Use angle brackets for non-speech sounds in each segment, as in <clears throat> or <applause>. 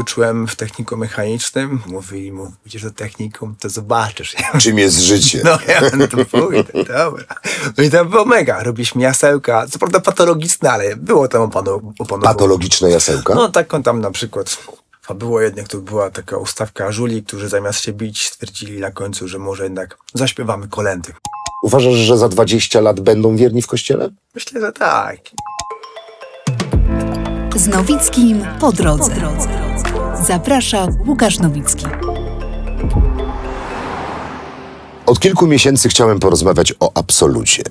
uczyłem w techniku mechanicznym. Mówili mu, idziesz do technikum, to zobaczysz. Czym jest życie? <laughs> No ja no to pójdę, dobra. No i tam było mega. Robiliśmy jasełka, co prawda patologiczne, ale było tam opanowane. Patologiczne jasełka? No taką tam na przykład, a było jednak, to była taka ustawka żuli, którzy zamiast się bić stwierdzili na końcu, że może jednak zaśpiewamy kolendy. Uważasz, że za 20 lat będą wierni w kościele? Myślę, że tak. Z Nowickim po drodze. Zaprasza Łukasz Nowicki. Od kilku miesięcy chciałem porozmawiać o absolucie.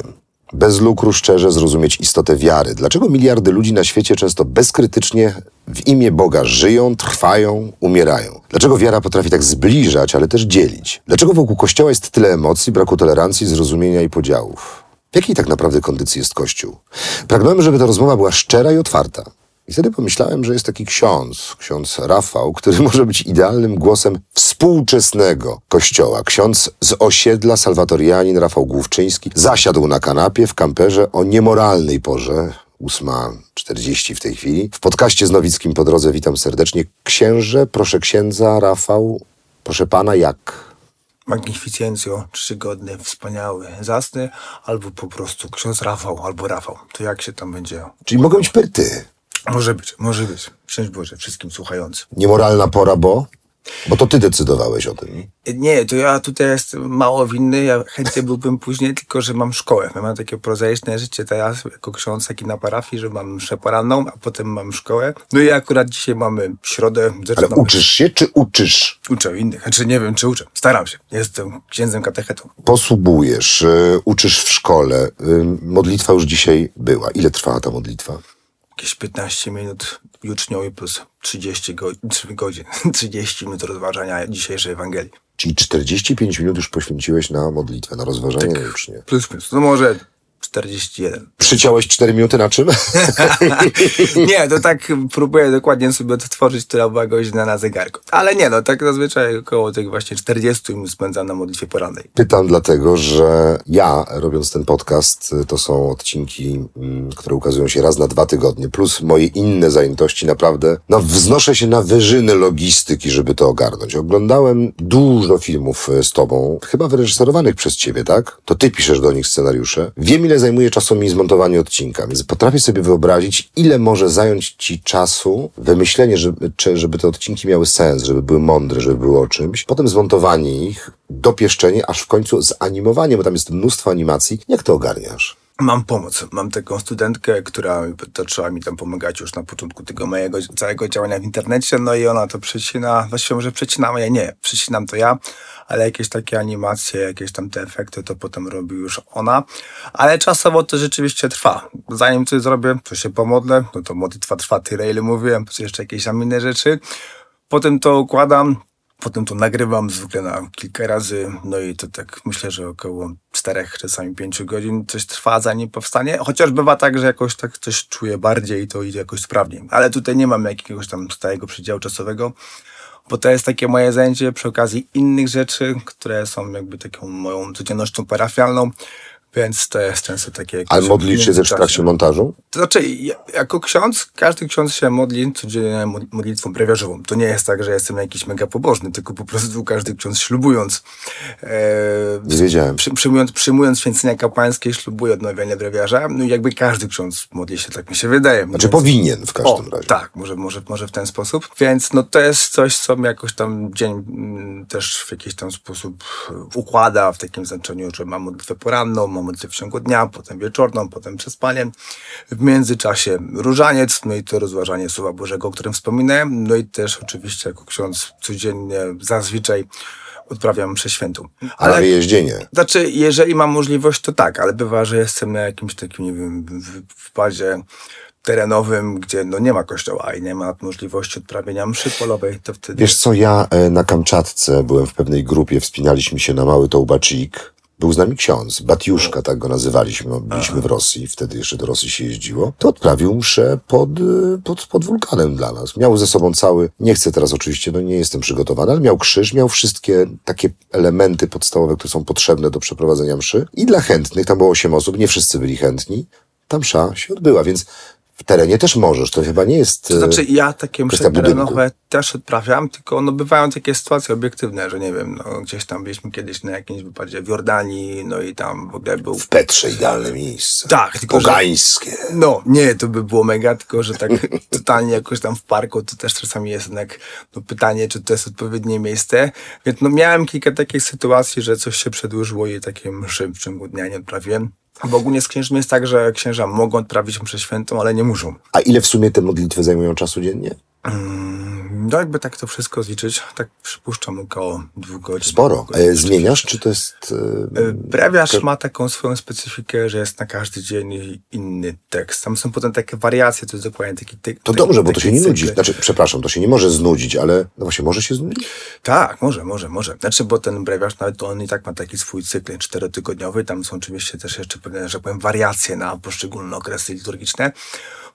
Bez lukru szczerze zrozumieć istotę wiary. Dlaczego miliardy ludzi na świecie często bezkrytycznie w imię Boga żyją, trwają, umierają? Dlaczego wiara potrafi tak zbliżać, ale też dzielić? Dlaczego wokół Kościoła jest tyle emocji, braku tolerancji, zrozumienia i podziałów? W jakiej tak naprawdę kondycji jest Kościół? Pragnąłem, żeby ta rozmowa była szczera i otwarta. I wtedy pomyślałem, że jest taki ksiądz, ksiądz Rafał, który <laughs> może być idealnym głosem współczesnego kościoła. Ksiądz z osiedla, salwatorianin Rafał Główczyński, zasiadł na kanapie w kamperze o niemoralnej porze, 8.40 w tej chwili. W podcaście z Nowickim po drodze witam serdecznie. Księże, proszę księdza, Rafał, proszę pana, jak? Magnificencjo, czterogodny, wspaniały, zasny, albo po prostu ksiądz Rafał, albo Rafał. To jak się tam będzie? Czyli mogą być pyrty. Może być, może być. Szczęść Boże wszystkim słuchającym. Niemoralna pora, bo? Bo to ty decydowałeś o tym. Nie, to ja tutaj jestem mało winny, ja chętnie byłbym później, tylko że mam szkołę. Ja mam takie prozaiczne życie teraz jako ksiądz, jak i na parafii, że mam mszę poranną, a potem mam szkołę. No i akurat dzisiaj mamy środę. Ale uczysz się, czy uczysz? Uczę innych, znaczy nie wiem, czy uczę. Staram się. Jestem księdzem katechetą. Posługujesz, y, uczysz w szkole. Y, modlitwa już dzisiaj była. Ile trwała ta modlitwa? Jakieś 15 minut juczniowi plus 30 go- 3 godzin, <laughs> 30 minut rozważania dzisiejszej Ewangelii. Czyli 45 minut już poświęciłeś na modlitwę, na rozważanie tak. już nie. Plus minus. No może 41. Przyciąłeś 4 minuty na czym? <laughs> Nie, to tak próbuję dokładnie sobie odtworzyć, która była godzina na zegarku. Ale nie, no tak zazwyczaj około tych właśnie 40 minut spędzam na modlitwie porannej. Pytam dlatego, że ja, robiąc ten podcast, to są odcinki, mm, które ukazują się raz na dwa tygodnie, plus moje inne zajętości, naprawdę, no wznoszę się na wyżyny logistyki, żeby to ogarnąć. Oglądałem dużo filmów y, z tobą, chyba wyreżyserowanych przez ciebie, tak? To ty piszesz do nich scenariusze. Wiem, ile zajmuje czasu mi zmontowanie odcinka, więc potrafię sobie wyobrazić, ile może zająć ci czasu wymyślenie, żeby, czy, żeby te odcinki miały sens, żeby były mądre, żeby były o czymś, potem zmontowanie ich, dopieszczenie, aż w końcu zanimowanie, bo tam jest mnóstwo animacji. Jak to ogarniasz? Mam pomoc. Mam taką studentkę, która zaczęła mi tam pomagać już na początku tego mojego całego działania w internecie, no i ona to przecina, właściwie może przecinam, ja nie, przecinam to ja, ale jakieś takie animacje, jakieś tam te efekty to potem robi już ona, ale czasowo to rzeczywiście trwa. Zanim coś zrobię, to się pomodlę, no to modlitwa trwa tyle, ile mówiłem, plus jeszcze jakieś tam inne rzeczy. Potem to układam, Potem to nagrywam zwykle na kilka razy, no i to tak myślę, że około czterech, czasami pięciu godzin coś trwa, zanim powstanie. Chociaż bywa tak, że jakoś tak coś czuję bardziej i to idzie jakoś sprawniej. Ale tutaj nie mam jakiegoś tam stałego przedziału czasowego, bo to jest takie moje zajęcie przy okazji innych rzeczy, które są jakby taką moją codziennością parafialną. Więc to jest często takie... jakieś Ale modlisz się też w trakcie montażu? To znaczy, ja- jako ksiądz, każdy ksiądz się modli codziennie mod- modlitwą brewiarzową. To nie jest tak, że jestem jakiś mega pobożny, tylko po prostu każdy ksiądz ślubując, e, przy, przyjmując, przyjmując święcenia kapłańskie, ślubuje odnawianie brewiarza. No i jakby każdy ksiądz modli się, tak mi się wydaje. Znaczy Więc- powinien w każdym o, razie. Tak, może, może, może w ten sposób. Więc no to jest coś, co mnie jakoś tam dzień mm, też w jakiś tam sposób układa w takim znaczeniu, że mam modlitwę poranną, modlitwę w ciągu dnia, potem wieczorną, potem przespaniem. W międzyczasie różaniec, no i to rozważanie Słowa Bożego, o którym wspominałem. No i też oczywiście jako ksiądz codziennie zazwyczaj odprawiam mszę świętą. A na wyjeździenie. Znaczy, jeżeli mam możliwość, to tak, ale bywa, że jestem na jakimś takim, nie wiem, w, w bazie terenowym, gdzie no nie ma kościoła i nie ma możliwości odprawienia mszy polowej, to wtedy... Wiesz co, ja e, na Kamczatce byłem w pewnej grupie, wspinaliśmy się na mały Tołbaczik. Był z nami ksiądz, Batiuszka, tak go nazywaliśmy. no, Byliśmy w Rosji, wtedy jeszcze do Rosji się jeździło. To odprawił mszę pod, e, pod, pod wulkanem dla nas. Miał ze sobą cały, nie chcę teraz oczywiście, no nie jestem przygotowany, ale miał krzyż, miał wszystkie takie elementy podstawowe, które są potrzebne do przeprowadzenia mszy. I dla chętnych, tam było osiem osób, nie wszyscy byli chętni, ta msza się odbyła, więc terenie też możesz, to chyba nie jest... To znaczy ja takie msze terenowe też odprawiam, tylko no bywają takie sytuacje obiektywne, że nie wiem, no gdzieś tam byliśmy kiedyś na jakimś wypadzie w Jordanii, no i tam w ogóle był... W Petrze idealne miejsce. Tak, tylko że- Pogańskie. No, nie, to by było mega, tylko że tak <laughs> totalnie jakoś tam w parku, to też czasami jest jednak no, pytanie, czy to jest odpowiednie miejsce. Więc no miałem kilka takich sytuacji, że coś się przedłużyło i takie mszy w ciągu dnia nie odprawiłem. Bo ogólnie z księżmi jest tak, że księża mogą odprawić mszę świętą, ale nie muszą. A ile w sumie te modlitwy zajmują czasu dziennie? No jakby tak to wszystko zliczyć, tak przypuszczam około dwóch godzin. Sporo. Godzin E, zmieniasz, czy to jest... E, Y, Brewiarz ma taką swoją specyfikę, że jest na każdy dzień inny tekst. Tam są potem takie wariacje, to jest dokładnie taki ty- to dobrze, bo to się nie cykl. nudzi. Znaczy, przepraszam, to się nie może znudzić, ale no właśnie, może się znudzić? Tak, może, może, może. Znaczy, bo ten brewiarz nawet to on i tak ma taki swój cykl czterotygodniowy. Tam są oczywiście też jeszcze pewne, że powiem, wariacje na poszczególne okresy liturgiczne.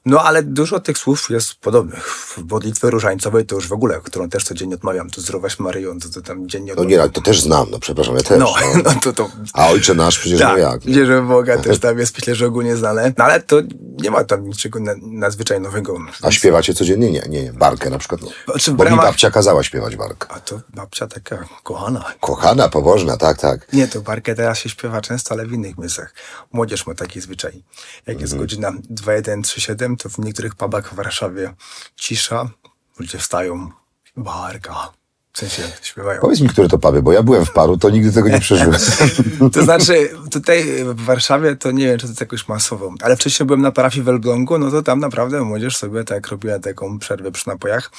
No, ale dużo tych słów jest podobnych. W modlitwie różańcowej to już w ogóle, którą też codziennie odmawiam, to zdrowaś Maryją, to, to tam dziennie No odmawiam. nie, to też znam, no przepraszam, ja też. No, No. <laughs> no to to A Ojcze Nasz przecież no tak, jak? wierzę w Boga też <laughs> tam jest, myślę, że ogólnie znane. No ale to nie ma tam niczego na, nadzwyczaj nowego. A śpiewacie codziennie? Nie, nie, nie. Barkę na przykład. No. W Bo mi babcia kazała śpiewać barkę. A to babcia taka kochana. Kochana, pobożna, tak, tak. Nie, to barkę teraz się śpiewa często, ale w innych miejscach. Młodzież ma taki zwyczaj. Jak jest godzina 2137, to w niektórych pubach w Warszawie cisza, ludzie wstają, barka. W sensie śpiewają. Powiedz mi, które to puby, bo ja byłem w paru, to nigdy tego nie przeżyłem. <laughs> To znaczy, tutaj w Warszawie to nie wiem, czy to jest jakoś masowo, ale wcześniej byłem na parafii w Elblągu, no to tam naprawdę młodzież sobie tak robiła taką przerwę przy napojach.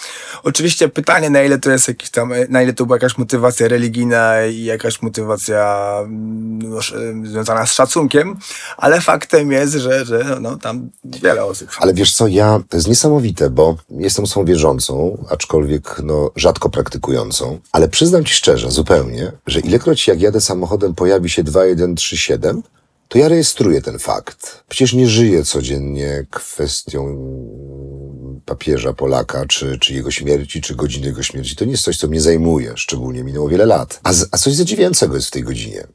Oczywiście pytanie, na ile to jest jakiś tam, na ile to była jakaś motywacja religijna i jakaś motywacja no, związana z szacunkiem, ale faktem jest, że, że no, tam wiele osób. Ale wiesz co, ja, to jest niesamowite, bo jestem osobą wierzącą, aczkolwiek no, rzadko praktykującą, ale przyznam ci szczerze, zupełnie, że ilekroć jak jadę samochodem pojawi się 2137, to ja rejestruję ten fakt. Przecież nie żyję codziennie kwestią papieża Polaka, czy, czy jego śmierci, czy godziny jego śmierci. To nie jest coś, co mnie zajmuje, szczególnie minęło wiele lat. A, a coś zadziwiającego jest w tej godzinie.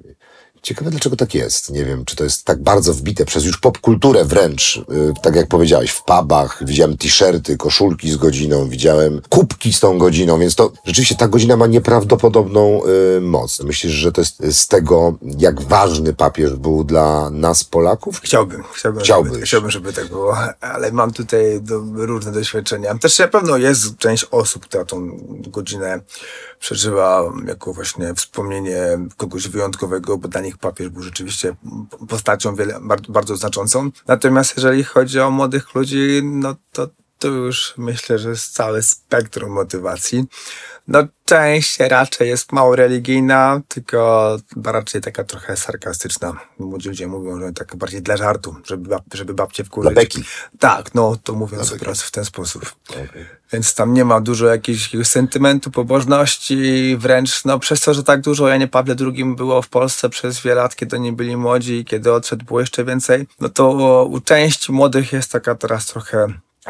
Ciekawe, dlaczego tak jest. Nie wiem, czy to jest tak bardzo wbite przez już popkulturę wręcz. Yy, tak jak powiedziałeś, w pubach widziałem t-shirty, koszulki z godziną, widziałem kubki z tą godziną, więc to rzeczywiście ta godzina ma nieprawdopodobną yy, moc. Myślisz, że to jest z tego, jak ważny papież był dla nas Polaków? Chciałbym, chciałbym, Chciałbyś. Żeby, chciałbym, żeby tak było, ale mam tutaj do, różne doświadczenia. Też na pewno jest część osób, która tą godzinę przeżywa jako właśnie wspomnienie kogoś wyjątkowego, bo dla nich papież był rzeczywiście postacią wiele, bardzo znaczącą. Natomiast jeżeli chodzi o młodych ludzi, no to to już myślę, że jest całe spektrum motywacji. No, część raczej jest mało religijna, tylko raczej taka trochę sarkastyczna. Młodzi ludzie mówią, że tak bardziej dla żartu, żeby, bab, żeby babcie wkurzyć. Dla beki. Tak, no to mówiąc wprost w ten sposób. Więc tam nie ma dużo jakiegoś, sentymentu, pobożności, wręcz no przez to, że tak dużo Janie Pawle II było w Polsce przez wiele lat, kiedy oni byli młodzi i kiedy odszedł było jeszcze więcej, no to u części młodych jest taka teraz trochę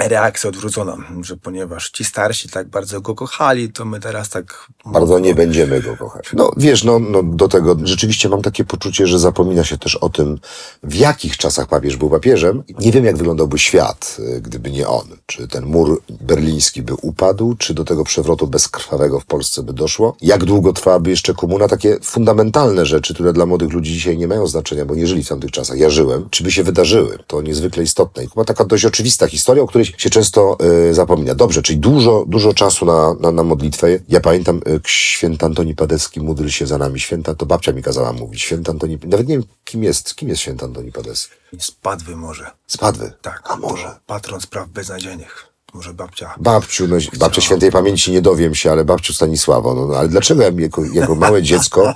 reakcja odwrócona, że ponieważ ci starsi tak bardzo go kochali, to my teraz tak... Bardzo nie będziemy go kochać. No wiesz, no, no do tego rzeczywiście mam takie poczucie, że zapomina się też o tym, w jakich czasach papież był papieżem. Nie wiem, jak wyglądałby świat, y, gdyby nie on. Czy ten mur berliński by upadł, czy do tego przewrotu bezkrwawego w Polsce by doszło? Jak długo trwałaby jeszcze komuna? Takie fundamentalne rzeczy, które dla młodych ludzi dzisiaj nie mają znaczenia, bo nie żyli w tamtych czasach. Ja żyłem. Czy by się wydarzyły? To niezwykle istotne. I chyba taka dość oczywista historia, o której się często y, zapomina. Dobrze, czyli dużo, dużo czasu na, na, na modlitwę. Ja pamiętam y, święty Antoni Padecki, módl się za nami. Święta, to babcia mi kazała mówić. Święty Antoni, nawet nie wiem, kim jest, kim jest święty Antoni Padecki. Spadły może. Spadły. Tak. A może. Patron spraw beznadziejnych. Może babcia. Babciu, no, babcia świętej pamięci nie dowiem się, ale babciu Stanisławo, no, no ale dlaczego ja jako, jako małe dziecko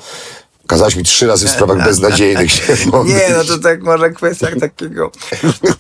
kazałaś mi trzy razy w sprawach beznadziejnych <laughs> się modlić? Nie, no to tak może kwestia takiego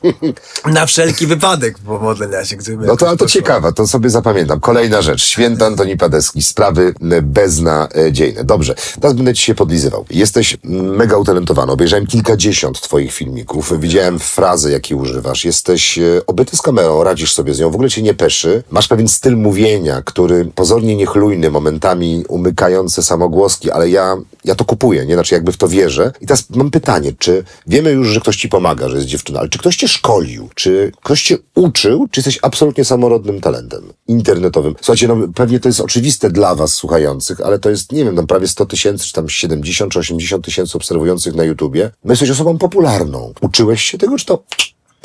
<laughs> na wszelki wypadek pomodlenia się. Gdyby No to, ale to poszło. ciekawe, to sobie zapamiętam. Kolejna rzecz. Święty Antoni Padecki, sprawy beznadziejne. Dobrze, teraz będę ci się podlizywał. Jesteś mega utalentowany. Obejrzałem kilkadziesiąt twoich filmików. Widziałem frazy, jakie używasz. Jesteś e, obyty z kamerą, radzisz sobie z nią, w ogóle cię nie peszy. Masz pewien styl mówienia, który pozornie niechlujny, momentami umykające samogłoski, ale ja, ja to kupuję. Wstępuję, nie? Znaczy jakby w to wierzę. I teraz mam pytanie, czy wiemy już, że ktoś ci pomaga, że jest dziewczyna, ale czy ktoś cię szkolił? Czy ktoś cię uczył? Czy jesteś absolutnie samorodnym talentem internetowym? Słuchajcie, no pewnie to jest oczywiste dla was słuchających, ale to jest, nie wiem, tam prawie 100 tysięcy, czy tam 70 czy 80 tysięcy obserwujących na YouTubie. No jesteś osobą popularną. Uczyłeś się tego, czy to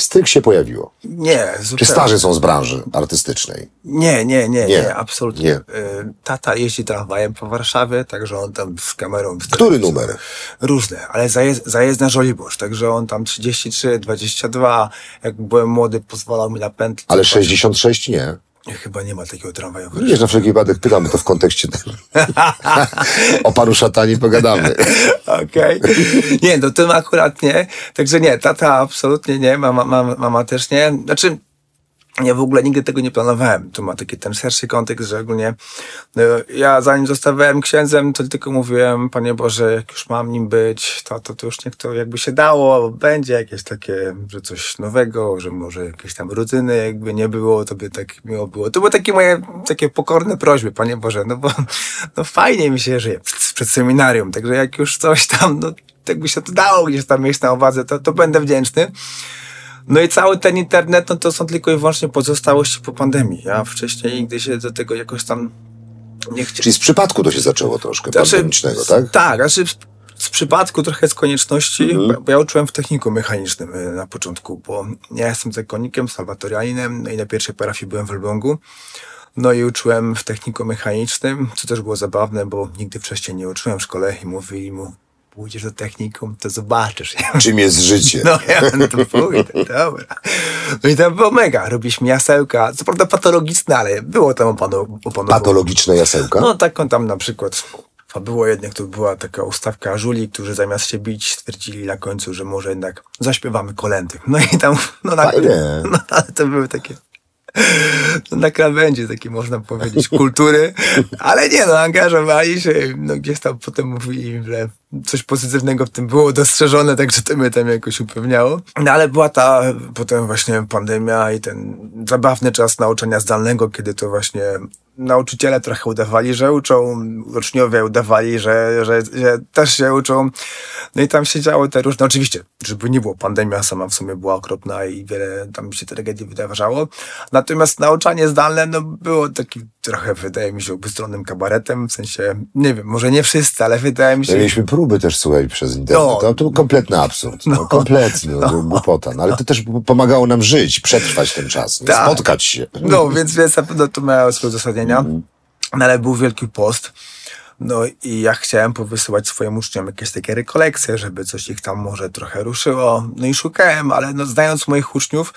stryk się pojawiło? Nie, zupełnie. Czy starzy są z branży artystycznej? Nie, nie, nie, Nie. nie, absolutnie. Nie. Y, Tata jeździ tramwajem po Warszawie, także on tam z kamerą... Który numer? Różne, ale zajez, zajezdna Żoliborz, także on tam 33, 22, jak byłem młody, pozwalał mi na pętlę. Ale 66 nie. Chyba nie ma takiego tramwaju. Wiesz, na wszelki wypadek pytam, bo to w kontekście <laughs> o panu szatanie pogadamy. Okej. Nie, no tym akurat nie. Także nie, tata absolutnie nie, mama, mama, mama też nie. Znaczy, ja w ogóle nigdy tego nie planowałem. Tu ma taki ten szerszy kontekst, że ogólnie no, ja zanim zostawałem księdzem, to tylko mówiłem, Panie Boże, jak już mam nim być, to, to, to już niech to jakby się dało, będzie jakieś takie, że coś nowego, że może jakieś tam rutyny jakby nie było, to by tak miło było. To były takie moje takie pokorne prośby, Panie Boże, no bo no fajnie mi się żyje przed, przed seminarium, także jak już coś tam, no jakby się to dało gdzieś tam mieć na uwadze, to, to będę wdzięczny. No i cały ten internet, no to są tylko i wyłącznie pozostałości po pandemii. Ja wcześniej nigdy się do tego jakoś tam nie chciałem. Czyli z przypadku to się zaczęło troszkę Znaczy, pandemicznego, tak? Tak, znaczy z, przypadku trochę z konieczności, Mhm. bo, bo ja uczyłem w techniku mechanicznym y, na początku, bo ja jestem zakonnikiem, salwatorianinem, no i na pierwszej parafii byłem w Elblągu. No i uczyłem w techniku mechanicznym, co też było zabawne, bo nigdy wcześniej nie uczyłem w szkole i mówili mu, pójdziesz do technikum, to zobaczysz. Czym jest życie? no ja to pójdę, dobra. No i tam było mega, robiliśmy jasełka, co prawda patologiczne, ale było tam opanu, opanowane. Patologiczne jasełka? No taką tam na przykład, a było jednak, to była taka ustawka żuli, którzy zamiast się bić stwierdzili na końcu, że może jednak zaśpiewamy kolendy. No i tam, no na, Fajne. no ale to były takie no, na krawędzi takie można powiedzieć kultury, ale nie no, angażowali się, no gdzieś tam potem mówili, że coś pozytywnego w tym było dostrzeżone, także to mnie tam jakoś upewniało. No ale była ta potem właśnie pandemia i ten zabawny czas nauczania zdalnego, kiedy to właśnie nauczyciele trochę udawali, że uczą, uczniowie udawali, że, że, że też się uczą. No i tam się działy te różne, oczywiście, żeby nie było, pandemia sama w sumie była okropna i wiele tam się tragedii wydarzało. Natomiast nauczanie zdalne, no było taki trochę, wydaje mi się, ubystronnym kabaretem, w sensie, nie wiem, może nie wszyscy, ale wydaje mi się... My mieliśmy próby też słuchać przez internet. No. To, to był kompletny absurd. No, kompletny, no. głupota. No, ale to też pomagało nam żyć, przetrwać ten czas? Tak. spotkać się. No, więc, więc na pewno to miało swoje uzasadnienia. No, ale był Wielki Post. No i ja chciałem powysyłać swoim uczniom jakieś takie rekolekcje, żeby coś ich tam może trochę ruszyło. No i szukałem, ale no, znając moich uczniów,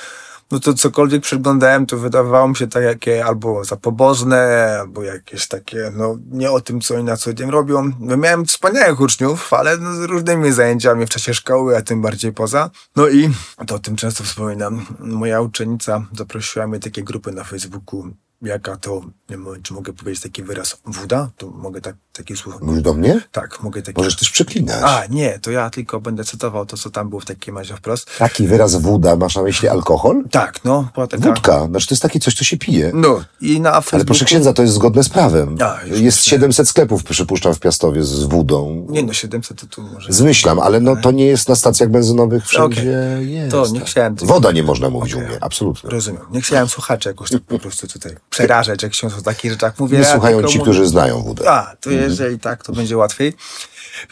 no to cokolwiek przeglądałem, to wydawało mi się tak jakie albo za pobożne, albo jakieś takie, no nie o tym, co oni na co dzień robią. No miałem wspaniałych uczniów, ale no, z różnymi zajęciami w czasie szkoły, a tym bardziej poza. No i to o tym często wspominam. Moja uczennica zaprosiła mnie takie grupy na Facebooku, jaka to, nie wiem, czy mogę powiedzieć taki wyraz, wuda? To mogę tak, taki słów. Mówisz do mnie? Tak, mogę taki. Możesz też przeklinać. A, nie, to ja tylko będę cytował to, co tam było w takim razie wprost. Taki wyraz wóda, masz na myśli alkohol? Tak, no, była taka... Wódka, znaczy to jest takie coś, co się pije. No, i na Facebooku... Ale proszę księdza, to jest zgodne z prawem. A, jest myślę. 700 sklepów, przypuszczam, w Piastowie z wódą. Nie no, 700 to tu może... Zmyślam, ale no to nie jest na stacjach benzynowych wszędzie Okej. jest. To nie tak. chciałem Woda nie można mówić Okej. u mnie, absolutnie. Rozumiem. Nie chciałem słuchaczy jakoś tak po prostu tutaj przerażać, jak się o takich rzeczach mówię. Nie słuchają ci, którzy znają wódę. A, to jeżeli tak, to będzie łatwiej.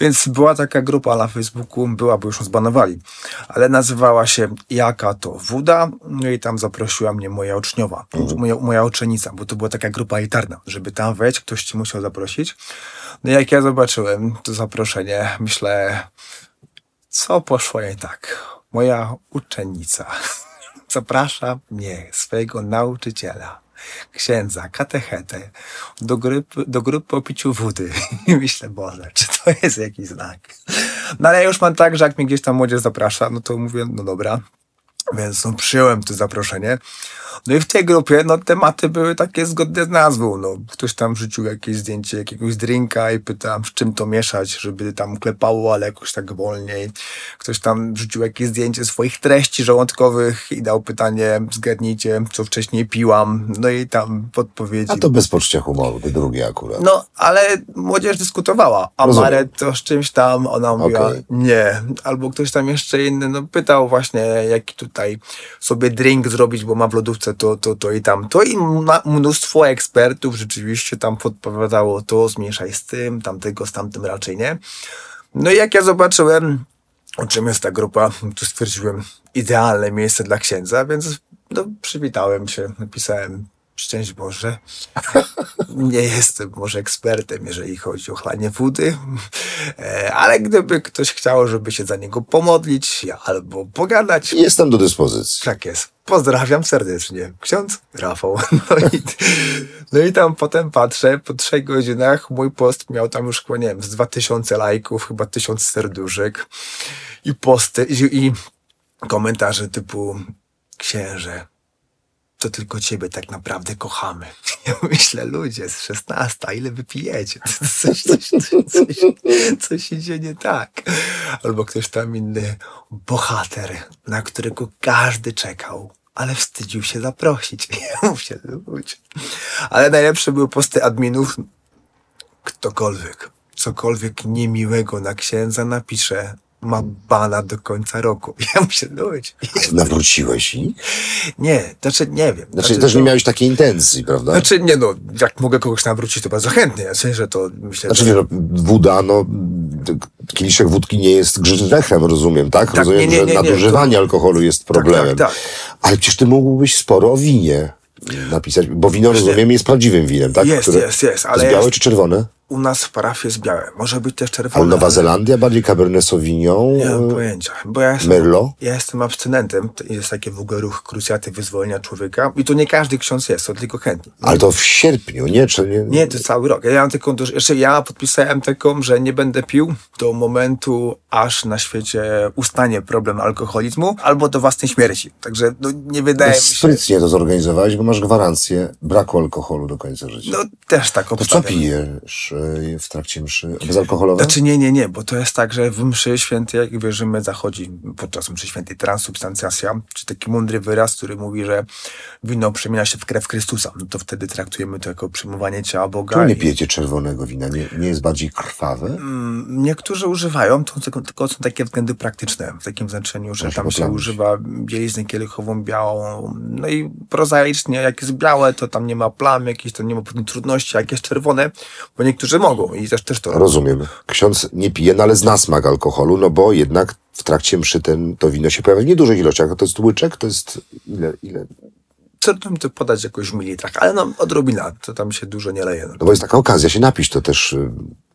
Więc była taka grupa na Facebooku, była, bo już ją zbanowali, ale nazywała się Jaka to Wuda, no i tam zaprosiła mnie moja uczniowa, moja, moja uczennica, bo to była taka grupa elitarna, żeby tam wejść, ktoś ci musiał zaprosić. No i jak ja zobaczyłem to zaproszenie, myślę, co poszło jej tak? Moja uczennica <laughs> zaprasza mnie, swojego nauczyciela, księdza, katechetę, do grupy, do grupy po piciu wody. I <laughs> myślę, Boże, czy to jest jakiś znak? No ale ja już mam tak, że jak mnie gdzieś tam młodzież zaprasza, no to mówię, no dobra. Więc no, przyjąłem to zaproszenie. No i w tej grupie, no tematy były takie zgodne z nazwą, no. Ktoś tam wrzucił jakieś zdjęcie jakiegoś drinka i pytałem, z czym to mieszać, żeby tam klepało, ale jakoś tak wolniej. Ktoś tam wrzucił jakieś zdjęcie swoich treści żołądkowych i dał pytanie, zgadnijcie, co wcześniej piłam. No i tam podpowiedzi. A to bez poczucia humoru, to drugie akurat. No, ale młodzież dyskutowała. A Rozumiem. Maret to z czymś tam, ona mówiła Okej. nie. Albo ktoś tam jeszcze inny, no pytał właśnie, jaki tutaj sobie drink zrobić, bo ma w lodówce to, to, to i tamto. I mnóstwo ekspertów rzeczywiście tam podpowiadało to, zmieszaj z tym, tamtego z tamtym raczej nie. No i jak ja zobaczyłem, o czym jest ta grupa, to stwierdziłem, idealne miejsce dla księdza, więc no, przywitałem się, napisałem szczęść Boże. Nie jestem może ekspertem, jeżeli chodzi o chlanie wody, E, ale gdyby ktoś chciał, żeby się za niego pomodlić albo pogadać, Jestem do dyspozycji. tak jest. Pozdrawiam serdecznie. Ksiądz Rafał. No i, no i tam potem patrzę, po trzech godzinach mój post miał tam już nie wiem, z 2000 lajków, chyba 1000 serduszek i posty i, i komentarze typu księże, to tylko ciebie tak naprawdę kochamy. <laughs> Ja myślę, ludzie, z 16, ile wypijecie? <laughs> Coś, coś, coś, coś, coś idzie nie tak. Albo ktoś tam inny, bohater, na którego każdy czekał, ale wstydził się zaprosić. <laughs> Ja mówię, ludzie. Ale najlepsze były posty adminów. Ktokolwiek, cokolwiek niemiłego na księdza napisze, ma bana do końca roku. <laughs> Ja myślę, ludzie. Nawróciłeś ich? Nie, znaczy nie wiem. Znaczy, też nie to- miałeś takiej intencji, prawda? Znaczy, Znaczy, nie no, jak mogę kogoś nawrócić, to bardzo chętnie. Ja sensie, że to myślę, znaczy że... wiesz, no, woda, no, kieliszek wódki nie jest grzechem, rozumiem, tak? rozumiem, nie, nie, że nie, nie, nadużywanie alkoholu jest problemem. tak, tak. Ale przecież ty mógłbyś sporo o winie napisać, bo wino, rozumiem, jest prawdziwym winem, tak? Jest, jest, jest, ale jest białe czy czerwone? U nas w parafii jest białe. Może być też czerwone. Ale Nowa Zelandia, bardziej Cabernet Sauvignon? Nie mam pojęcia. Bo ja jestem, Merlot? ja jestem abstynentem. Jest taki w ogóle ruch krucjaty wyzwolenia człowieka. I to nie każdy ksiądz jest, to tylko chętni. Ale to w sierpniu, nie? Czy nie? Nie, to cały rok. Ja mam taką, jeszcze ja podpisałem taką, że nie będę pił do momentu, aż na świecie ustanie problem alkoholizmu, albo do własnej śmierci. Także no, nie wydaje mi się... Sprytnie to zorganizowałeś, bo masz gwarancję braku alkoholu do końca życia. No też tak to co obstawiam. pijesz w trakcie mszy? Bezalkoholowe? Znaczy nie, nie, nie, bo to jest tak, że w mszy świętej, jak wierzymy, zachodzi podczas mszy świętej transubstancjacja, czy taki mądry wyraz, który mówi, że wino przemienia się w krew Chrystusa. No to wtedy traktujemy to jako przyjmowanie ciała Boga. Czemu nie pijecie czerwonego wina? Nie, nie jest bardziej krwawe? Mm, Niektórzy używają, to tylko, są takie względy praktyczne, w takim znaczeniu, że Ja się tam się używa bieliznę kielichową białą, no i prozaicznie, jak jest białe, to tam nie ma plam, jakieś tam nie ma pewnych trudności, jak jest czerwone, bo niektórzy mogą i też, też to robią. Rozumiem. Ksiądz nie pije, no ale zna smak alkoholu, no bo jednak w trakcie mszy ten, to wino się pojawia w niedużych ilościach. A to jest łyczek? To jest ile? ile? Trudno mi to podać jakoś w mililitrach, ale no odrobina, to tam się dużo nie leje. No, No bo jest taka okazja się napić, to też...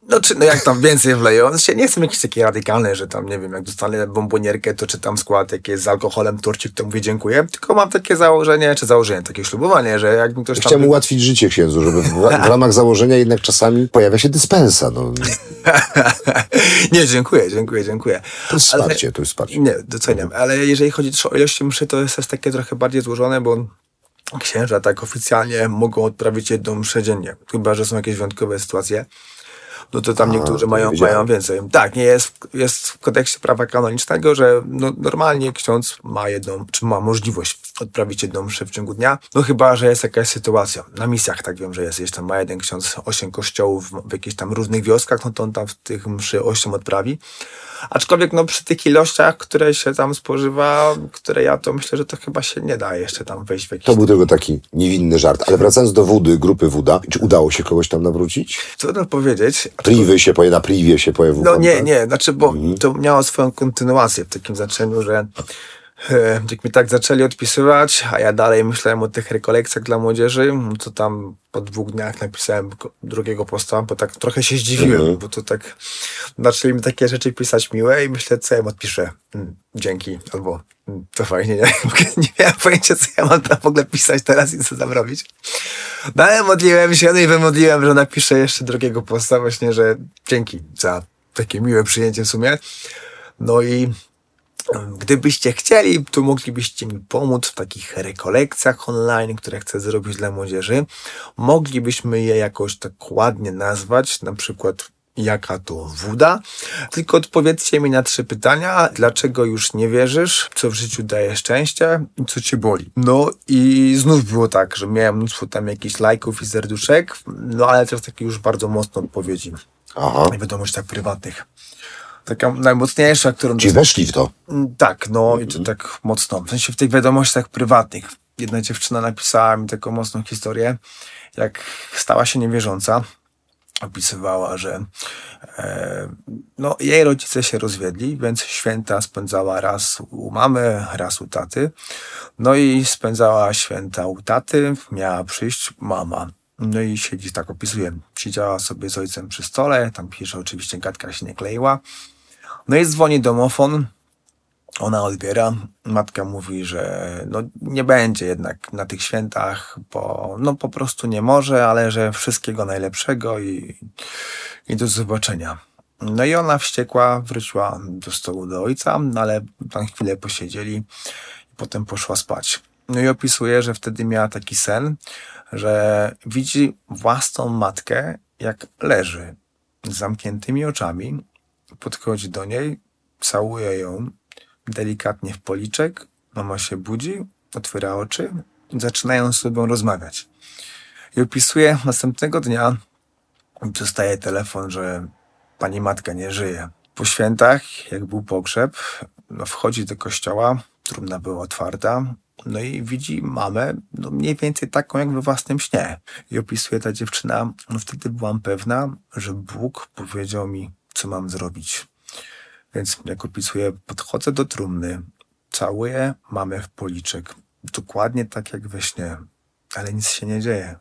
no, czy, no jak tam więcej wleją, się nie jestem jakiś taki radykalny, że tam, nie wiem, jak dostanę bombonierkę, to czytam skład, jak jest z alkoholem torcik, to mówię dziękuję, tylko mam takie założenie, czy założenie, takie ślubowanie, że jak mi ktoś tam... Chciałem ułatwić życie księdzu, żeby w, w <laughs> ramach założenia jednak czasami pojawia się dyspensa. No, <laughs> nie, dziękuję, dziękuję, dziękuję. to jest Ale- wsparcie, to jest wsparcie. Nie, doceniam, ale jeżeli chodzi też o ilość mszy, to jest też takie trochę bardziej złożone, bo księża tak oficjalnie mogą odprawić jedną mszę dziennie, chyba, że są jakieś wyjątkowe sytuacje. No to tam A, niektórzy mają, mają więcej. Tak, nie jest, jest w kodeksie prawa kanonicznego, że no, normalnie ksiądz ma jedną, czy ma możliwość odprawić jedną mszę w ciągu dnia. No chyba, że jest jakaś sytuacja. Na misjach tak wiem, że jest. Jeśli tam ma jeden ksiądz osiem kościołów w jakichś tam różnych wioskach, no to on tam w tych mszy osiem odprawi. Aczkolwiek no przy tych ilościach, które się tam spożywa, które ja to myślę, że to chyba się nie da jeszcze tam wejść w jakiś... To był tylko taki niewinny żart. Ale wracając do wody, grupy Wuda, czy udało się kogoś tam nawrócić? Trudno powiedzieć. Priwy się poje, na priwie się pojawił No nie, nie, znaczy, bo to miało swoją kontynuację w takim znaczeniu, że jak mi tak zaczęli odpisywać, a ja dalej myślałem o tych rekolekcjach dla młodzieży, to tam po dwóch dniach napisałem drugiego posta, bo tak trochę się zdziwiłem, Mhm. bo to tak zaczęli mi takie rzeczy pisać miłe i myślę, co ja im odpiszę. Mm, dzięki, albo mm, to fajnie, nie? <laughs> nie miałem pojęcia, co ja mam tam w ogóle pisać teraz i co tam robić. No ale modliłem się, no i wymodliłem, że napiszę jeszcze drugiego posta właśnie, że dzięki za takie miłe przyjęcie w sumie. No i Gdybyście chcieli, to moglibyście mi pomóc w takich rekolekcjach online, które chcę zrobić dla młodzieży. Moglibyśmy je jakoś tak ładnie nazwać, na przykład jaka to woda. Tylko odpowiedzcie mi na trzy pytania. Dlaczego już nie wierzysz? Co w życiu daje szczęście? I co cię boli? No i znów było tak, że miałem mnóstwo tam jakichś lajków i serduszek, no ale też takie już bardzo mocne odpowiedzi. Aha. W wiadomościach prywatnych. Taka najmocniejsza, którą... Ci weszli w to. Mm, Tak, no i to tak mocno. W sensie w tych wiadomościach prywatnych. Jedna dziewczyna napisała mi taką mocną historię, jak stała się niewierząca. Opisywała, że e, no, jej rodzice się rozwiedli, więc święta spędzała raz u mamy, raz u taty. No i spędzała święta u taty, miała przyjść mama. No i siedzi, tak opisuje, siedziała sobie z ojcem przy stole, tam pisze, oczywiście gadka się nie kleiła. No i dzwoni domofon, ona odbiera. Matka mówi, że no, nie będzie jednak na tych świętach, bo no, po prostu nie może, ale że wszystkiego najlepszego i, i do zobaczenia. No i ona wściekła, wróciła do stołu do ojca, no, ale tam chwilę posiedzieli i potem poszła spać. No i opisuje, że wtedy miała taki sen, że widzi własną matkę, jak leży z zamkniętymi oczami, podchodzi do niej, całuje ją delikatnie w policzek, mama się budzi, otwiera oczy i zaczynają z sobą rozmawiać. I opisuje następnego dnia, dostaje telefon, że pani matka nie żyje. Po świętach, jak był pogrzeb, no wchodzi do kościoła, trumna była otwarta, no i widzi mamę, no mniej więcej taką jak we własnym śnie. I opisuje ta dziewczyna, no wtedy byłam pewna, że Bóg powiedział mi, co mam zrobić. Więc jak opisuję, podchodzę do trumny, całuję mamę w policzek. Dokładnie tak jak we śnie, ale nic się nie dzieje.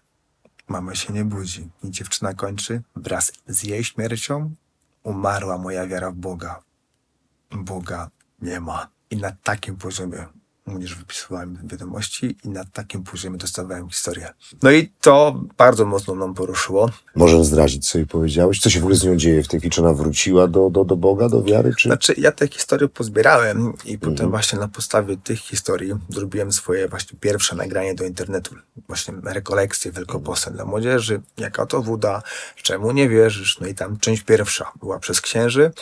Mama się nie budzi. I dziewczyna kończy, wraz z jej śmiercią umarła moja wiara w Boga. Boga nie ma. I na takim poziomie również wypisywałem wiadomości i na takim poziomie dostawałem historię. No i to bardzo mocno nam poruszyło. Możesz zdradzić, co jej powiedziałeś? Co się w ogóle z nią dzieje w tej chwili? Czy ona wróciła do, do, do Boga, do wiary? Czy... Znaczy, ja te historie pozbierałem i potem właśnie na podstawie tych historii zrobiłem swoje właśnie pierwsze nagranie do internetu. Właśnie rekolekcje wielkopostne dla młodzieży, jaka to woda, czemu nie wierzysz. No i tam część pierwsza była przez księży,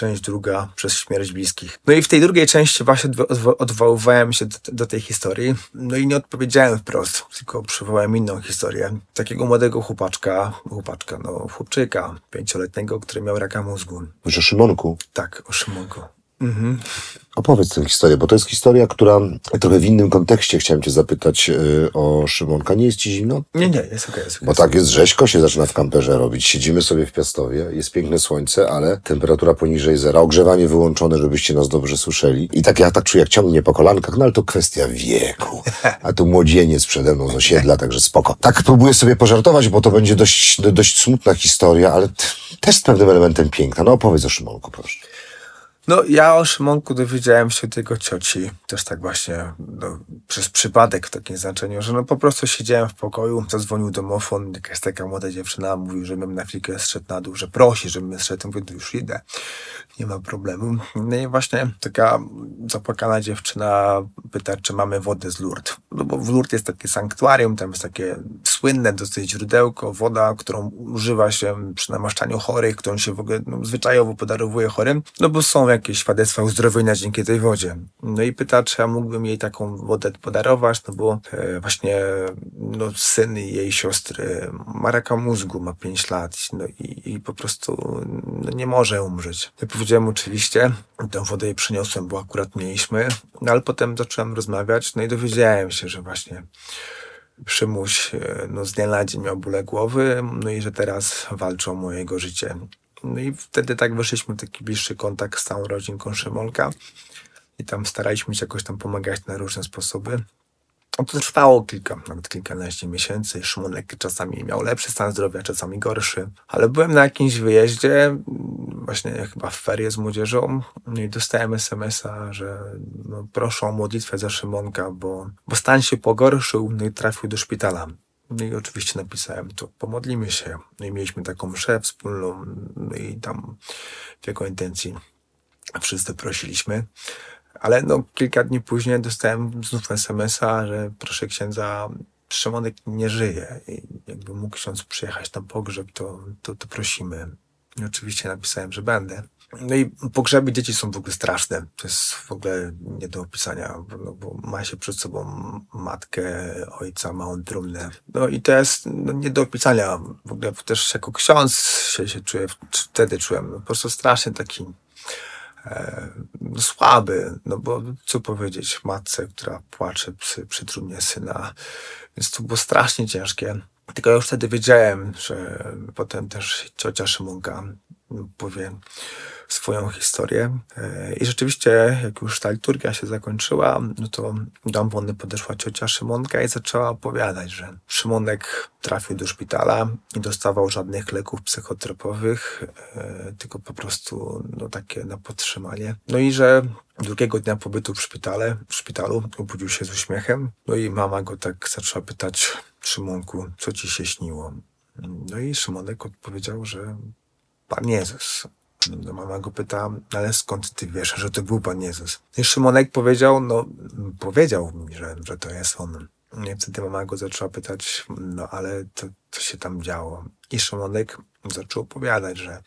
część druga przez śmierć bliskich. No i w tej drugiej części właśnie odwo- odwo- odwoływałem się do, do tej historii. No i nie odpowiedziałem wprost, tylko przywołałem inną historię. Takiego młodego chłopaczka, chłopaczka, no chłopczyka, pięcioletniego, który miał raka mózgu. Mówisz o Szymonku. Tak, o Szymonku. Opowiedz tę historię, bo to jest historia, która trochę w innym kontekście chciałem cię zapytać y, o Szymonka. Nie jest ci zimno? Nie, nie, jest okej, jest okej. Bo tak jest rzeźko się zaczyna w kamperze robić. Siedzimy sobie w Piastowie, jest piękne słońce, ale temperatura poniżej zera, ogrzewanie wyłączone, żebyście nas dobrze słyszeli. I tak ja tak czuję, jak ciągnie po kolankach, no ale to kwestia wieku. <laughs> A tu młodzieniec przede mną z osiedla, także spoko. Tak próbuję sobie pożartować, bo to będzie dość, dość smutna historia, ale też z pewnym elementem piękna. No opowiedz o Szymonku, proszę. No, ja o Szymonku dowiedziałem się od jego cioci, też tak właśnie no, przez przypadek w takim znaczeniu, że no po prostu siedziałem w pokoju, zadzwonił domofon, jakaś taka młoda dziewczyna mówi, żebym na chwilkę zszedł na dół, że prosi, żebym zszedł, mówię, to już idę, nie ma problemu. No i właśnie taka zapłakana dziewczyna pyta, czy mamy wodę z Lourdes. No bo w Lourdes jest takie sanktuarium, tam jest takie słynne dosyć źródełko, woda, którą używa się przy namaszczaniu chorych, którą się w ogóle no, zwyczajowo podarowuje chorym, no bo są jakieś świadectwa uzdrowienia dzięki tej wodzie. No i pyta, czy ja mógłbym jej taką wodę podarować, no bo e, właśnie no, syn jej siostry ma raka mózgu, ma 5 lat, no i, i po prostu no, nie może umrzeć. Ja powiedziałem oczywiście, tę wodę jej przyniosłem, bo akurat mieliśmy, no ale potem zacząłem rozmawiać, no i dowiedziałem się, że właśnie Szymuś e, no, z dnia na dzień miał bóle głowy, no i że teraz walczą o jego życie. No i wtedy tak weszliśmy w taki bliższy kontakt z całą rodzinką Szymonka i tam staraliśmy się jakoś tam pomagać na różne sposoby. No to trwało kilka, nawet kilkanaście miesięcy. Szymonek czasami miał lepszy stan zdrowia, czasami gorszy. Ale byłem na jakimś wyjeździe, właśnie chyba w ferie z młodzieżą no i dostałem SMS-a, że no, proszę o modlitwę za Szymonka, bo, bo stan się pogorszył no i trafił do szpitala. No i oczywiście napisałem to, pomodlimy się. No i mieliśmy taką mszę wspólną, no i tam w jego intencji wszyscy prosiliśmy. Ale no, kilka dni później dostałem znów SMS-a, że proszę księdza, Szymonek nie żyje. I jakby mógł ksiądz przyjechać na pogrzeb, to, to, to prosimy. I oczywiście napisałem, że będę. No i pogrzeby dzieci są w ogóle straszne. To jest w ogóle nie do opisania, no, bo ma się przed sobą matkę, ojca, małą trumnę. No i to jest no, nie do opisania. W ogóle też jako ksiądz się, się czuję, wtedy czułem no, po prostu strasznie taki e, słaby, no bo co powiedzieć matce, która płacze przy, przy trumnie syna. Więc to było strasznie ciężkie. Tylko ja już wtedy wiedziałem, że potem też ciocia Szymonka powie swoją historię. E, I rzeczywiście, jak już ta liturgia się zakończyła, no to do ambony podeszła ciocia Szymonka i zaczęła opowiadać, że Szymonek trafił do szpitala, nie dostawał żadnych leków psychotropowych, e, tylko po prostu no, takie na podtrzymanie. No i że drugiego dnia pobytu w szpitale, w szpitalu obudził się z uśmiechem. No i mama go tak zaczęła pytać, Szymonku, co ci się śniło? No i Szymonek odpowiedział, że Pan Jezus. Mama go pyta, ale skąd ty wiesz, że to był Pan Jezus? I Szymonek powiedział, no, powiedział mi, że, że to jest On. I wtedy mama go zaczęła pytać, no ale to, co się tam działo? I Szymonek zaczął opowiadać, że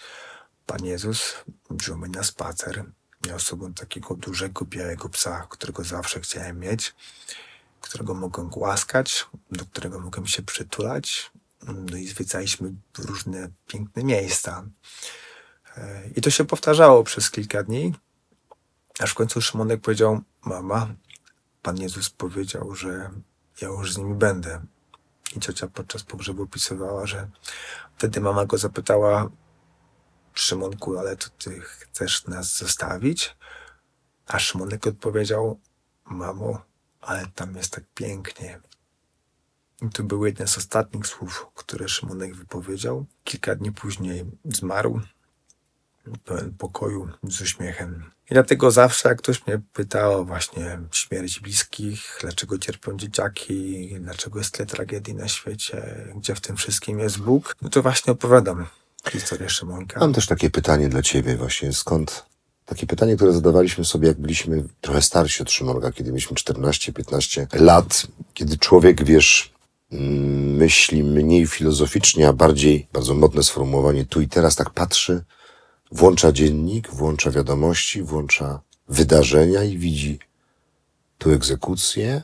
Pan Jezus wziął mnie na spacer. Miał sobą takiego dużego, białego psa, którego zawsze chciałem mieć, którego mogłem głaskać, do którego mogłem się przytulać. No i zwiedzaliśmy różne piękne miejsca. I to się powtarzało przez kilka dni, aż w końcu Szymonek powiedział: Mama, Pan Jezus powiedział, że ja już z nimi będę. I ciocia podczas pogrzebu opisywała, że wtedy mama go zapytała: Szymonku, ale to ty chcesz nas zostawić? A Szymonek odpowiedział: Mamo, ale tam jest tak pięknie. I to były jedne z ostatnich słów, które Szymonek wypowiedział. Kilka dni później zmarł pełen pokoju, z uśmiechem. I dlatego zawsze, jak ktoś mnie pytał o właśnie śmierć bliskich, dlaczego cierpią dzieciaki, dlaczego jest tyle tragedii na świecie, gdzie w tym wszystkim jest Bóg, no to właśnie opowiadam historię Szymonka. Mam też takie pytanie dla ciebie właśnie, skąd takie pytanie, które zadawaliśmy sobie, jak byliśmy trochę starsi od Szymonka, kiedy mieliśmy 14-15 lat, kiedy człowiek, wiesz, myśli mniej filozoficznie, a bardziej, bardzo modne sformułowanie, tu i teraz tak patrzy, włącza dziennik, włącza wiadomości, włącza wydarzenia i widzi tu egzekucje,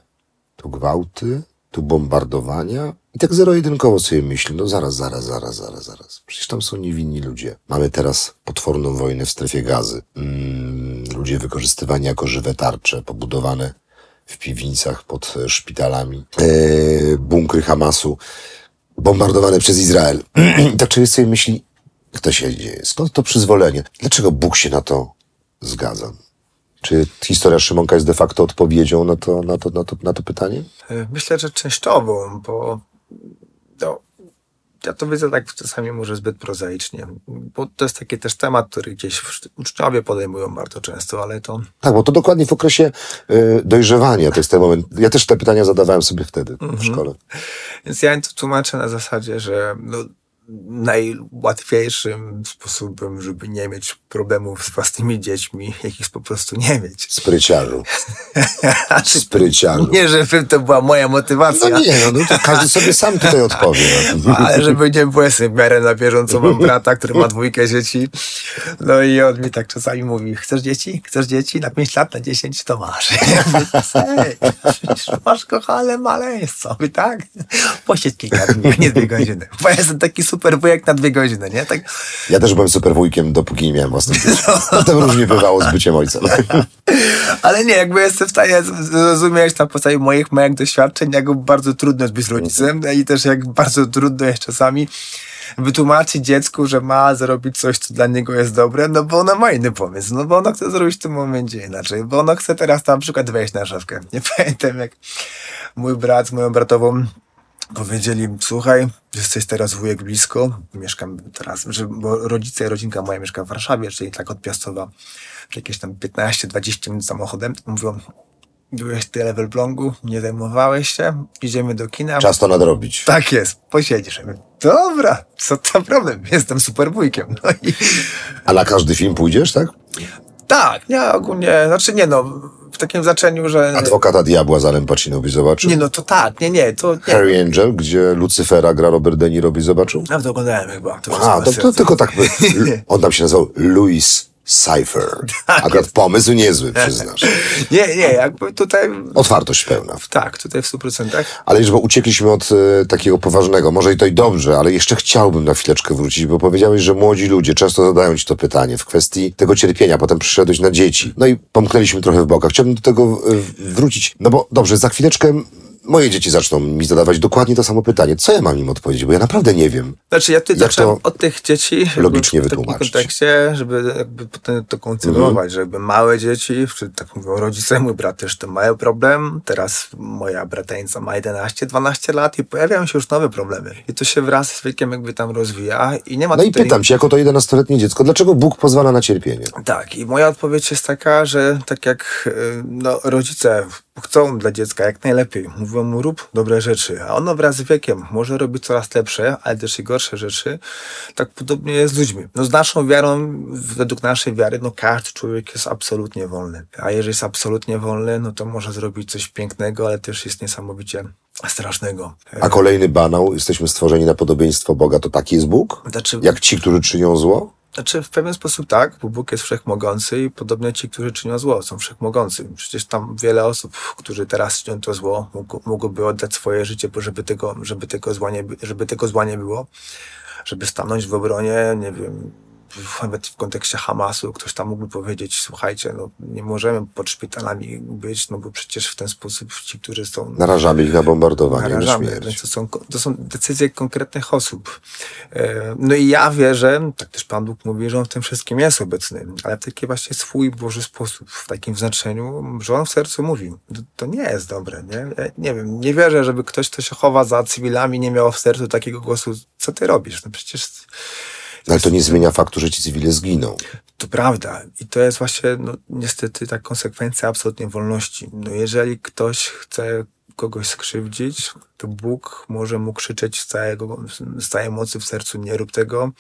tu gwałty, tu bombardowania. I tak zero-jedynkowo sobie myśli, no zaraz, zaraz, zaraz, zaraz, zaraz. Przecież tam są niewinni ludzie. Mamy teraz potworną wojnę w strefie gazy. Mm, ludzie wykorzystywani jako żywe tarcze, pobudowane w piwnicach pod szpitalami. E, bunkry Hamasu bombardowane przez Izrael. <clears throat> Tak człowiek sobie myśli, jak to się dzieje? Skąd to przyzwolenie? Dlaczego Bóg się na to zgadza? Czy historia Szymonka jest de facto odpowiedzią na to, na to, na to, na to pytanie? E, myślę, że częściowo, bo ja to widzę tak czasami może zbyt prozaicznie, bo to jest taki też temat, który gdzieś uczniowie podejmują bardzo często, ale to... Tak, bo to dokładnie w okresie y, dojrzewania to jest ten moment. Ja też te pytania zadawałem sobie wtedy w Mhm. szkole. Więc ja to tłumaczę na zasadzie, że no, najłatwiejszym sposobem, żeby nie mieć problemów z własnymi dziećmi, jakich po prostu nie mieć. Spryciarzu. Spryciarzu. <laughs> Nie, żeby to była moja motywacja. No nie, no, no to każdy sobie sam tutaj odpowie. No. <laughs> Ale żeby nie było w miarę na bieżąco, mam brata, który ma dwójkę dzieci. No i on mi tak czasami mówi, chcesz dzieci? Chcesz dzieci? Na 5 lat, na 10 to masz. <laughs> Ja mówię, "Ej, masz kochane maleństwo. Tak? Posiedź kilka dni, nie dwie godziny. Bo ja jestem taki super wujek na dwie godziny, nie? Tak, Ja też byłem super wujkiem, dopóki nie miałem własnych dzieci. <laughs> Potem różnie bywało z byciem ojcem. <laughs> ale nie, jakby jestem w stanie zrozumieć na podstawie moich małych doświadczeń, jak bardzo trudno jest być rodzicem i też jak bardzo trudno jest czasami wytłumaczyć dziecku, że ma zrobić coś, co dla niego jest dobre, no bo ono ma inny pomysł, no bo ono chce zrobić w tym momencie inaczej, bo ono chce teraz na przykład wejść na szafkę. <laughs> Nie pamiętam, jak mój brat z moją bratową powiedzieli, słuchaj, jesteś teraz wujek blisko, mieszkam teraz, że, bo rodzice i rodzinka moja mieszka w Warszawie, czyli tak od Piastowa, jakieś tam 15-20 minut samochodem. Mówią, byłeś tyle w Elblągu, nie zajmowałeś się, idziemy do kina. Czas to nadrobić. Tak jest, posiedzisz. Dobra, co to problem, <laughs> jestem super wujkiem. No i A na każdy film pójdziesz, tak? Tak, ja ogólnie, znaczy nie no, w takim znaczeniu, że... Adwokata diabła z Alem Pacino byś zobaczył? Nie no, to tak, nie, nie, to... Nie. Harry Angel, gdzie Lucyfera gra Robert De Niro byś zobaczył? Ja to oglądałem chyba. To A, to, to tylko tak. <laughs> On tam się nazywał Louis Cypher. <laughs> Akurat pomysł niezły, przyznasz. <laughs> Nie, nie, jakby tutaj... Otwartość pełna. Tak, tutaj w 100%. Ale już bo uciekliśmy od e, takiego poważnego, może i to i dobrze, ale jeszcze chciałbym na chwileczkę wrócić, bo powiedziałeś, że młodzi ludzie często zadają ci to pytanie w kwestii tego cierpienia, potem przyszedłeś na dzieci. No i pomknęliśmy trochę w bokach. Chciałbym do tego e, wrócić, no bo dobrze, za chwileczkę moje dzieci zaczną mi zadawać dokładnie to samo pytanie. Co ja mam im odpowiedzieć? Bo ja naprawdę nie wiem. Znaczy ja Jak zacząłem to od tych dzieci logicznie w takim wytłumaczyć? kontekście, żeby jakby potem to kontynuować, Mhm. że jakby małe dzieci, czy tak mówią rodzice, mój brat też to mają problem, teraz moja bratańca ma 11-12 lat i pojawiają się już nowe problemy. I to się wraz z wiekiem jakby tam rozwija i nie ma No i pytam cię, jako to 11-letnie dziecko, dlaczego Bóg pozwala na cierpienie? Tak, i moja odpowiedź jest taka, że tak jak y, no, rodzice chcą dla dziecka jak najlepiej, mówią mu rób dobre rzeczy, a ono wraz z wiekiem może robić coraz lepsze, ale też i gorsze rzeczy, tak podobnie jest z ludźmi. No z naszą wiarą, według naszej wiary, no każdy człowiek jest absolutnie wolny, a jeżeli jest absolutnie wolny, no to może zrobić coś pięknego, ale też jest niesamowicie strasznego. A kolejny banał, jesteśmy stworzeni na podobieństwo Boga, to taki jest Bóg? Znaczy, Jak ci, którzy czynią zło? Znaczy w pewien sposób tak, bo Bóg jest wszechmogący i podobnie ci, którzy czynią zło, są wszechmogący. Przecież tam wiele osób, którzy teraz czynią to zło, mogłoby oddać swoje życie, bo żeby tego, żeby tego zła nie, by- żeby tego zła nie było, żeby stanąć w obronie, nie wiem, nawet w kontekście Hamasu, ktoś tam mógłby powiedzieć, słuchajcie, no nie możemy pod szpitalami być, no bo przecież w ten sposób ci, którzy są Narażamy ich na bombardowanie, na narażamy, śmierć. więc to są, to są decyzje konkretnych osób. E, No i ja wierzę, tak też Pan Bóg mówi, że On w tym wszystkim jest obecny, ale w taki właśnie swój Boży sposób, w takim znaczeniu, że On w sercu mówi, to, to nie jest dobre, nie? Ja nie wiem, nie wierzę, żeby ktoś, kto się chowa za cywilami, nie miał w sercu takiego głosu, co ty robisz? No przecież Ale to nie zmienia faktu, że ci cywile zginą. to prawda. I to jest właśnie, no, niestety, ta konsekwencja absolutnie wolności. No, jeżeli ktoś chce kogoś skrzywdzić, to Bóg może mu krzyczeć z, całego, z całej mocy w sercu, nie rób tego,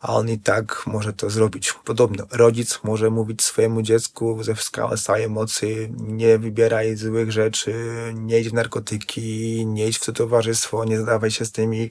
a on i tak może to zrobić. Podobno rodzic może mówić swojemu dziecku ze całej mocy, nie wybieraj złych rzeczy, nie idź w narkotyki, nie idź w to towarzystwo, nie zadawaj się z tymi,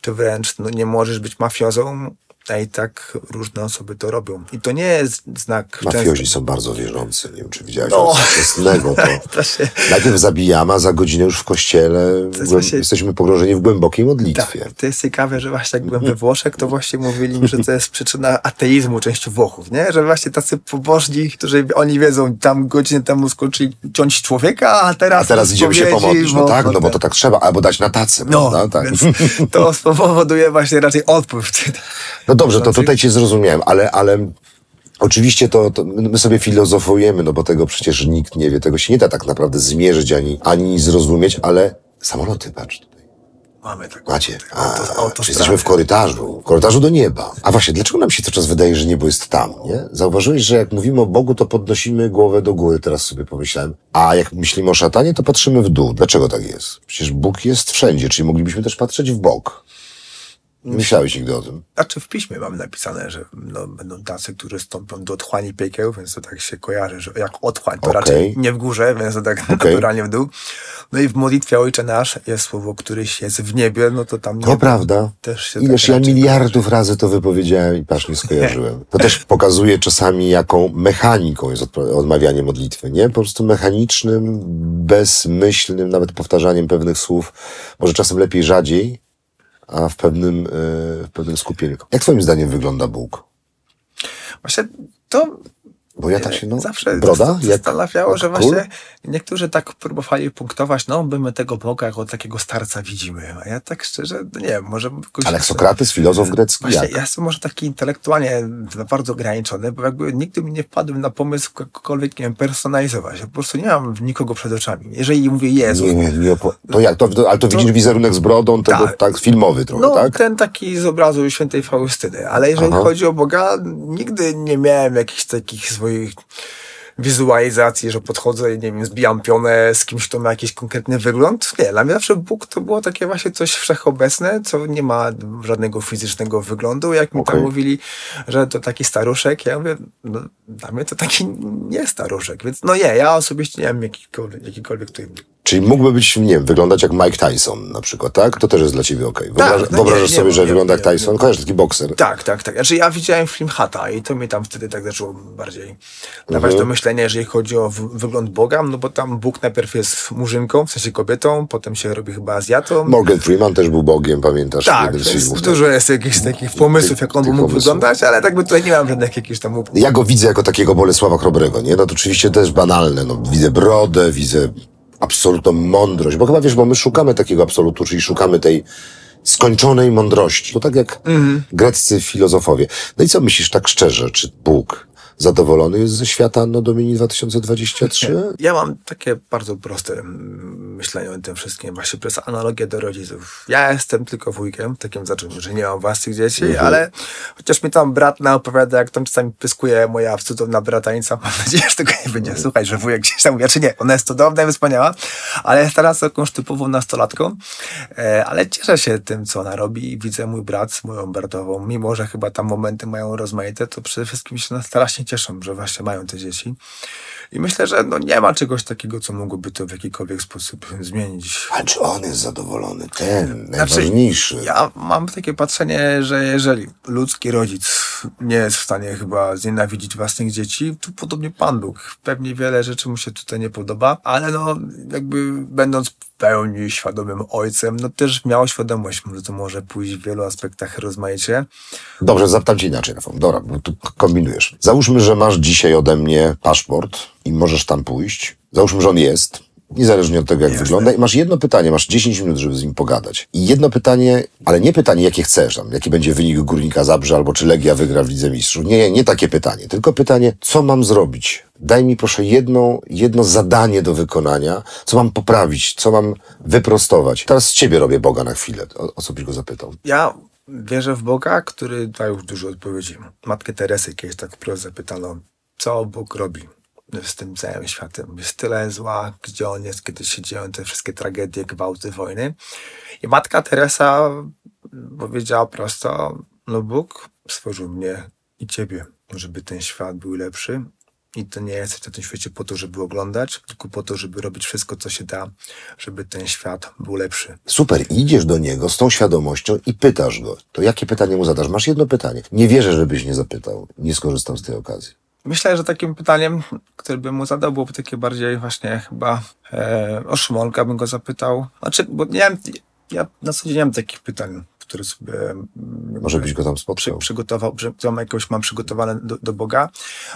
czy wręcz no, nie możesz być mafiozą, a i tak różne osoby to robią. I to nie jest znak Mafiozi często. są bardzo wierzący. Nie wiem, czy widziałeś No. wczesnego. <laughs> To się, najpierw zabijamy, a za godzinę już w kościele głęb- właśnie- jesteśmy pogrążeni w głębokiej modlitwie. tak, to jest ciekawe, że właśnie jak byłem we Włoszech, to właśnie mówili mi, że to jest przyczyna ateizmu części Włochów, nie? Że właśnie tacy pobożni, którzy oni wiedzą, tam godzinę temu skończyli ciąć człowieka, a teraz... A teraz idziemy się pomodlić. No tak, no bo ten- to tak trzeba. Albo dać na tacę, No? Tak. to <laughs> spowoduje właśnie raczej odpływ. No dobrze, to tutaj cię zrozumiałem, ale, ale oczywiście to, to my sobie filozofujemy, no bo tego przecież nikt nie wie, tego się nie da tak naprawdę zmierzyć ani, ani zrozumieć, ale samoloty, patrz tutaj. Mamy taką Macie. A, jesteśmy w korytarzu, w korytarzu do nieba. A właśnie, dlaczego nam się cały czas wydaje, że niebo jest tam, nie? Zauważyłeś, że jak mówimy o Bogu, to podnosimy głowę do góry, teraz sobie pomyślałem. A jak myślimy o szatanie, to patrzymy w dół. Dlaczego tak jest? Przecież Bóg jest wszędzie, czyli moglibyśmy też patrzeć w bok. Nie myślałeś nigdy o tym. Znaczy w piśmie mamy napisane, że no, będą tacy, którzy stąpią do otchłani piekieł, więc to tak się kojarzy, że jak otchłań, to Okej. raczej nie w górze, więc to tak naturalnie w dół. No i w modlitwie Ojcze Nasz jest słowo, któryś jest w niebie, no to tam To prawda. też się Ileż tak ja miliardów razy to wypowiedziałem i patrz, nie skojarzyłem. To też pokazuje czasami, jaką mechaniką jest odmawianie modlitwy, nie? Po prostu mechanicznym, bezmyślnym, nawet powtarzaniem pewnych słów. Może czasem lepiej rzadziej, a w pewnym, e, w pewnym skupieniu. Jak twoim zdaniem wygląda Bóg? Właśnie to Bo ja tak się, no, zawsze broda? zast- Jak, zastanawiało, że właśnie niektórzy tak próbowali punktować, no my, my tego Boga jako takiego starca widzimy, a ja tak szczerze, no nie wiem, może. Ale jak Sokrates, filozof grecki, Właśnie, jak? ja jestem może taki intelektualnie bardzo ograniczony, bo jakby nigdy mi nie wpadłem na pomysł jakkolwiek, nie wiem, personalizować. Ja po prostu nie mam nikogo przed oczami. Jeżeli mówię Jezus, Nie, nie, nie to jak? To, to, ale to, widzisz wizerunek z brodą, tego, tak, Tak. filmowy trochę, no tak? ten taki z obrazu świętej Faustyny, ale jeżeli Aha. chodzi o Boga, nigdy nie miałem jakichś takich swoich wizualizacji, że podchodzę i nie wiem, zbijam pionę z kimś, kto ma jakiś konkretny wygląd. Nie, dla mnie zawsze Bóg to było takie właśnie coś wszechobecne, co nie ma żadnego fizycznego wyglądu. Jak mi Okej. tam mówili, że to taki staruszek, ja mówię, no dla mnie to taki nie staruszek, więc no nie, ja osobiście nie mam jakikolwiek, jakikolwiek tutaj Czyli mógłby być, nie wiem, wyglądać jak Mike Tyson na przykład, tak? To też jest dla ciebie okej. Wyobrażasz, no nie, wyobrażasz nie, sobie, nie, że nie, wygląda jak Tyson? Kojarzysz, taki bokser. Tak, tak, tak. Znaczy ja widziałem film Hata i to mnie tam wtedy tak zaczęło bardziej dawać Mhm. do myślenia, jeżeli chodzi o wygląd Boga, no bo tam Bóg najpierw jest murzynką, w sensie kobietą, potem się robi chyba Azjatą. Morgan Freeman też był Bogiem, pamiętasz? tak, jeden z filmów. dużo jest jakichś takich pomysłów, jak on mógł pomysłów. wyglądać, ale tak by tutaj nie mam żadnych jakichś tam Ja go widzę jako takiego Bolesława Chrobrego, nie? No to oczywiście też banalne, no widzę brodę, widzę absolutną mądrość, bo chyba wiesz, bo my szukamy takiego absolutu, czyli szukamy tej skończonej mądrości. To tak jak greccy filozofowie. No i co myślisz tak szczerze, czy Bóg zadowolony jest ze świata Anno Domini 2023? <laughs> Ja mam takie bardzo proste myślenie o tym wszystkim, właśnie przez analogię do rodziców. Ja jestem tylko wujkiem, takim znaczeniu, że nie mam własnych dzieci, ale chociaż mi tam brat naopowiada, jak tam czasami pyskuje moja cudowna bratańca, mam nadzieję, że tego nie będzie słuchać, że wujek gdzieś tam mówi, czy nie, ona jest cudowna i wspaniała, ale jest teraz jakąś typową nastolatką, e, ale cieszę się tym, co ona robi i widzę mój brat z moją bratową, mimo, że chyba tam momenty mają rozmaite, to przede wszystkim się strasznie cieszą, że właśnie mają te dzieci. I myślę, że no nie ma czegoś takiego, co mogłoby to w jakikolwiek sposób zmienić. A czy on jest zadowolony? Ten, Znaczy, najważniejszy. Ja mam takie patrzenie, że jeżeli ludzki rodzic nie jest w stanie chyba znienawidzić własnych dzieci, to podobnie Pan Bóg. Pewnie wiele rzeczy mu się tutaj nie podoba, ale no jakby będąc w pełni świadomym ojcem, no też miał świadomość, że to może pójść w wielu aspektach rozmaicie. Dobrze, zapytam cię inaczej, Rafał. Dobra, bo tu kombinujesz. Załóżmy, że masz dzisiaj ode mnie paszport i możesz tam pójść. Załóżmy, że on jest. Niezależnie od tego, jak Jasne. wygląda. I masz jedno pytanie, masz 10 minut, żeby z nim pogadać. I jedno pytanie, ale nie pytanie, jakie chcesz tam, jaki będzie wynik Górnika Zabrze, albo czy Legia wygra w Lidze Mistrzów. Nie, nie, takie pytanie. Tylko pytanie, co mam zrobić? Daj mi proszę jedno, jedno zadanie do wykonania, co mam poprawić, co mam wyprostować. Teraz z ciebie robię Boga na chwilę. O, o co byś go zapytał? Ja wierzę w Boga, który da już dużo odpowiedzi. Matkę Teresy kiedyś tak wprost zapytano, co Bóg robi z tym całym światem. Jest tyle zła, gdzie on jest, kiedy się dzieją te wszystkie tragedie, gwałty, wojny. I matka Teresa powiedziała prosto, no Bóg stworzył mnie i ciebie, żeby ten świat był lepszy. I to nie jesteś na tym świecie po to, żeby oglądać, tylko po to, żeby robić wszystko, co się da, żeby ten świat był lepszy. Super, idziesz do niego z tą świadomością i pytasz go. To jakie pytanie mu zadasz? Masz jedno pytanie. Nie wierzę, żebyś nie zapytał. Nie skorzystał z tej okazji. Myślę, że takim pytaniem, które bym mu zadał, byłoby takie bardziej właśnie chyba e, o Szymonka bym go zapytał. Znaczy, bo nie ja na co dzień nie mam takich pytań, które sobie mm, Może byś go tam przy, spotkał. przygotował, że że jakiegoś mam przygotowane do, do Boga.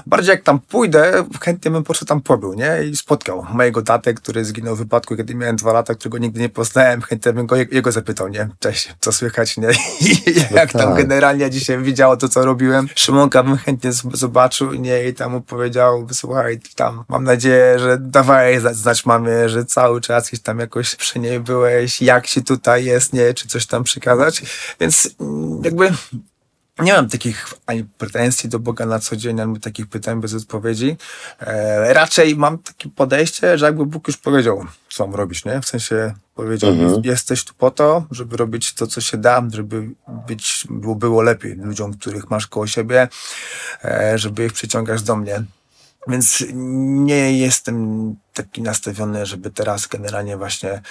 Bardziej jak tam pójdę, chętnie bym po prostu tam pobył, nie? I spotkał mojego tatę, który zginął w wypadku, kiedy miałem dwa lata, którego nigdy nie poznałem. Chętnie bym go, jego zapytał, nie? Cześć, co słychać, nie? <laughs> I jak tam tak. generalnie dzisiaj widziało to, co robiłem. Szymonka bym chętnie zobaczył, nie? I tam mu powiedział, słuchaj, tam mam nadzieję, że dawaj znać, znać mamie, że cały czas gdzieś tam jakoś przy niej byłeś, jak się tutaj jest, nie? Czy coś tam przekazać. Więc mm, jakby nie mam takich ani pretensji do Boga na co dzień, ani takich pytań bez odpowiedzi. E, raczej mam takie podejście, że jakby Bóg już powiedział, co mam robić, nie? W sensie powiedział, mi, jesteś tu po to, żeby robić to, co się da, żeby być, było, było lepiej ludziom, których masz koło siebie, e, żeby ich przyciągać do mnie. Więc nie jestem taki nastawiony, żeby teraz generalnie właśnie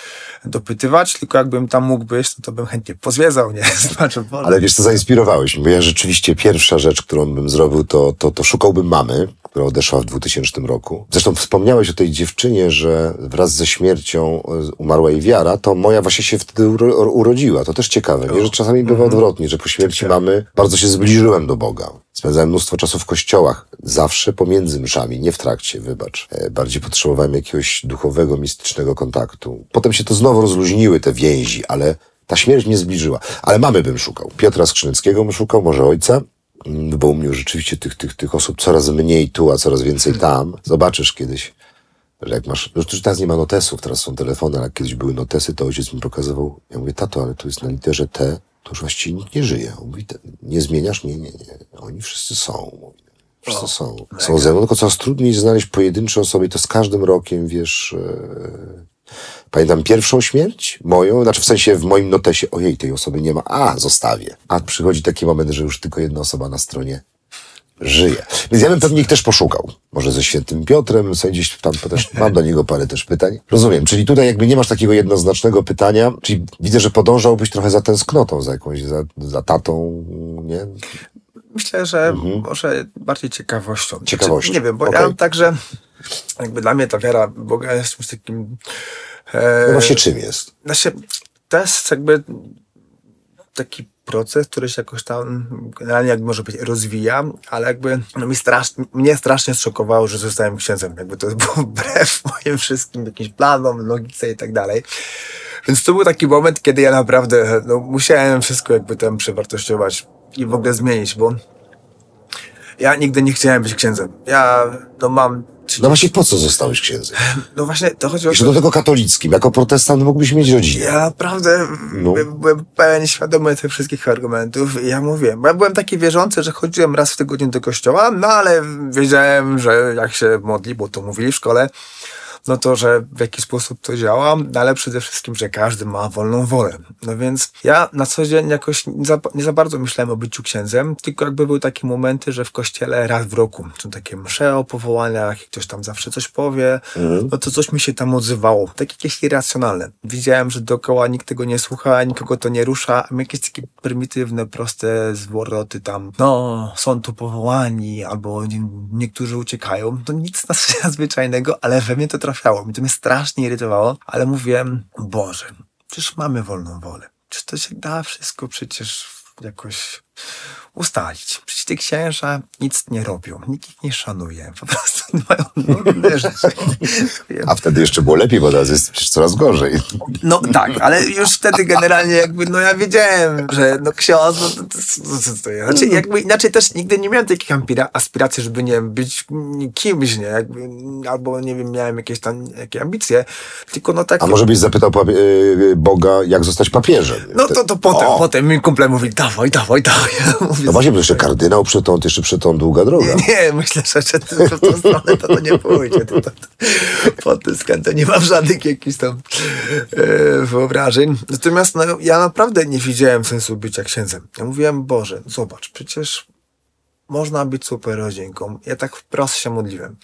dopytywać, tylko jakbym tam mógł być, no to bym chętnie pozwiedzał, nie? <laughs> Znaczy. Ale wiesz, co zainspirowałeś mnie, bo ja rzeczywiście pierwsza rzecz, którą bym zrobił, to, to, to szukałbym mamy, która odeszła w 2000 roku. Zresztą wspomniałeś o tej dziewczynie, że wraz ze śmiercią e, umarła jej wiara, to moja właśnie się wtedy uro, urodziła. To też ciekawe, nie? że czasami bywa odwrotnie, że po śmierci mamy bardzo się zbliżyłem do Boga. Spędzałem mnóstwo czasu w kościołach, zawsze pomiędzy mszami, nie w trakcie, wybacz. E, Bardziej potrzebowałem jakiegoś duchowego, mistycznego kontaktu. Potem się to znowu rozluźniły te więzi, ale ta śmierć mnie zbliżyła. Ale mamy bym szukał. Piotra Skrzyneckiego bym szukał, może ojca. Mm, Bo u mnie już rzeczywiście tych, tych, tych osób coraz mniej tu, a coraz więcej tam. Zobaczysz kiedyś, że jak masz... Już teraz nie ma notesów, teraz są telefony, ale jak kiedyś były notesy, to ojciec mi pokazywał. Ja mówię, tato, ale to jest na literze T, to już właściwie nikt nie żyje. On mówi, "Te- nie zmieniasz? Nie, nie, nie. Oni wszyscy są. Mówi. Co są, są ze mną, tylko coraz trudniej znaleźć pojedyncze osoby i to z każdym rokiem, wiesz... E... Pamiętam pierwszą śmierć moją, znaczy w sensie w moim notesie, ojej, tej osoby nie ma, a, zostawię. A przychodzi taki moment, że już tylko jedna osoba na stronie żyje. Więc ja bym pewnie ich też poszukał. Może ze świętym Piotrem, sobie gdzieś tam też <laughs> mam do niego parę też pytań. Rozumiem, czyli tutaj jakby nie masz takiego jednoznacznego pytania, czyli widzę, że podążałbyś trochę za tęsknotą, za jakąś, za, za tatą, nie? Myślę, że mhm. może bardziej ciekawością. Ciekawością. Znaczy, nie wiem, bo okay. ja mam tak, że jakby dla mnie ta wiara Boga jest czymś takim... E, no właśnie czym jest? Znaczy, to jest jakby taki proces, który się jakoś tam generalnie jak może być rozwija, ale jakby no mi strasznie, mnie strasznie zszokowało, że zostałem księdzem. Jakby to było <laughs> wbrew moim wszystkim jakimś planom, logice i tak dalej. Więc to był taki moment, kiedy ja naprawdę no, musiałem wszystko jakby tam przewartościować i w ogóle zmienić, bo ja nigdy nie chciałem być księdzem. Ja no mam no właśnie po co zostałeś księdzem? No właśnie, to chodzi o to... do tego katolickim. Jako protestant mógłbyś mieć rodzinę. Ja naprawdę no. byłem pełen świadomy tych wszystkich argumentów i ja mówiłem, bo ja byłem taki wierzący, że chodziłem raz w tygodniu do kościoła, no ale wiedziałem, że jak się modli, bo to mówili w szkole, no to, że w jaki sposób to działa, ale przede wszystkim, że każdy ma wolną wolę. No więc ja na co dzień jakoś nie za, nie za bardzo myślałem o byciu księdzem, tylko jakby były takie momenty, że w kościele raz w roku są takie msze o powołaniach i ktoś tam zawsze coś powie, mhm. no to coś mi się tam odzywało. Takie jakieś irracjonalne. Widziałem, że dookoła nikt tego nie słucha, nikogo to nie rusza, a jakieś takie prymitywne, proste zwroty tam, no, są tu powołani, albo niektórzy uciekają. To nic <laughs> nadzwyczajnego, ale we mnie to trafiało. Mi to mnie strasznie irytowało, ale mówiłem, Boże, przecież mamy wolną wolę. Czy to się da wszystko przecież jakoś ustalić. Przecież te księża nic nie robią, nikt ich nie szanuje, po prostu mają nudne <laughs> rzeczy. A wtedy jeszcze było lepiej, bo teraz jest przecież coraz gorzej. No tak, ale już wtedy generalnie jakby, no ja wiedziałem, że no ksiądz, no to, to, to, to jest. Znaczy jakby inaczej też nigdy nie miałem takich aspiracji, żeby nie wiem, być kimś, nie, jakby, albo nie wiem, miałem jakieś tam, jakie ambicje, tylko no tak. A może byś zapytał yy, Boga, jak zostać papieżem? No to, to potem, o. potem mi kumple mówi, dawaj, dawaj, dawaj. No właśnie, bo jeszcze kardynał przetąd, jeszcze przetąd długa droga. Nie, nie myślę, że, że w tą stronę to, to nie pójdzie. To, to, pod tym względem nie mam żadnych jakichś tam e, wyobrażeń. Natomiast no, ja naprawdę nie widziałem sensu bycia księdzem. Ja mówiłem, Boże, zobacz, przecież można być super rodzinką. Ja tak wprost się modliłem.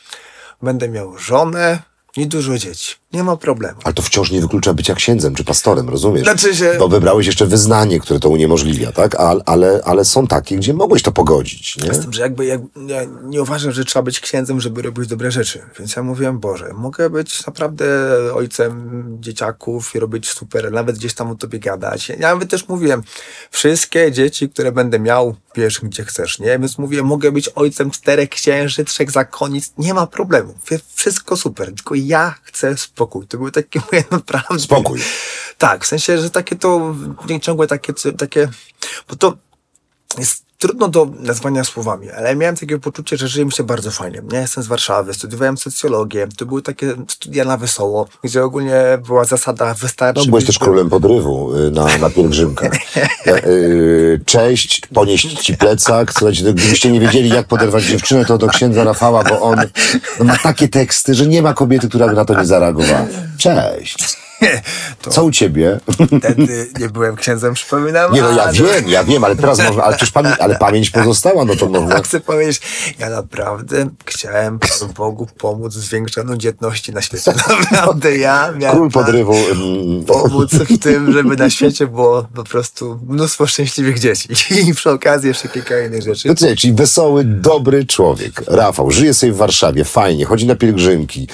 Będę miał żonę i dużo dzieci. Nie ma problemu. Ale to wciąż nie wyklucza bycia księdzem czy pastorem, rozumiesz? Znaczy się... Bo wybrałeś jeszcze wyznanie, które to uniemożliwia, tak? Ale, ale, ale są takie, gdzie mogłeś to pogodzić, nie? Z tym, że jakby jak, ja nie uważam, że trzeba być księdzem, żeby robić dobre rzeczy. Więc ja mówiłem, Boże, mogę być naprawdę ojcem dzieciaków i robić super, nawet gdzieś tam o tobie gadać. Ja nawet też mówiłem, wszystkie dzieci, które będę miał, wiesz, gdzie chcesz, nie? Więc mówię, mogę być ojcem czterech księży, trzech zakonic, nie ma problemu. Wszystko super, tylko ja chcę spokój. To były takie <laughs> moje naprawdę... Spokój. Tak, w sensie, że takie to, ciągłe takie, takie, bo to jest trudno do nazwania słowami, ale miałem takie poczucie, że żyje mi się bardzo fajnie. Ja jestem z Warszawy, studiowałem socjologię, to były takie studia na wesoło, gdzie ogólnie była zasada wystarczy... No, byłeś też królem podrywu y, na, na pielgrzymkach. <laughs> Y, cześć, ponieść ci plecak. Słuchajcie, gdybyście nie wiedzieli, jak poderwać dziewczynę, to do księdza Rafała, bo on ma takie teksty, że nie ma kobiety, która by na to nie zareagowała. Cześć. To Co u ciebie? Wtedy nie byłem księdzem, przypominam. Nie no, ja ale... wiem, ja wiem, ale teraz można, ale przecież pamięć, ale pamięć pozostała, no to <laughs> można. Chcę powiedzieć, ja naprawdę chciałem Bogu pomóc w zwiększeniu dzietności na świecie. <laughs> Naprawdę ja miałem Król podrywu. pomóc w <laughs> tym, żeby na świecie było po prostu mnóstwo szczęśliwych dzieci. I przy okazji jeszcze kilka innych rzeczy. No czyli wesoły, dobry człowiek. Rafał, żyje sobie w Warszawie, fajnie, chodzi na pielgrzymki,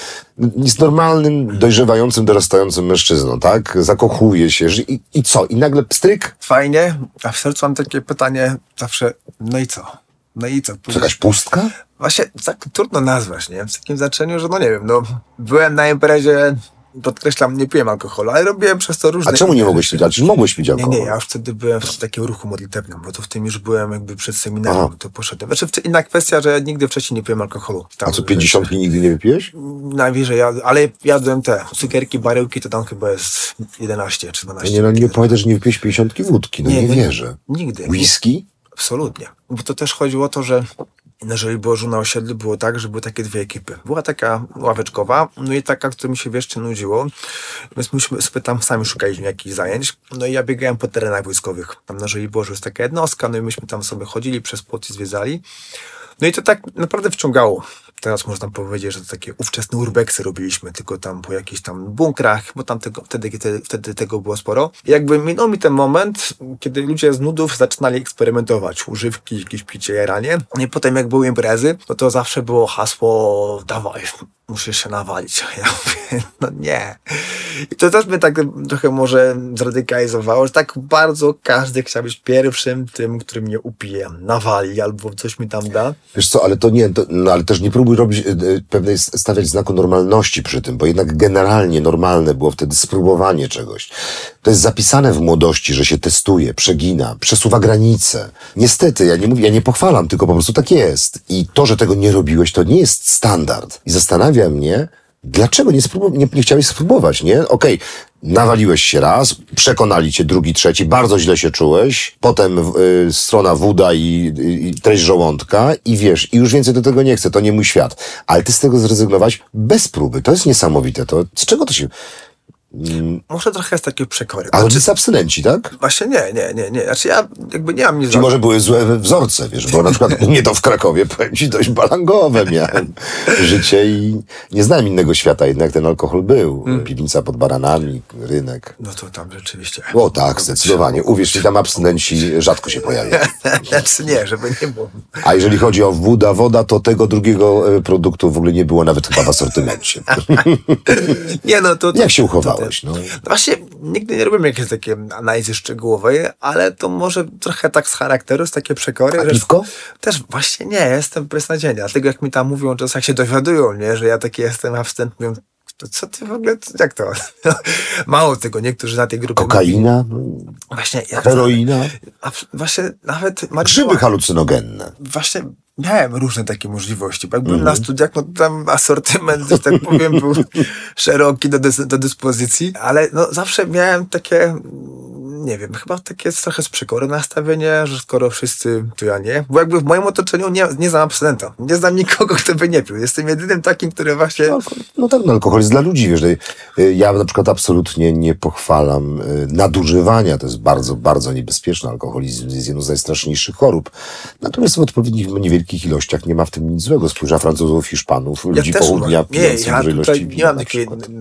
jest normalnym, dojrzewającym, dorastającym mężczyzną, tak? Zakochuje się i, i co? I nagle pstryk? Fajnie, a w sercu mam takie pytanie zawsze, no i co? No i co? To jakaś pustka? Właśnie tak trudno nazwać, nie? W takim znaczeniu, że no nie wiem, no byłem na imprezie podkreślam, nie piłem alkoholu, ale robiłem przez to różne... A czemu nie mogłeś pić? A czy mogłeś pić alkohol? Nie, nie, ja już wtedy byłem w takim ruchu modlitewnym, bo to w tym już byłem jakby przed seminarium, Aha. to poszedłem. Znaczy inna kwestia, że ja nigdy wcześniej nie piłem alkoholu. Tam, A co, pięćdziesiątki nigdy nie wypiłeś? Najwyżej, ja, ale jadłem te cukierki, baryłki, to tam chyba jest 11 czy 12. Nie, no nie powiedzę, że nie wypiłeś pięćdziesiątki wódki, no nie, nie, nie wierzę. Nigdy. Whisky? Absolutnie. Bo to też chodziło o to, że na Żoliborzu na osiedlu było tak, że były takie dwie ekipy. Była taka ławeczkowa, no i taka, która mi się jeszcze nudziło, więc myśmy sobie tam sami szukaliśmy jakichś zajęć. No i ja biegałem po terenach wojskowych. Tam na Żoliborzu jest taka jednostka, no i myśmy tam sobie chodzili, przez płot i zwiedzali. No i to tak naprawdę wciągało. Teraz można powiedzieć, że to takie ówczesne urbeksy robiliśmy, tylko tam po jakichś tam bunkrach, bo tam tego, wtedy, wtedy, wtedy tego było sporo. I jakby minął mi ten moment, kiedy ludzie z nudów zaczynali eksperymentować, używki, jakieś picie, jaranie. I potem jak były imprezy, no to zawsze było hasło, dawaj, musisz się nawalić. Ja mówię, <laughs> no nie. I to też mnie tak trochę może zradykalizowało, że tak bardzo każdy chciał być pierwszym tym, który mnie upije, nawali albo coś mi tam da. Wiesz co, ale to nie, to, no ale też nie próbuj robić y, y, pewnej, stawiać znaku normalności przy tym, bo jednak generalnie normalne było wtedy spróbowanie czegoś. To jest zapisane w młodości, że się testuje, przegina, przesuwa granice. Niestety, ja nie mówię, ja nie pochwalam, tylko po prostu tak jest. I to, że tego nie robiłeś, to nie jest standard. I zastanawia mnie, dlaczego nie, spróbu- nie, nie chciałeś spróbować, nie? Okej, nawaliłeś się raz, przekonali cię drugi, trzeci, bardzo źle się czułeś, potem y, strona wuda i, i, i treść żołądka i wiesz, i już więcej do tego nie chcę, to nie mój świat. Ale ty z tego zrezygnowałeś bez próby. To jest niesamowite. To, z czego to się... Może trochę jest takie przekory. Ale czy abstynenci, tak? Właśnie nie, nie, nie, nie. Znaczy ja jakby nie mam nic Czy może były złe wzorce, wiesz, bo na przykład nie to w Krakowie, <laughs> powiem ci, dość balangowe miałem <laughs> życie i nie znałem innego świata, jednak ten alkohol był. Piwnica pod baranami, rynek. No to tam rzeczywiście. O tak, zdecydowanie. Uwierz mi, tam abstynenci rzadko się pojawiają. <laughs> Znaczy nie, żeby nie było. A jeżeli chodzi o woda, woda, to tego drugiego e, produktu w ogóle nie było nawet chyba w asortymencie. Nie no, to... to Jak się to No? No właśnie, nigdy nie robiłem jakiejś takiej analizy szczegółowej, ale to może trochę tak z charakteru, jest takie przekory. A że- piwko? Też właśnie nie, jestem beznadziejny. Dlatego jak mi tam mówią, czasem jak się dowiadują, nie, że ja taki jestem abstynent, mówią, to co ty w ogóle, jak to? <laughs> Mało tego, niektórzy na tej grupie... Kokaina, Właśnie, heroina, A właśnie nawet... grzyby halucynogenne. właśnie miałem różne takie możliwości. Bo jak byłem na studiach, no tam asortyment, że tak powiem, był <laughs> szeroki do, dys- do dyspozycji, ale no zawsze miałem takie, nie wiem, chyba takie trochę z przekory nastawienie, że skoro wszyscy, to ja nie. Bo jakby w moim otoczeniu nie, nie znam abstynenta. Nie znam nikogo, kto by nie pił. Jestem jedynym takim, który właśnie... Alko- No tak, no alkohol jest dla ludzi, wiesz. y, Ja na przykład absolutnie nie pochwalam y, nadużywania. To jest bardzo, bardzo niebezpieczne. Alkoholizm jest jedną z najstraszniejszych chorób. Natomiast w odpowiednich, niewielkich ilościach nie ma w tym nic złego. Spójrz na Francuzów, Hiszpanów, ludzi południa pijących ja ilości nie mam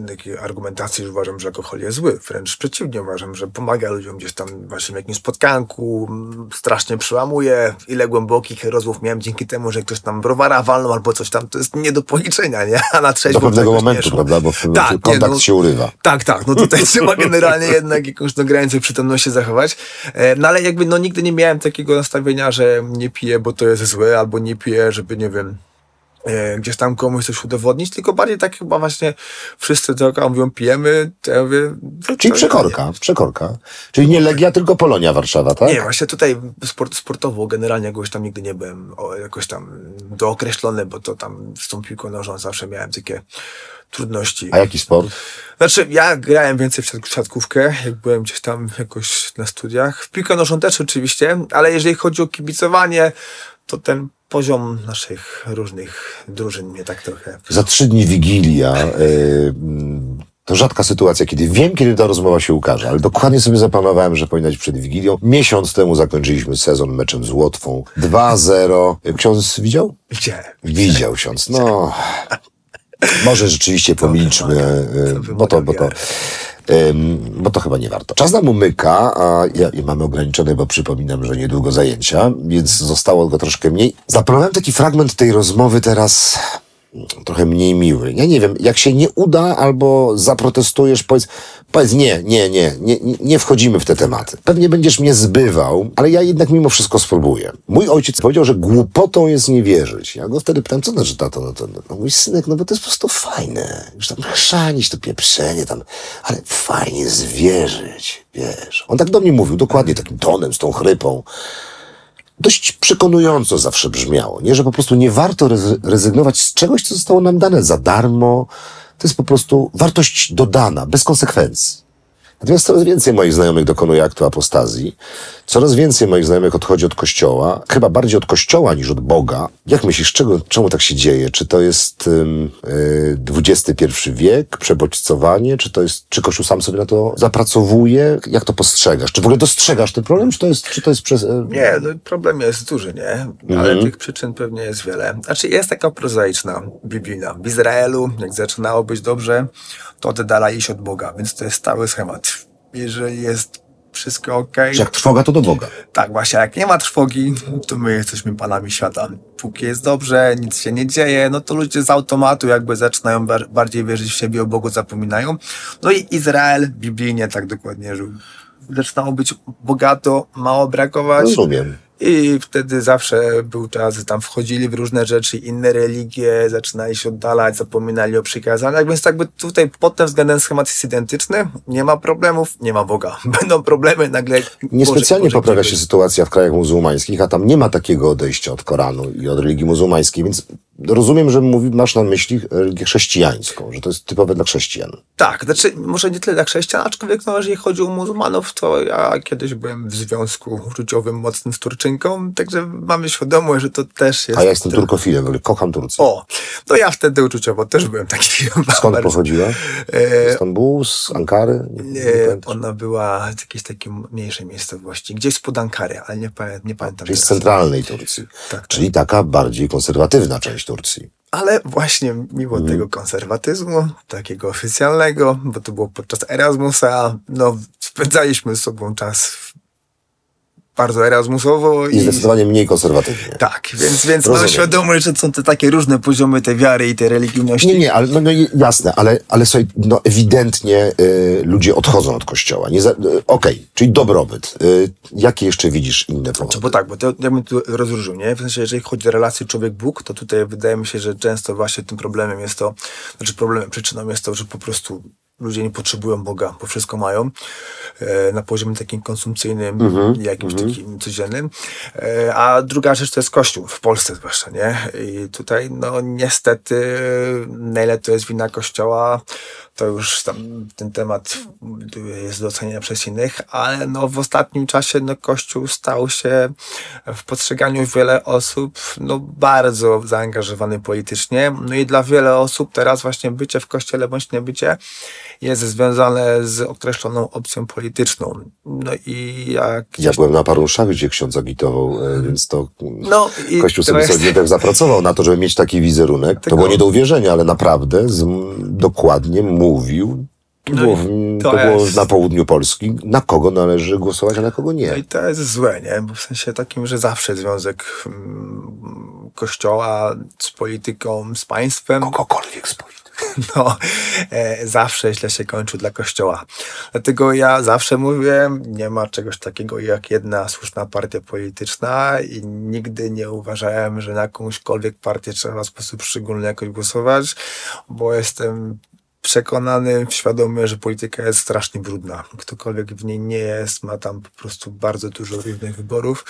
takiej argumentacji, że uważam, że alkohol jest zły. Wręcz przeciwnie, uważam, że pomaga ludziom gdzieś tam właśnie w jakimś spotkanku, strasznie przełamuje. Ile głębokich rozmów miałem dzięki temu, że ktoś tam browara walnął albo coś tam, to jest nie do policzenia, nie? <laughs> A na trzeźwo Do pewnego czegoś nie momentu, prawda? Bo w- Tak, nie, kontakt no- się urywa. tak, tak. No tutaj <laughs> trzeba generalnie jednak jakąś no, granicę przytomności zachować. E, No ale jakby no nigdy nie miałem takiego nastawienia, że nie piję, bo to jest złe, albo nie piję, żeby nie wiem gdzieś tam komuś coś udowodnić, tylko bardziej tak chyba właśnie wszyscy tylko mówią pijemy, to ja mówię... to- Czyli przekorka, przekorka. Czyli nie Legia, tylko Polonia Warszawa, tak? Nie, właśnie tutaj sport, sportowo generalnie jakoś tam nigdy nie byłem o, jakoś tam dookreślony, bo to tam z tą piłką nożną zawsze miałem takie trudności. A jaki sport? Znaczy, ja grałem więcej w siatk- siatkówkę, jak byłem gdzieś tam jakoś na studiach. W piłkę nożną też oczywiście, ale jeżeli chodzi o kibicowanie, to ten poziom naszych różnych drużyn mnie tak trochę... Za trzy dni Wigilia. y, mm, to rzadka sytuacja, kiedy wiem, kiedy ta rozmowa się ukaże, ale dokładnie sobie zaplanowałem, że powinna być przed Wigilią. Miesiąc temu zakończyliśmy sezon meczem z Łotwą. 2-0. Ksiądz widział? Widziałem. Widział ksiądz. No, może rzeczywiście pomilczmy, y, to bo to, bo to, bo to chyba nie warto. Czas nam umyka, a ja, i mamy ograniczone, bo przypominam, że niedługo zajęcia, więc zostało go troszkę mniej. Zaplanowałem taki fragment tej rozmowy teraz trochę mniej miły. Ja nie wiem, jak się nie uda albo zaprotestujesz, powiedz, powiedz nie, nie, nie, nie, nie wchodzimy w te tematy. Pewnie będziesz mnie zbywał, ale ja jednak mimo wszystko spróbuję. Mój ojciec powiedział, że głupotą jest nie wierzyć. Ja go wtedy pytam, co znaczy tato? No to, no mój synek, no bo to jest po prostu fajne. Już tam chrzanić, to pieprzenie tam, ale fajnie jest wierzyć, wiesz. On tak do mnie mówił, dokładnie takim tonem, z tą chrypą dość przekonująco zawsze brzmiało, nie? Że po prostu nie warto rezy- rezygnować z czegoś, co zostało nam dane za darmo. To jest po prostu wartość dodana, bez konsekwencji. Natomiast coraz więcej moich znajomych dokonuje aktu apostazji. Coraz więcej moich znajomych odchodzi od kościoła, chyba bardziej od kościoła niż od Boga. Jak myślisz, czego, czemu tak się dzieje? Czy to jest ym, y, XXI wiek, przebodźcowanie, czy to jest, czy Kościół sam sobie na to zapracowuje? Jak to postrzegasz? Czy w ogóle dostrzegasz ten problem, czy to jest, czy to jest przez... y, Nie, no problem jest duży, nie? Ale tych przyczyn pewnie jest wiele. Znaczy jest taka prozaiczna, biblijna. W Izraelu, jak zaczynało być dobrze, to oddalali się od Boga, więc to jest stały schemat. Jeżeli jest wszystko ok, jak trwoga, to do Boga. tak właśnie, jak nie ma trwogi, to my jesteśmy panami świata. Póki jest dobrze, nic się nie dzieje, no to ludzie z automatu jakby zaczynają bar- bardziej wierzyć w siebie, o Bogu zapominają. No i Izrael biblijnie tak dokładnie żył. Zaczynało być bogato, mało brakować. Rozumiem. I wtedy zawsze był czas, że tam wchodzili w różne rzeczy, inne religie, zaczynali się oddalać, zapominali o przykazaniach, więc jakby tutaj pod tym względem schemat jest identyczny, nie ma problemów, nie ma Boga. <laughs> Będą problemy nagle. Niespecjalnie Boże, poprawia się sytuacja w krajach muzułmańskich, a tam nie ma takiego odejścia od Koranu i od religii muzułmańskiej, więc rozumiem, że mówi, masz na myśli religię chrześcijańską, że to jest typowe dla chrześcijan. Tak, znaczy może nie tyle dla chrześcijan, aczkolwiek no, jeżeli chodzi o muzułmanów, to ja kiedyś byłem w związku uczuciowym mocnym z Turczynką, także mamy świadomość, że to też jest... A ja jestem turkofilem, w ogóle kocham Turcję. O, no ja wtedy uczuciowo też byłem taki... <laughs> Skąd pochodziła? E, Z Stambułu, z Ankary? Nie, nie pamiętasz? ona była z jakiejś takiej mniejszej miejscowości, gdzieś spod Ankary, ale nie, pamię- nie pamiętam Czyli z centralnej Turcji. Tak, Czyli taka bardziej konserwatywna część Turcji. Ale właśnie mimo Mhm. tego konserwatyzmu, takiego oficjalnego, bo to było podczas Erasmusa, no spędzaliśmy z sobą czas bardzo erasmusowo I zdecydowanie mniej konserwatywnie. tak, więc, więc mam Rozumiem. świadomość, że są te takie różne poziomy tej wiary i tej religijności. Nie, nie, ale no, no, jasne, ale, ale słuchaj, no ewidentnie y, ludzie odchodzą od kościoła. Nie za- y, Okej, czyli dobrobyt. Y, jakie jeszcze widzisz inne powody? Bo tak, bo to ja bym tu rozróżnił, nie? W sensie, jeżeli chodzi o relację człowiek-Bóg, to tutaj wydaje mi się, że często właśnie tym problemem jest to, znaczy problemem, przyczyną jest to, że po prostu ludzie nie potrzebują Boga, bo wszystko mają e, na poziomie takim konsumpcyjnym, jakimś takim codziennym. E, a druga rzecz to jest Kościół, w Polsce zwłaszcza, nie? I tutaj, no niestety, na ile to jest wina Kościoła, to już tam ten temat jest do ocenienia przez innych, ale no w ostatnim czasie no Kościół stał się w postrzeganiu wiele osób no bardzo zaangażowany politycznie. No i dla wiele osób teraz właśnie bycie w Kościele bądź nie bycie jest związane z określoną opcją polityczną. No i jak Ja byłem na paru mszach, gdzie ksiądz agitował, e, więc to No i Kościół sobie jest- sobie tak zapracował na to, żeby mieć taki wizerunek. To było nie do uwierzenia, ale naprawdę z, dokładnie mówił, to, No było, to to było jest- na południu Polski, na kogo należy głosować, a na kogo nie. No i to jest złe, nie? Bo w sensie takim, że zawsze związek mm, kościoła z polityką, z państwem, Kogokolwiek z polityków. <laughs> no, e, zawsze źle się kończy dla kościoła. Dlatego ja zawsze mówię, nie ma czegoś takiego jak jedna słuszna partia polityczna i nigdy nie uważałem, że na jakąśkolwiek partię trzeba w sposób szczególny jakoś głosować, bo jestem przekonany, świadomy, że polityka jest strasznie brudna. Ktokolwiek w niej nie jest, ma tam po prostu bardzo dużo różnych wyborów.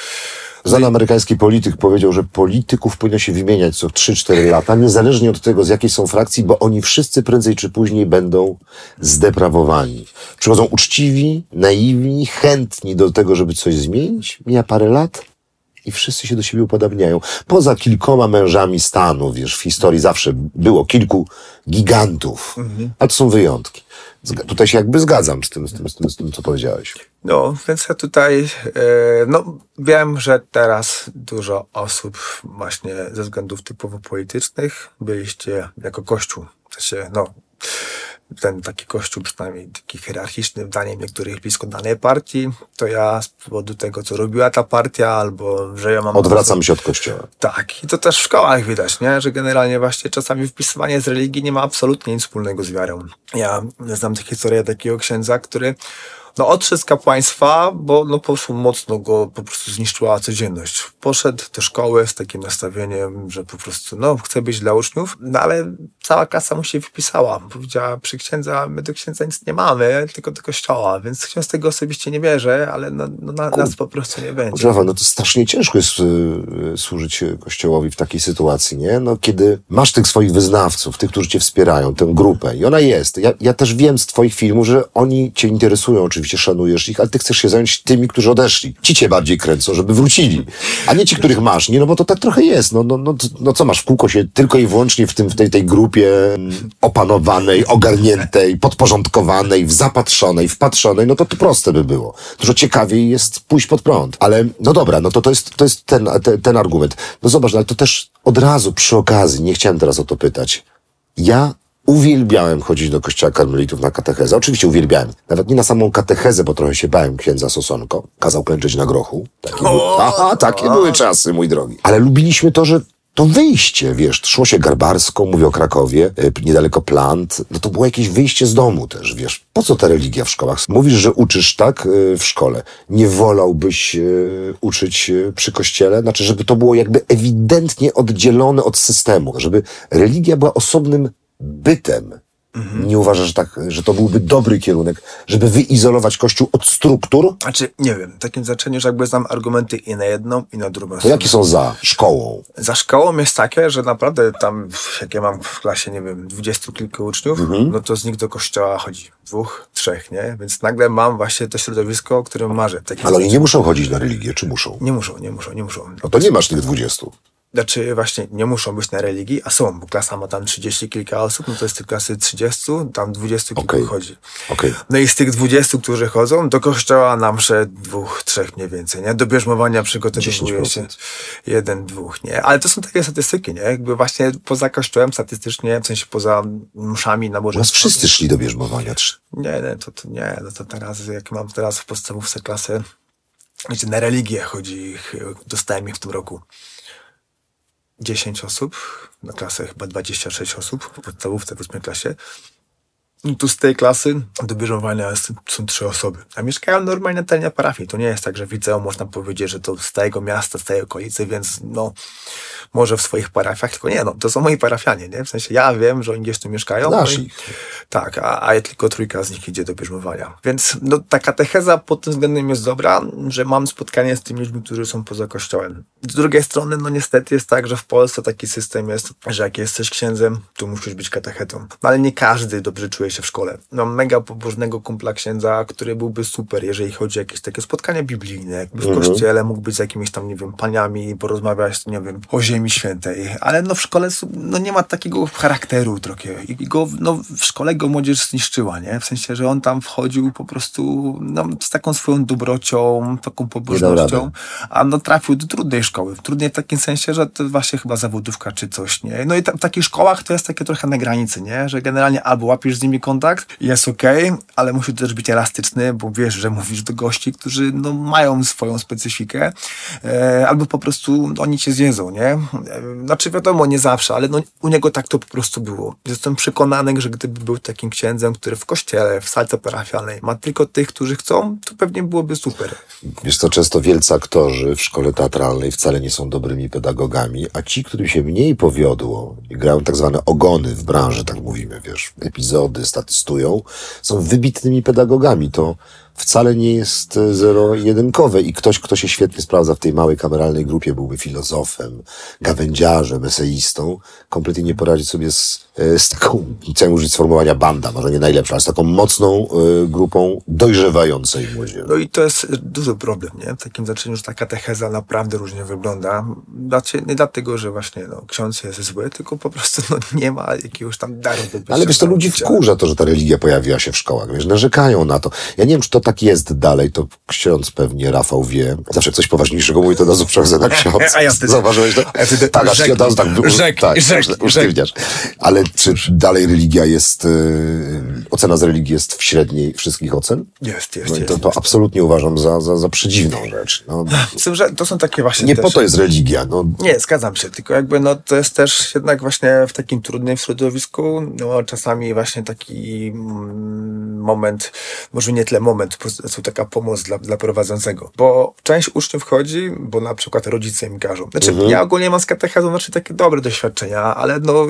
Znany amerykański polityk powiedział, że polityków powinno się wymieniać co 3-4 lata, niezależnie od tego, z jakiej są frakcji, bo oni wszyscy prędzej czy później będą zdeprawowani. Przychodzą uczciwi, naiwni, chętni do tego, żeby coś zmienić. Mija parę lat i wszyscy się do siebie upodabniają. Poza kilkoma mężami stanu, wiesz, w historii zawsze było kilku gigantów, a to są wyjątki. Zga- Tutaj się jakby zgadzam z tym, z tym, z tym, z tym co powiedziałeś. No, więc ja tutaj, e, no, wiem, że teraz dużo osób właśnie ze względów typowo politycznych byliście jako kościół. W sensie, no, ten taki kościół, przynajmniej taki hierarchiczny, zdaniem niektórych blisko danej partii, to ja z powodu tego, co robiła ta partia, albo że ja mam... Odwracam się od kościoła. Tak, i to też w szkołach widać, nie? że generalnie właśnie czasami wpisywanie z religii nie ma absolutnie nic wspólnego z wiarą. Ja znam tę historię takiego księdza, który No odszedł z kapłaństwa, bo no po prostu mocno go po prostu zniszczyła codzienność. Poszedł do szkoły z takim nastawieniem, że po prostu no chce być dla uczniów, no ale cała klasa mu się wypisała. Powiedziała przy księdza, my do księdza nic nie mamy, tylko do kościoła, więc ksiądz tego osobiście nie bierze, ale no, no na, nas po prostu nie będzie. Rafał, no to strasznie ciężko jest y, y, służyć Kościołowi w takiej sytuacji, nie? No kiedy masz tych swoich wyznawców, tych, którzy cię wspierają, tę grupę i ona jest. Ja, ja też wiem z twoich filmów, że oni cię interesują, oczywiście szanujesz ich, ale ty chcesz się zająć tymi, którzy odeszli. Ci cię bardziej kręcą, żeby wrócili, a nie ci, których masz, nie? No bo to tak trochę jest. No, no, no, no co masz w kółko się tylko i wyłącznie w, tym, w tej, tej grupie mm, opanowanej, ogarniętej, podporządkowanej, zapatrzonej, wpatrzonej, no to to proste by było. Dużo ciekawiej jest pójść pod prąd. Ale no dobra, no to to jest, to jest ten, ten, ten argument. No zobacz, no ale to też od razu przy okazji, nie chciałem teraz o to pytać. Ja uwielbiałem chodzić do kościoła karmelitów na katechezę. Oczywiście uwielbiałem. Nawet nie na samą katechezę, bo trochę się bałem księdza Sosonko. Kazał klęczeć na grochu. Takie, były, aha, takie były czasy, mój drogi. Ale lubiliśmy to, że to wyjście, wiesz, szło się garbarską, mówię o Krakowie, y, niedaleko Plant, no to było jakieś wyjście z domu też, wiesz. Po co ta religia w szkołach? Mówisz, że uczysz tak y, w szkole. Nie wolałbyś y, uczyć przy kościele? Znaczy, żeby to było jakby ewidentnie oddzielone od systemu, żeby religia była osobnym bytem. Nie uważasz, że, tak, że to byłby dobry kierunek, żeby wyizolować Kościół od struktur? Znaczy, nie wiem, w takim znaczeniu, że jakby znam argumenty i na jedną, i na drugą To jakie są za szkołą? Za szkołą jest takie, że naprawdę tam, jak ja mam w klasie, nie wiem, dwudziestu kilku uczniów, no to z nich do kościoła chodzi dwóch, trzech, nie? Więc nagle mam właśnie to środowisko, o którym marzę. Takie Ale oni nie muszą chodzić na religię, czy muszą? nie muszą, nie muszą, nie muszą. No to nie masz tych dwudziestu. Znaczy właśnie nie muszą być na religii, a są, bo klasa ma tam 30 kilka osób, no to jest tych klasy 30, tam 20 kilku Okej. chodzi. Okej. No i z tych 20, którzy chodzą, do kościoła na mszę dwóch, trzech mniej więcej, nie? Do bierzmowania przygotowuje się 10%. jeden, dwóch, nie? Ale to są takie statystyki, nie? Jakby właśnie poza kościołem statystycznie, w sensie poza mszami U nas nabożeństwem. wszyscy szli do bierzmowania. Nie, nie, to, to nie, no to teraz, jak mam teraz w podstawówce klasę, wiecie, na religię chodzi, ich, dostałem ich w tym roku 10 osób, na klasę chyba 26 osób, w podstawówce w 8 klasie. I tu z tej klasy do bierzmowania jest, są trzy osoby. A mieszkają normalnie na terenie parafii. To nie jest tak, że w liceum można powiedzieć, że to z tego miasta, z tej okolicy, więc no, może w swoich parafiach, tylko nie, no, to są moi parafianie, nie? W sensie ja wiem, że oni gdzieś tu mieszkają. No i- ich. tak, a, a tylko trójka z nich idzie do bierzmowania. Więc no, ta katecheza pod tym względem jest dobra, że mam spotkanie z tymi ludźmi, którzy są poza kościołem. Z drugiej strony, no niestety jest tak, że w Polsce taki system jest, że jak jesteś księdzem, to musisz być katechetą. No, ale nie każdy dobrze czuje w szkole. Mam mega pobożnego kumpla księdza, który byłby super, jeżeli chodzi o jakieś takie spotkania biblijne, jakby w kościele mógł być z jakimiś tam, nie wiem, paniami, porozmawiać, nie wiem, o ziemi świętej. Ale no w szkole no, nie ma takiego charakteru trochę. I go, no, w szkole go młodzież zniszczyła, nie? W sensie, że on tam wchodził po prostu no, z taką swoją dobrocią, taką pobożnością, a no trafił do trudnej szkoły. Trudnej w takim sensie, że to właśnie chyba zawodówka czy coś, nie? No i ta, w takich szkołach to jest takie trochę na granicy, nie? Że generalnie albo łapiesz z nimi kontakt jest okej, ale musi też być elastyczny, bo wiesz, że mówisz do gości, którzy no, mają swoją specyfikę, e, albo po prostu oni cię zjedzą, nie? E, znaczy wiadomo, nie zawsze, ale no, u niego tak to po prostu było. Jestem przekonany, że gdyby był takim księdzem, który w kościele, w salce parafialnej ma tylko tych, którzy chcą, to pewnie byłoby super. Wiesz co, często wielcy aktorzy w szkole teatralnej wcale nie są dobrymi pedagogami, a ci, którym się mniej powiodło i grają tak zwane ogony w branży, tak mówimy, wiesz, epizody, statystują, są wybitnymi pedagogami. To wcale nie jest e, zero-jedynkowe i ktoś, kto się świetnie sprawdza w tej małej kameralnej grupie, byłby filozofem, gawędziarzem, eseistą, kompletnie nie poradzi sobie z, e, z taką, chciałem użyć sformułowania banda, może nie najlepsza, ale z taką mocną e, grupą dojrzewającej młodzieży. No i to jest duży problem, nie? W takim znaczeniu, że ta katecheza naprawdę różnie wygląda. Znaczy, nie dlatego, że właśnie no, ksiądz jest zły, tylko po prostu no, nie ma jakiegoś tam daru Ale wiesz, to ludzi wkurza to, że ta religia pojawiła się w szkołach, wiesz, narzekają na to. Ja nie wiem, czy to tak jest dalej, to ksiądz pewnie, Rafał wie. Zawsze coś poważniejszego mówi, to razu przechodzę na ksiądz. <laughs> A ja wtedy- Zauważyłeś to? a ja wtedy- tak, aż się od razu tak, rzeknij, tak, rzeknij, usztywniasz. Ale czy dalej religia jest, yy, ocena z religii jest w średniej wszystkich ocen? Jest, jest, No jest. to, to absolutnie uważam za, za, za przedziwną rzecz. No, Z tym, że to są takie właśnie nie też... po to jest religia, no. Nie, zgadzam się, tylko jakby no to jest też jednak właśnie w takim trudnym środowisku, no czasami właśnie taki mm, moment, może nie tyle moment, to po prostu taka pomoc dla, dla prowadzącego. Bo część uczniów chodzi, bo na przykład rodzice im każą. Znaczy, Mhm. ja ogólnie mam z katechezą znaczy takie dobre doświadczenia, ale no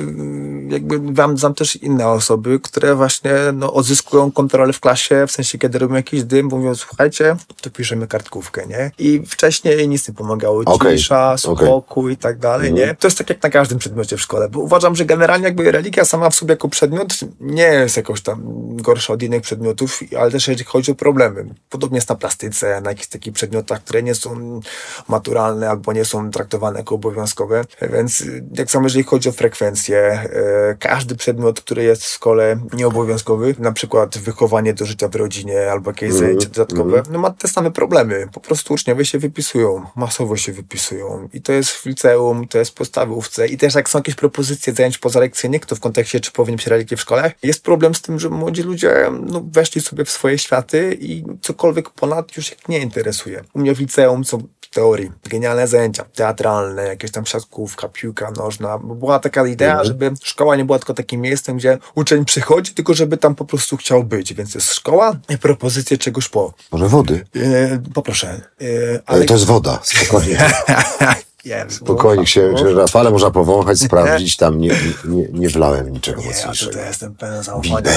jakby mam, znam też inne osoby, które właśnie no, odzyskują kontrolę w klasie, w sensie kiedy robią jakiś dym, mówią, słuchajcie, to piszemy kartkówkę, nie? I wcześniej nic nie pomagało. Cisza, okej. spokój i tak dalej, nie? To jest tak jak na każdym przedmiocie w szkole, bo uważam, że generalnie jakby religia sama w sobie jako przedmiot nie jest jakoś tam gorsza od innych przedmiotów, ale też jeżeli chodzi o problemy. Podobnie jest na plastyce, na jakichś takich przedmiotach, które nie są maturalne albo nie są traktowane jako obowiązkowe. Więc y, jak samo jeżeli chodzi o frekwencję, e, każdy przedmiot, który jest w szkole nieobowiązkowy, na przykład wychowanie do życia w rodzinie albo jakieś zajęcia dodatkowe, no ma te same problemy. Po prostu uczniowie się wypisują, masowo się wypisują. I to jest w liceum, to jest w podstawówce. I też jak są jakieś propozycje zajęć pozalekcyjnych, to w kontekście, czy powinien się religię w szkole, jest problem z tym, że młodzi ludzie no, weszli sobie w swoje światy i cokolwiek ponad już ich nie interesuje. U mnie w liceum są teorii genialne zajęcia teatralne, jakieś tam siatkówka, piłka nożna. Była taka idea, żeby szkoła nie była tylko takim miejscem, gdzie uczeń przychodzi, tylko żeby tam po prostu chciał być. Więc jest szkoła i propozycje czegoś po. Może wody? E, poproszę. E, Ale to jest woda, spokojnie. <laughs> Spokojnie, się, się Rafale można powąchać, <laughs> sprawdzić, tam nie, nie, nie wlałem niczego Nie, ja mocniejszego. tutaj jestem pełen zaufania.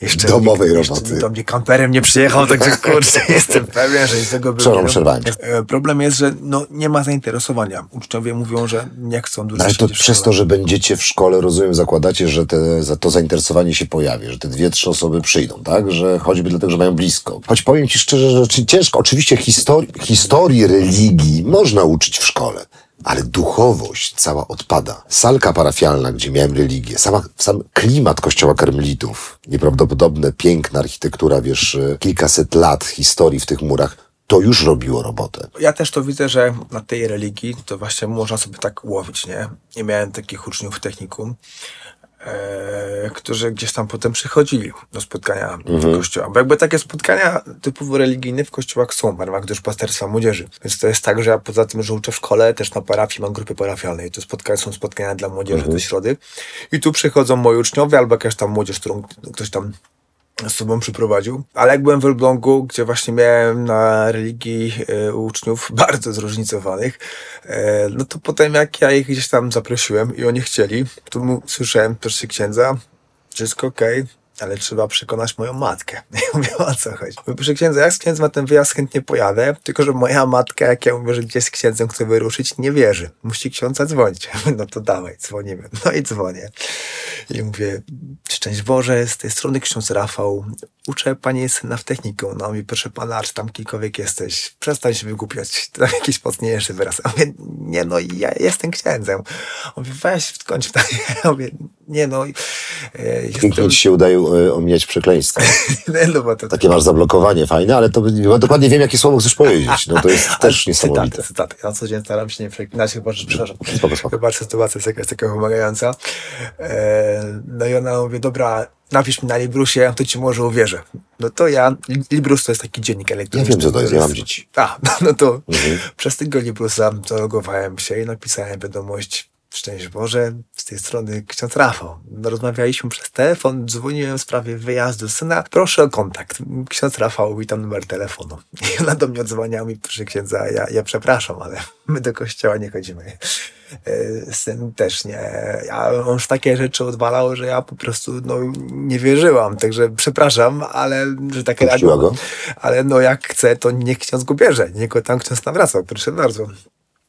Jeszcze domowej jeszcze roboty. do mnie kamperem nie przyjechał, także <laughs> kurczę, jestem pewien, że z tego Przepraszam, przerwałem. E, Problem jest, że no, nie ma zainteresowania. Uczniowie mówią, że nie chcą dużo No ale to przez to, że będziecie w szkole, rozumiem, zakładacie, że te, za to zainteresowanie się pojawi, że te dwie, trzy osoby przyjdą, tak? Że choćby dlatego, że mają blisko. Choć powiem ci szczerze, że ciężko, oczywiście historii, historii religii można uczyć w szkole, ale duchowość cała odpada. Salka parafialna, gdzie miałem religię, sama, sam klimat kościoła karmelitów, nieprawdopodobne, piękna architektura, wiesz, kilkaset lat historii w tych murach, to już robiło robotę. Ja też to widzę, że na tej religii to właśnie można sobie tak łowić, nie? Nie miałem takich uczniów w technikum, którzy gdzieś tam potem przychodzili do spotkania do kościoła. Bo jakby takie spotkania typowo religijne w kościołach są, w ramach duszpasterstwa młodzieży. Więc to jest tak, że ja poza tym, że uczę w szkole, też na parafii mam grupy parafialne i to spotkania są spotkania dla młodzieży do środy. I tu przychodzą moi uczniowie albo jakaś tam młodzież, którą ktoś tam z sobą przyprowadził. Ale jak byłem w Elblągu, gdzie właśnie miałem na religii e, uczniów <laughs> bardzo zróżnicowanych, e, no to potem jak ja ich gdzieś tam zaprosiłem i oni chcieli, to mu słyszałem proszę księdza, wszystko okej, ale trzeba przekonać moją matkę. <laughs> Ja mówię, o co chodzi? Mówię, proszę księdza, jak z księdzem na ten wyjazd chętnie pojadę, tylko że moja matka, jak ja mówię, że gdzieś z księdzem chcę wyruszyć, nie wierzy. Musi ksiądza dzwonić. Ja <laughs> mówię, No to dawaj, dzwonimy. No i dzwonię. I mówię, szczęść Boże, z tej strony ksiądz Rafał, uczę pani syna w technikum. No mi proszę pana, czy tam kilkowiek jesteś, przestań się wygłupiać. <laughs> Tam jakiś mocniejszy wyraz. Ja mówię, nie no, ja jestem księdzem. On mówi, weź wtkąć w Ja mówię, nie no, e, Pięknie jestem... ci się udaje e, omijać przekleństwa. <laughs> no, bo to Takie masz zablokowanie fajne, ale to bo dokładnie wiem, jakie słowo chcesz powiedzieć. No to jest <laughs> też niesamowite. Cytaty, cytaty. Ja co dzień staram się nie przeklinać, chyba, że, przepraszam, Spoko, spoko. chyba, sytuacja jest jakaś taka wymagająca. E, no i ona mówi, dobra, napisz mi na Librusie, to ci może uwierzę. No to ja, Librus to jest taki dziennik elektroniczny. Ja wiem, co to jest, ja mam dzieci. A, no, <laughs> no to Mhm. przez tego Librusa zalogowałem się i napisałem wiadomość Szczęść Boże, z tej strony ksiądz Rafał. Rozmawialiśmy przez telefon, dzwoniłem w sprawie wyjazdu syna. Proszę o kontakt. Ksiądz Rafał, witam numer telefonu. <laughs> I ona do mnie odzwaniała mi, proszę księdza, ja, ja przepraszam, ale <laughs> my do kościoła nie chodzimy. E, Syn też nie. Ja, on już takie rzeczy odwalał, że ja po prostu no, nie wierzyłam. Także przepraszam, ale że tak reagował. go? Ale no jak chce, to niech ksiądz go bierze. Niech go tam ksiądz nawracał. Proszę bardzo.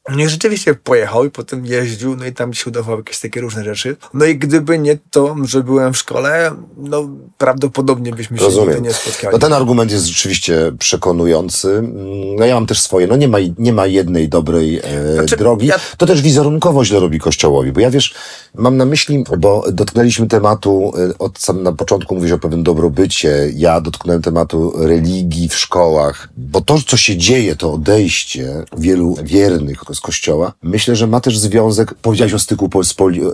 No i rzeczywiście pojechał i potem jeździł, no i tam się udawało jakieś takie różne rzeczy. No i gdyby nie to, że byłem w szkole, no prawdopodobnie byśmy się Rozumiem. nigdy nie spotkali. No ten argument jest rzeczywiście przekonujący. Mm, No ja mam też swoje. No nie ma, nie ma jednej dobrej e, Znaczy, drogi. ja- To też wizerunkowo źle robi Kościołowi, bo ja wiesz, mam na myśli, bo dotknęliśmy tematu, e, od sam na początku mówisz o pewnym dobrobycie, ja dotknąłem tematu religii w szkołach, bo to, co się dzieje, to odejście wielu wiernych z Kościoła, myślę, że ma też związek, powiedziałeś o styku pol, z poli, e,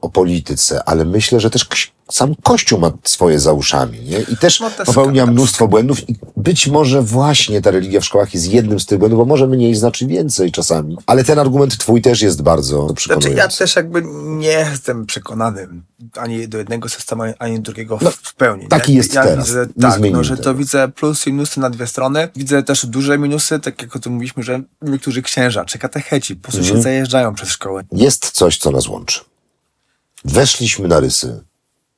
o polityce, ale myślę, że też sam Kościół ma swoje za uszami, nie? I też No, popełnia mnóstwo błędów i być może właśnie ta religia w szkołach jest jednym z tych błędów, bo może mniej znaczy więcej czasami. Ale ten argument twój też jest bardzo Znaczy przekonujący. ja też jakby nie jestem przekonany ani do jednego systemu, ani do drugiego w, w pełni. taki nie? jest ja teraz. Widzę, tak, no, że tego. to widzę plusy i minusy na dwie strony. Widzę też duże minusy, tak jak o tym mówiliśmy, że niektórzy księża czy katecheci po prostu Mhm. się zajeżdżają przez szkołę. Jest coś, co nas łączy. Weszliśmy na rysy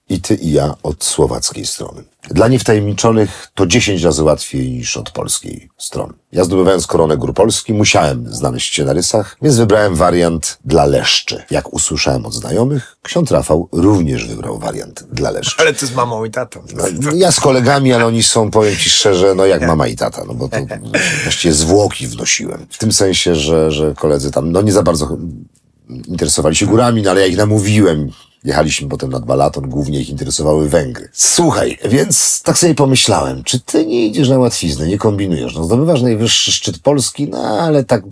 i ty i ja od słowackiej strony. Dla niewtajemniczonych to 10 razy łatwiej niż od polskiej strony. Ja zdobywając koronę gór Polski musiałem znaleźć się na rysach, więc wybrałem wariant dla leszczy. Jak usłyszałem od znajomych, ksiądz Rafał również wybrał wariant dla leszczy. Ale to z mamą i tatą. No, ja z kolegami, ale oni są, powiem ci szczerze, no jak mama i tata, no bo to właściwie zwłoki wnosiłem. W tym sensie, że, że koledzy tam, no nie za bardzo interesowali się górami, no ale ja ich namówiłem. Jechaliśmy potem nad Balaton, głównie ich interesowały Węgry. Słuchaj, więc tak sobie pomyślałem, czy ty nie idziesz na łatwiznę, nie kombinujesz, no zdobywasz najwyższy szczyt Polski, no ale tak...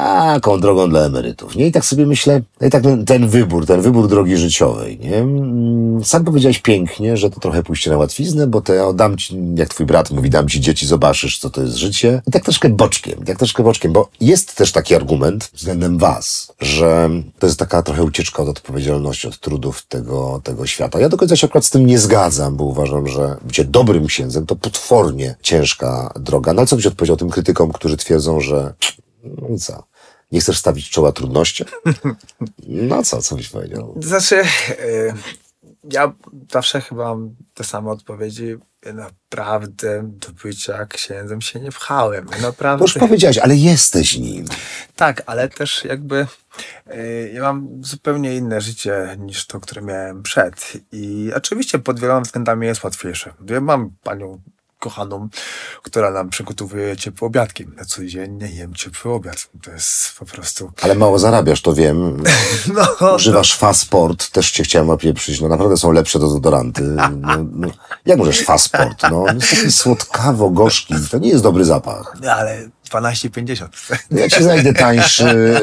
A, drogą dla emerytów, nie? I tak sobie myślę, no i tak ten, ten wybór, ten wybór drogi życiowej, nie? Mm, Sam powiedziałeś pięknie, że to trochę pójście na łatwiznę, bo to ja dam ci, jak twój brat mówi, dam ci dzieci, zobaczysz, co to jest życie. I tak troszkę boczkiem, tak troszkę boczkiem, bo jest też taki argument względem was, że to jest taka trochę ucieczka od odpowiedzialności, od trudów tego, tego świata. Ja do końca się akurat z tym nie zgadzam, bo uważam, że bycie dobrym księdzem to potwornie ciężka droga. No ale co byś odpowiedział tym krytykom, którzy twierdzą, że no i co? Nie chcesz stawić czoła trudnościom? No co, co byś powiedział? Znaczy, y, ja zawsze chyba mam te same odpowiedzi. Ja naprawdę do bycia księdzem się nie pchałem. Ja Naprawdę. już powiedziałeś, ale jesteś nim. Tak, ale też jakby y, ja mam zupełnie inne życie niż to, które miałem przed. I oczywiście pod wieloma względami jest łatwiejsze. Ja mam panią kochaną, która nam przygotowuje ciepłe obiadki. Ja codziennie jem ciepły obiad. To jest po prostu... Ale mało zarabiasz, to wiem. <laughs> No, Używasz Fasport, też cię chciałem opieprzyć. No naprawdę są lepsze dezodoranty. No, no. Jak możesz Fasport? No, jest taki słodkawo-gorzki. To nie jest dobry zapach. no, ale 12,50. No, Jak się znajdę tańszy... <laughs>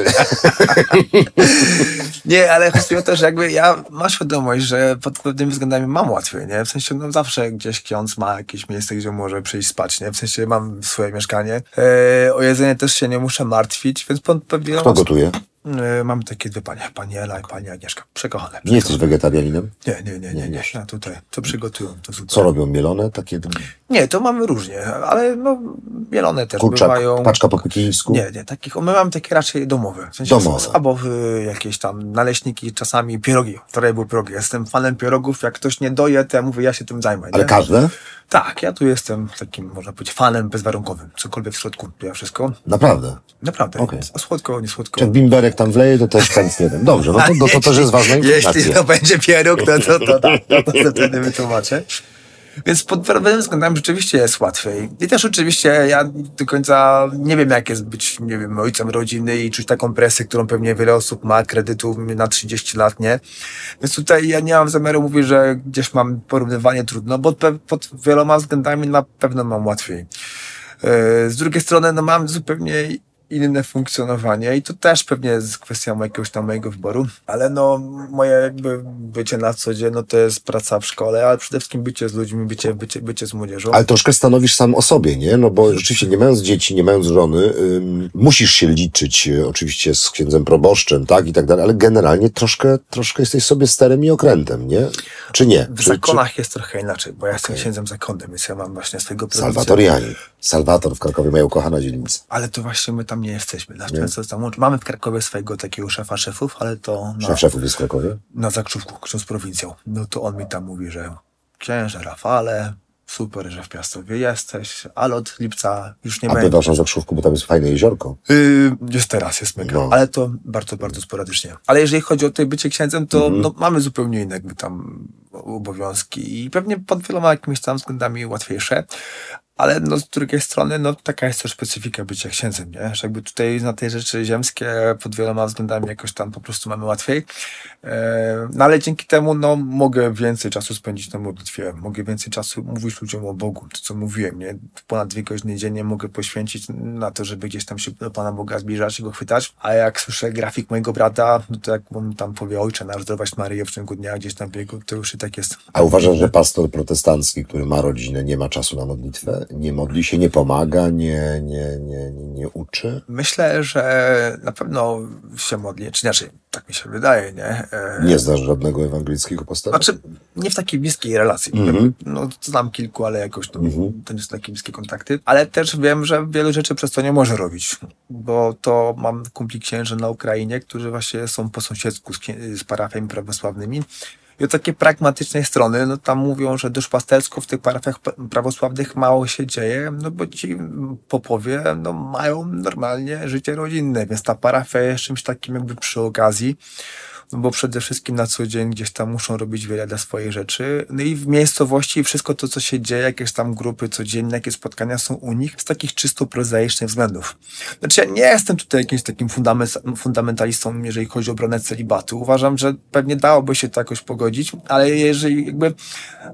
Nie, ale chodzi o to, że jakby ja mam świadomość, że pod pewnymi względami mam łatwiej, nie? W sensie, no zawsze gdzieś ksiądz ma jakieś miejsce, gdzie może przyjść spać, nie? W sensie mam swoje mieszkanie. E, o jedzenie też się nie muszę martwić, więc pod pewnymi... Kto gotuje? E, mam takie dwie panie, pani Ela i pani Agnieszka. Przekochane. Nie jesteś wegetarianinem? Nie, nie, nie, nie, nie. Tutaj, to przygotują, to. Co robią? Mielone? Takie Nie, to mamy różnie, ale no, mielone też kurczak, bywają. paczka po pekińsku? Nie, nie, takich, my mamy takie raczej domowe. W sensie Domowe. Schabowy, jakieś tam naleśniki, czasami pierogi. Wczoraj były pierogi. Jestem fanem pierogów. Jak ktoś nie doje, to ja mówię, ja się tym zajmę. Ale nie? każde? Tak, ja tu jestem takim, można powiedzieć, fanem bezwarunkowym. Cokolwiek w środku, to ja wszystko. Naprawdę. Naprawdę. Okej. A słodko, nie słodko. Jak bimberek tam wleje, to też ten. Dobrze, no to, to, to też jest informacja. Jeśli to będzie pieróg, to, to, to, to, to, to wtedy wytłumaczę. Więc pod pewnym względem rzeczywiście jest łatwiej. I też oczywiście ja do końca nie wiem, jak jest być, nie wiem, ojcem rodziny i czuć taką presję, którą pewnie wiele osób ma, kredytu na 30 lat, nie? Więc tutaj ja nie mam zamiaru mówić, że gdzieś mam porównywanie trudno, bo pod wieloma względami na pewno mam łatwiej. E, Z drugiej strony, no mam zupełnie inne funkcjonowanie i to też pewnie jest kwestią jakiegoś tam mojego wyboru, ale no moje jakby bycie na co dzień, no to jest praca w szkole, ale przede wszystkim bycie z ludźmi, bycie, bycie, bycie z młodzieżą. Ale troszkę stanowisz sam o sobie, nie? No bo rzeczywiście nie mając dzieci, nie mając żony, musisz się liczyć y, oczywiście z księdzem proboszczem, tak i tak dalej, ale generalnie troszkę, troszkę jesteś sobie sterem i okrętem, nie? Czy nie? W Czy, zakonach jest trochę inaczej, bo ja jestem księdzem zakonnym, więc ja mam właśnie swojego czy... Salwator w Krakowie, moja ukochana dzielnica. Ale to właśnie my tam nie jesteśmy. Często tam łączy. Mamy w Krakowie swojego takiego szefa szefów, ale to na, Szef szefów jest w Krakowie? na Zakrzówku, ksiądz prowincją. No to on mi tam mówi, że księże Rafale, super, że w Piastowie jesteś, ale od lipca już nie A będzie. na Zakrzówku, bo tam jest fajne jeziorko. Yy, jest teraz, jest mega, No. ale to bardzo, bardzo sporadycznie. Ale jeżeli chodzi o to bycie księdzem, to Mhm. no, mamy zupełnie inne jakby tam obowiązki i pewnie pod wieloma jakimiś tam względami łatwiejsze. Ale no, z drugiej strony, no, taka jest też specyfika bycia księdzem, nie? Że jakby tutaj na tej rzeczy ziemskie pod wieloma względami jakoś tam po prostu mamy łatwiej. E, no ale dzięki temu, no, mogę więcej czasu spędzić na modlitwie, mogę więcej czasu mówić ludziom o Bogu, to co mówiłem, nie? Ponad dwie godziny dziennie mogę poświęcić na to, żeby gdzieś tam się do Pana Boga zbliżać i Go chwytać. A jak słyszę grafik mojego brata, no to jak on tam powie, ojcze nasz, zdrowaś Maryję w ciągu dnia gdzieś tam biegu, to już i tak jest. A uważasz, że pastor protestancki, który ma rodzinę, nie ma czasu na modlitwę? Nie modli się, nie pomaga, nie, nie, nie, nie, uczy? Myślę, że na pewno się modli, czy inaczej, tak mi się wydaje, nie? E, Nie znasz żadnego ewangelickiego pastora? Znaczy, nie w takiej bliskiej relacji. Mhm. No, znam kilku, ale jakoś to, to nie są takie bliskie kontakty. Ale też wiem, że wielu rzeczy przez to nie może robić. Bo to mam kumpli księży na Ukrainie, którzy właśnie są po sąsiedzku z, z parafiami prawosławnymi. I od takiej pragmatycznej strony, no tam mówią, że duszpastersko w tych parafiach pa- prawosławnych mało się dzieje, no bo ci popowie no, mają normalnie życie rodzinne, więc ta parafia jest czymś takim jakby przy okazji. No bo przede wszystkim na co dzień gdzieś tam muszą robić wiele dla swoich rzeczy. No i w miejscowości wszystko to, co się dzieje, jakieś tam grupy codzienne, jakie spotkania są u nich, z takich czysto prozaicznych względów. Znaczy ja nie jestem tutaj jakimś takim fundament- fundamentalistą, jeżeli chodzi o obronę celibatu. Uważam, że pewnie dałoby się to jakoś pogodzić, ale jeżeli jakby,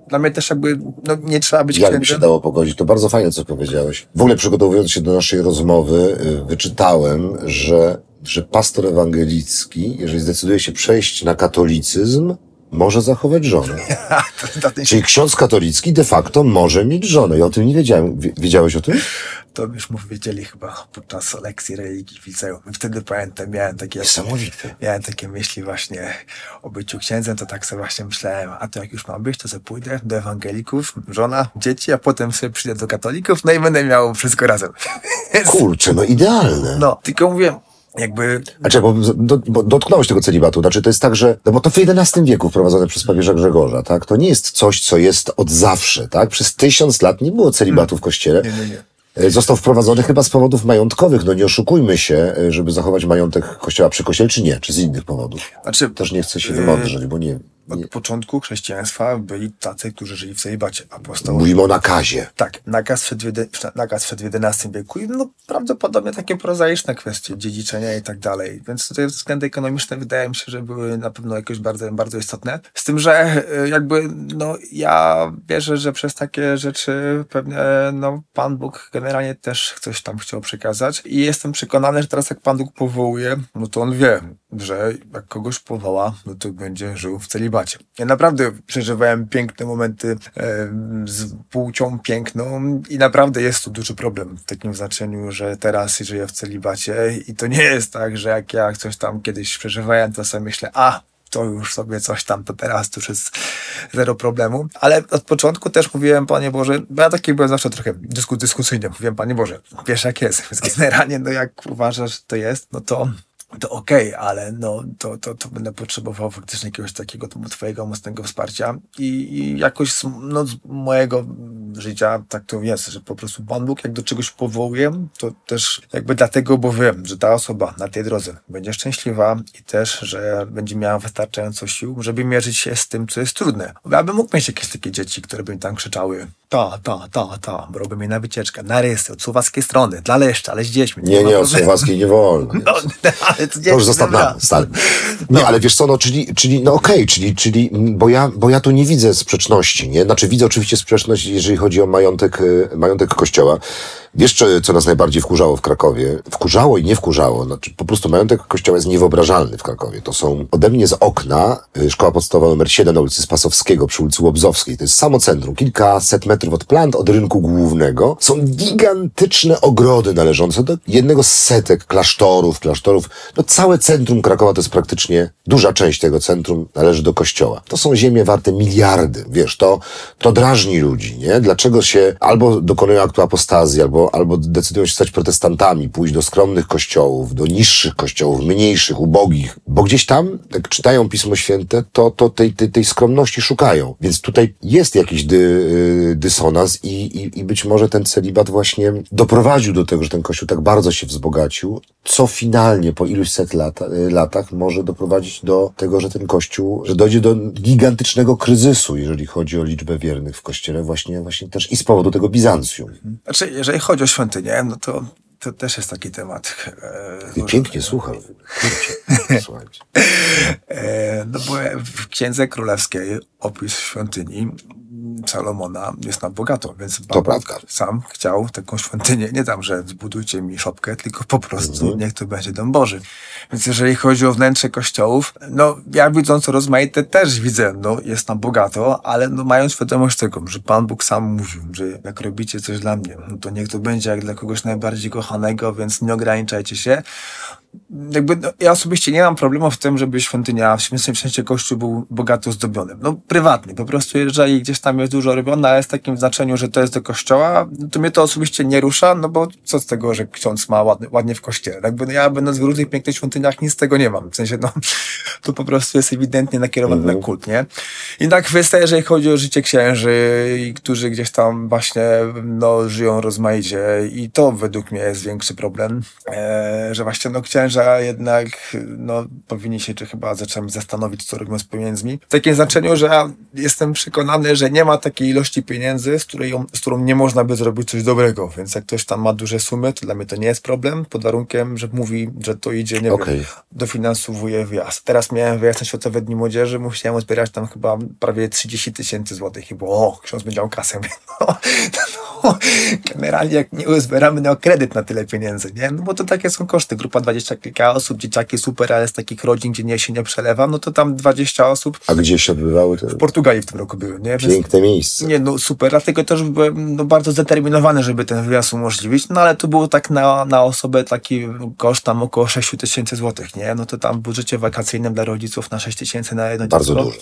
dla mnie też jakby, no nie trzeba być Jak by się dało pogodzić? To bardzo fajne, co powiedziałeś. W ogóle przygotowując się do naszej rozmowy, y, wyczytałem, że, że pastor ewangelicki, jeżeli zdecyduje się przejść na katolicyzm, może zachować żonę. <laughs> Czyli ksiądz katolicki de facto może mieć żonę. Ja o tym nie wiedziałem. Wie- Wiedziałeś o tym? To już mu wiedzieli chyba podczas lekcji religii w liceum. Wtedy pamiętam, miałem takie... Niesamowite. Miałem takie myśli właśnie o byciu księdzem, to tak sobie właśnie myślałem, a to jak już mam być, to sobie pójdę do ewangelików, żona, dzieci, a potem sobie przyjdę do katolików, no i będę miał wszystko razem. <laughs> Kurczę, no idealne. No, tylko mówię, jakby A czekaj, bo, do, bo dotknąłeś tego celibatu. Znaczy, to jest tak, że, no bo to w XI wieku wprowadzone przez papieża Grzegorza, tak? To nie jest coś, co jest od zawsze, tak? Przez tysiąc lat nie było celibatu w kościele. Nie, nie, nie. E, Został wprowadzony chyba z powodów majątkowych. No nie oszukujmy się, e, żeby zachować majątek kościoła przy kościele, czy nie, czy z innych powodów. Znaczy, Też nie chcę się wymądrzeć, bo nie, nie. od początku chrześcijaństwa byli tacy, którzy żyli w celibacie. Apostołowie Mówimy o nakazie. Tak, nakaz jedy- nakaz w XI wieku i no, prawdopodobnie takie prozaiczne kwestie dziedziczenia i tak dalej. Więc tutaj względy ekonomiczne wydaje mi się, że były na pewno jakoś bardzo, bardzo istotne. Z tym, że y, jakby no, ja wierzę, że przez takie rzeczy pewnie no, Pan Bóg generalnie też coś tam chciał przekazać i jestem przekonany, że teraz jak Pan Bóg powołuje, no to On wie, że jak kogoś powoła, no to będzie żył w celibacie. Ja naprawdę przeżywałem piękne momenty e, z płcią piękną i naprawdę jest tu duży problem w takim znaczeniu, że teraz żyję w celibacie i to nie jest tak, że jak ja coś tam kiedyś przeżywałem, to sobie myślę, a to już sobie coś tam, to teraz to już jest zero problemu. Ale od początku też mówiłem, Panie Boże, bo ja taki byłem zawsze trochę dysku, dyskusyjny. Mówiłem, Panie Boże, wiesz jak jest, więc generalnie no jak uważasz, że to jest, no to to okej, ale no, to, to, to będę potrzebował faktycznie jakiegoś takiego twojego mocnego wsparcia i, i jakoś z, no, z mojego życia tak to jest, że po prostu Pan Bóg jak do czegoś powołuje, to też jakby dlatego, bo wiem, że ta osoba na tej drodze będzie szczęśliwa i też, że będzie miała wystarczająco sił, żeby mierzyć się z tym, co jest trudne. Bo ja bym mógł mieć jakieś takie dzieci, które by mi tam krzyczały ta, ta, ta, ta, bo robią mnie na wycieczkę, na rysy, od słowackiej strony, dla leszcza, ale z dziećmi. Nie, ma nie, od słowackiej nie wolno. <laughs> No, ale to, już zostaw stary. Nie, ale wiesz co, no, czyli, czyli no okej, czyli, czyli, mm, bo ja, bo ja tu nie widzę sprzeczności, nie? Znaczy widzę oczywiście sprzeczność, jeżeli chodzi o majątek, y, majątek kościoła. Wiesz, czy- co nas najbardziej wkurzało w Krakowie? Wkurzało i nie wkurzało. Znaczy, po prostu majątek kościoła jest niewyobrażalny w Krakowie. To są ode mnie z okna y, szkoła podstawowa numer 7 na ulicy Spasowskiego przy ulicy Łobzowskiej. To jest samo centrum, kilkaset metrów od plant, od rynku głównego. Są gigantyczne ogrody należące do jednego z setek klasztorów, klasztorów. No całe centrum Krakowa to jest praktycznie, duża część tego centrum należy do kościoła. To są ziemie warte miliardy, wiesz, to, to drażni ludzi, nie? Dlaczego się albo dokonują aktu apostazji, albo, albo decydują się stać protestantami, pójść do skromnych kościołów, do niższych kościołów, mniejszych, ubogich, bo gdzieś tam, jak czytają Pismo Święte, to, to tej, tej, tej skromności szukają. Więc tutaj jest jakiś dy, y, dysonans i, i, i być może ten celibat właśnie doprowadził do tego, że ten kościół tak bardzo się wzbogacił, co finalnie po iluś set lata, y, latach może doprowadzić do tego, że ten kościół, że dojdzie do gigantycznego kryzysu, jeżeli chodzi o liczbę wiernych w kościele, właśnie, właśnie też i z powodu tego Bizancjum. Znaczy, jeżeli chodzi o świątynię, no to, to też jest taki temat. E, pięknie słucham. <laughs> Słuchajcie. E, no bo w Księdze Królewskiej opis świątyni Salomona jest na bogato, więc prawda. sam chciał taką świątynię, nie tam, że zbudujcie mi szopkę, tylko po prostu Mhm. niech to będzie dom Boży. Więc jeżeli chodzi o wnętrze kościołów, no ja widząc rozmaite też widzę, no jest na bogato, ale no mając świadomość tego, że Pan Bóg sam mówił, że jak robicie coś dla mnie, no to niech to będzie jak dla kogoś najbardziej kochanego, więc nie ograniczajcie się jakby, no, ja osobiście nie mam problemu w tym, żeby świątynia, w sensie, kościół był bogato zdobiony. No, prywatny. Po prostu, jeżeli gdzieś tam jest dużo robione, ale jest w takim znaczeniu, że to jest do kościoła, to mnie to osobiście nie rusza, no bo co z tego, że ksiądz ma ładnie, ładnie w kościele. Jakby, no, ja będąc w różnych pięknych świątyniach, nic z tego nie mam. W sensie, no, <laughs> to po prostu jest ewidentnie nakierowane na kult, nie? Inna kwestia, jeżeli chodzi o życie księży, którzy gdzieś tam właśnie, no, żyją rozmaicie i to według mnie jest większy problem, e, że właśnie, no, księża jednak, no, powinni się czy chyba zacząć zastanowić, co robią z pieniędzmi. W takim znaczeniu, że ja jestem przekonany, że nie ma takiej ilości pieniędzy, z, której, z którą nie można by zrobić coś dobrego, więc jak ktoś tam ma duże sumy, to dla mnie to nie jest problem, pod warunkiem, że mówi, że to idzie, nie Okej. wiem, dofinansowuje wyjazd. Teraz miałem wyjazd na Światowe Dni Młodzieży, musiałem zbierać tam chyba prawie 30 tysięcy złotych i było, o, ksiądz będzie miał kasę. <laughs> No, no, generalnie jak nie uzbieramy na kredyt na tyle pieniędzy, nie? No bo to takie są koszty. Grupa 20 kilka osób, dzieciaki super, ale z takich rodzin, gdzie nie się nie przelewa, no to tam 20 osób A gdzie się odbywały te w Portugalii w tym roku były, nie? Więc- piękne miejsce? nie, no super, dlatego też byłem no, bardzo zdeterminowany, żeby ten wyjazd umożliwić, no ale to było tak na, na osobę taki koszt tam około 6 tysięcy złotych, nie? No to tam w budżecie wakacyjnym dla rodziców na 6 tysięcy na jedno Bardzo dziecko. dużo.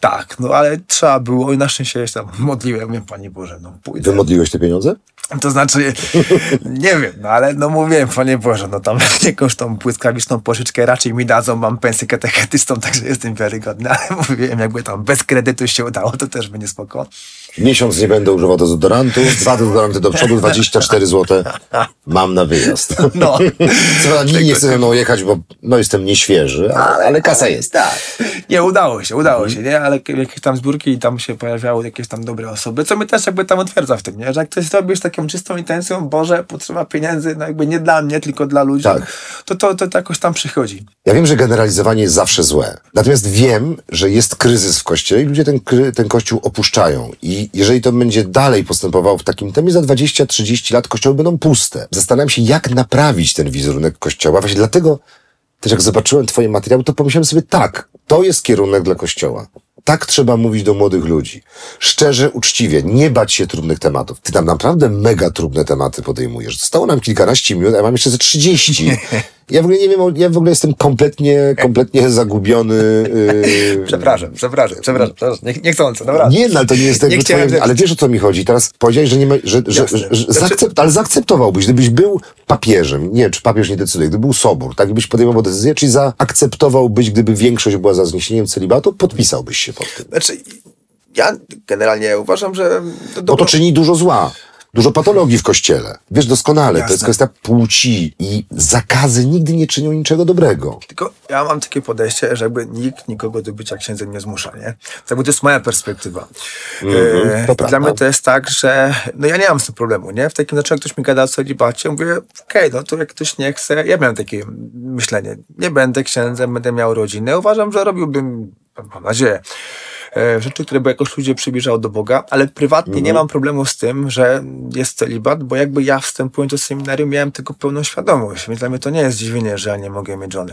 Tak, no ale trzeba było i na szczęście się tam modliłem, mówię, Panie Boże, no pójdę. Wymodliłeś te pieniądze? To znaczy, <laughs> nie wiem, no ale no mówiłem, Panie Boże, no tam <laughs> jakąś tą błyskawiczną pożyczkę raczej mi dadzą, mam pensję katechetystą, <laughs> także jestem wiarygodny, ale <laughs> mówiłem, jakby tam bez kredytu się udało, to też będzie spoko. Miesiąc nie będę używał dezodorantu, dwa dezodoranty do przodu, <laughs> 24 zł. Mam na wyjazd. No. Co nikt nie chce ze mną jechać, bo no, jestem nieświeży, ale, ale kasa jest. Tak. Nie, udało się, udało się, nie? Ale jakieś tam zbiórki i tam się pojawiały jakieś tam dobre osoby, co mnie też jakby tam utwierdza w tym, nie? Że jak coś robisz z taką czystą intencją, Boże, potrzeba pieniędzy, no jakby nie dla mnie, tylko dla ludzi, Tak. to, to, to, to jakoś tam przychodzi. Ja wiem, że generalizowanie jest zawsze złe. Natomiast wiem, że jest kryzys w kościele i ludzie ten, ten kościół opuszczają. I jeżeli to będzie dalej postępowało w takim tempie, za 20-30 lat kościoły będą puste. Zastanawiam się, jak naprawić ten wizerunek kościoła. Właśnie dlatego też jak zobaczyłem twoje materiały, to pomyślałem sobie, tak, to jest kierunek dla kościoła. Tak trzeba mówić do młodych ludzi. Szczerze, uczciwie, nie bać się trudnych tematów. Ty tam naprawdę mega trudne tematy podejmujesz. Zostało nam kilkanaście minut, a ja mam jeszcze ze 30. <laughs> Ja w ogóle nie wiem, ja w ogóle jestem kompletnie, kompletnie zagubiony. Yy... Przepraszam, przepraszam, przepraszam, przepraszam. Nie, niechcący, dobra. Nie, no, ale to nie jest jakby twoje, żeby- ale wiesz o co mi chodzi. Teraz powiedziałeś, że nie ma, że, że, że, że Znaczy- zaakcept, ale zaakceptowałbyś, gdybyś był papieżem, nie, czy papież nie decyduje, gdyby był sobór, tak byś podejmował decyzję, czyli zaakceptowałbyś, gdyby większość była za zniesieniem celibatu, podpisałbyś się pod tym. Znaczy, ja generalnie uważam, że... To Bo to czyni dużo zła. Dużo patologii w kościele. Wiesz doskonale, to jest Jasne. kwestia płci i zakazy nigdy nie czynią niczego dobrego. Tylko ja mam takie podejście, że jakby nikt nikogo do bycia księdzem nie zmusza, nie? To jakby to jest moja perspektywa. Mhm, e, dla prawda. mnie to jest tak, że no ja nie mam z tym problemu, nie? W takim jak ktoś mi gada o celibacie, mówię, okej, no to jak ktoś nie chce, ja miałem takie myślenie, nie będę księdzem, będę miał rodzinę. Uważam, że robiłbym, mam nadzieję, rzeczy, które by jakoś ludzie przybliżały do Boga, ale prywatnie Mhm. nie mam problemu z tym, że jest celibat, bo jakby ja wstępując do seminarium miałem tego pełną świadomość, więc dla mnie to nie jest zdziwienie, że ja nie mogę mieć żony.